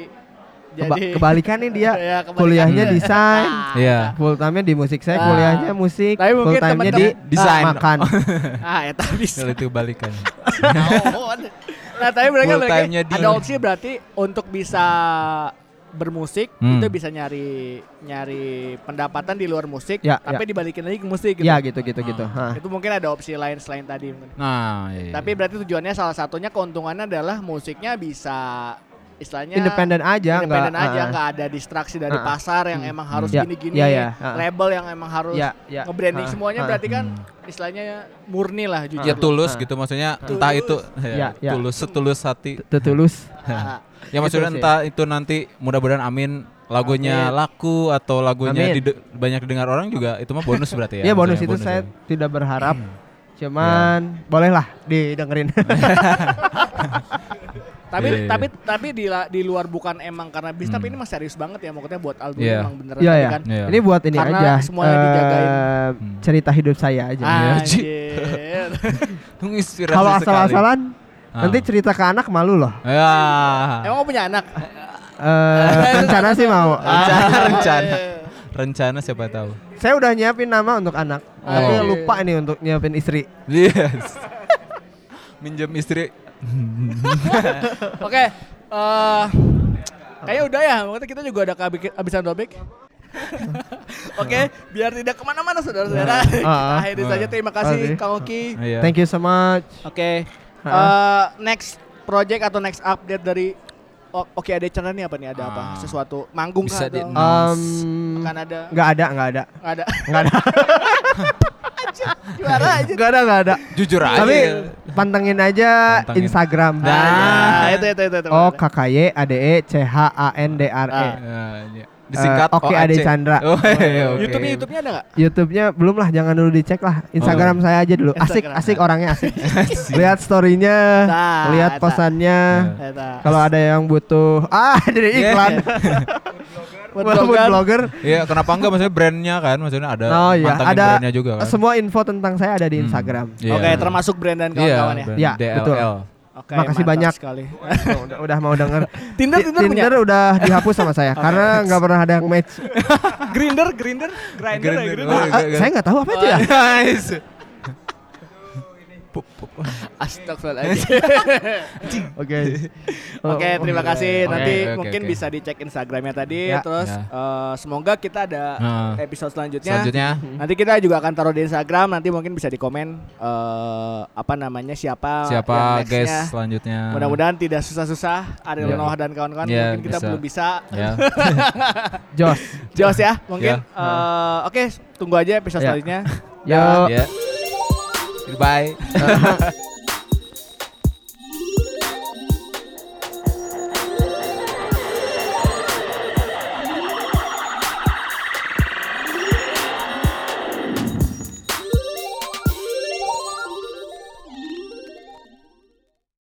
S2: jadi
S4: kebalikan nih dia
S2: Ya, kebalikan.
S4: kuliahnya
S2: Iya.
S4: desain,
S3: Iya.
S4: full time-nya di musik saya
S2: Ah.
S4: kuliahnya musik,
S2: Tapi
S4: full
S2: mungkin
S4: time-nya di
S3: Desain.
S4: makan.
S2: ah eta bisa.
S3: Kalau itu balikan.
S2: Nah, tapi mereka mereka ada opsi berarti untuk bisa bermusik
S3: Hmm.
S2: itu bisa nyari nyari pendapatan di luar musik
S4: Ya,
S2: tapi dibalikin lagi ke musik gitu.
S4: Ya gitu gitu
S3: Ah.
S4: gitu. Hah.
S2: Itu mungkin ada opsi lain selain tadi.
S3: Nah, iya, iya.
S2: Tapi berarti tujuannya salah satunya keuntungannya adalah musiknya bisa istilahnya
S4: Independen aja
S2: independen
S4: enggak.
S2: aja nggak ada distraksi dari
S4: ah.
S2: pasar yang emang harus
S4: Ya,
S2: gini-gini,
S4: ya, ya, ah.
S2: label yang emang harus
S4: Ya, ya.
S2: nge-branding
S4: Ah,
S2: semuanya
S4: ah.
S2: berarti kan istilahnya murni lah jujur.
S3: ya tulus gitu maksudnya
S2: Tulus.
S3: entah itu
S4: Ya,
S3: ya,
S4: ya.
S3: tulus setulus hati.
S4: Tetulus.
S2: Ah,
S3: Ya maksudnya
S4: sih.
S3: entah itu nanti mudah-mudahan amin lagunya
S2: Amin.
S3: laku atau lagunya
S4: Amin.
S3: dide- banyak didengar orang juga itu mah bonus berarti ya.
S4: Iya bonus
S3: maksudnya
S4: itu saya
S3: ya.
S4: tidak berharap.
S3: Hmm.
S4: Cuman bolehlah didengerin.
S2: Tapi
S3: Iya, iya.
S2: tapi tapi di la- di luar bukan emang karena bis tapi
S3: Hmm.
S2: ini mah serius banget ya maksudnya buat album
S3: Iya.
S2: emang beneran
S4: Iya
S2: tadi
S4: ya.
S2: kan.
S3: Iya.
S4: Ini buat ini
S2: Karena
S4: aja.
S2: semuanya
S4: eh,
S2: dijagain.
S3: Hmm.
S4: cerita hidup saya aja.
S2: Anjir.
S3: Menginspirasi
S4: Kalau
S3: sekali.
S4: asal-asalan
S3: Ah.
S4: nanti cerita ke anak malu loh.
S3: Ya.
S2: Emang punya anak?
S4: Eh, rencana sih mau.
S3: Rencana,
S2: Ah.
S3: rencana. Rencana siapa tahu.
S4: Saya udah nyiapin nama untuk anak, tapi
S2: Oh.
S4: lupa nih untuk nyiapin istri.
S3: Yes. Minjem istri.
S2: Oke. eh kayaknya udah ya. Maksudnya kita juga udah kehabisan topik. Oke, biar tidak ke mana-mana saudara-saudara. kita
S4: Ah.
S2: akhiri saja. Terima kasih
S4: Oke.
S2: Kang Oki.
S3: Iya.
S4: Thank you so much.
S2: Oke.
S4: Ah.
S2: eh, next project atau next update dari Oke ada channel nih apa nih? Ada apa?
S3: Ah.
S2: Sesuatu manggung
S3: Bisa
S2: kah
S3: di-
S2: atau
S4: Um,
S2: akan ada?
S4: nggak ada, nggak ada,
S2: Nggak ada.
S4: nggak ada,
S2: Juara aja.
S4: nggak ada, nggak ada.
S3: Jujur aja.
S4: Tapi
S3: ya.
S4: pantengin aja
S3: Pantengin.
S4: Instagram.
S2: Nah, itu itu itu. itu.
S4: Oh KKY ADE C H A N D R E.
S2: Ah.
S3: Ya, iya. Disingkat
S4: Eh, Oke,
S3: OAC.
S4: Ade Chandra.
S3: Oh, iya, oke.
S2: YouTube-nya YouTube-nya ada nggak?
S4: YouTube-nya belum lah, jangan dulu dicek lah. Instagram saya aja dulu. Asik,
S2: Instagram.
S4: asik orangnya asik.
S3: Asik.
S4: lihat story-nya,
S2: Nah,
S4: lihat
S2: eta.
S4: posannya.
S2: Eta.
S4: Kalau ada yang butuh, ah jadi iklan.
S2: Buat
S4: Walaupun
S2: blogger.
S4: blogger.
S3: Iya, kenapa enggak maksudnya brandnya kan? Maksudnya ada
S4: Oh iya,
S3: mantengin
S4: ada
S3: brandnya juga kan.
S4: semua info tentang saya ada di
S3: Hmm.
S4: Instagram.
S3: Iya.
S2: Oke, termasuk brand dan
S3: Iya,
S2: kawan-kawan ya.
S3: brand
S4: Ya,
S3: DLL.
S4: betul.
S2: Oke,
S4: Makasih banyak.
S2: sekali.
S4: Udah, udah mau denger.
S2: Tinder
S4: Ti-
S2: Tinder punya.
S4: Tinder udah dihapus sama saya karena nggak pernah ada yang match.
S2: Grinder, Grinder, Grinder, ya,
S3: Grinder.
S2: Grinder.
S3: Oh,
S4: Ah,
S3: iya.
S4: saya nggak tahu apa itu ya.
S2: Astagfirullahaladzim.
S4: Oke.
S2: Oke, terima kasih. Nanti
S3: oke,
S2: mungkin
S3: oke.
S2: bisa dicek Instagramnya tadi.
S4: Ya.
S2: Terus
S3: Ya.
S2: eh, semoga kita ada
S3: Nah.
S2: episode selanjutnya.
S3: Selanjutnya
S2: Nanti kita juga akan taruh di Instagram. Nanti mungkin bisa di komen eh, apa namanya siapa. yang
S3: siapa
S2: nextnya.
S3: guys selanjutnya?
S2: Mudah-mudahan tidak susah-susah. Ariel
S3: Ya.
S2: Noah dan kawan-kawan
S3: Ya,
S2: mungkin kita
S3: bisa.
S2: belum bisa.
S3: Ya.
S4: Jos.
S2: Jos ya, mungkin.
S4: Ya.
S2: eh, Oke, tunggu aja episode
S4: Ya.
S2: selanjutnya.
S4: Yo.
S3: ya. Goodbye.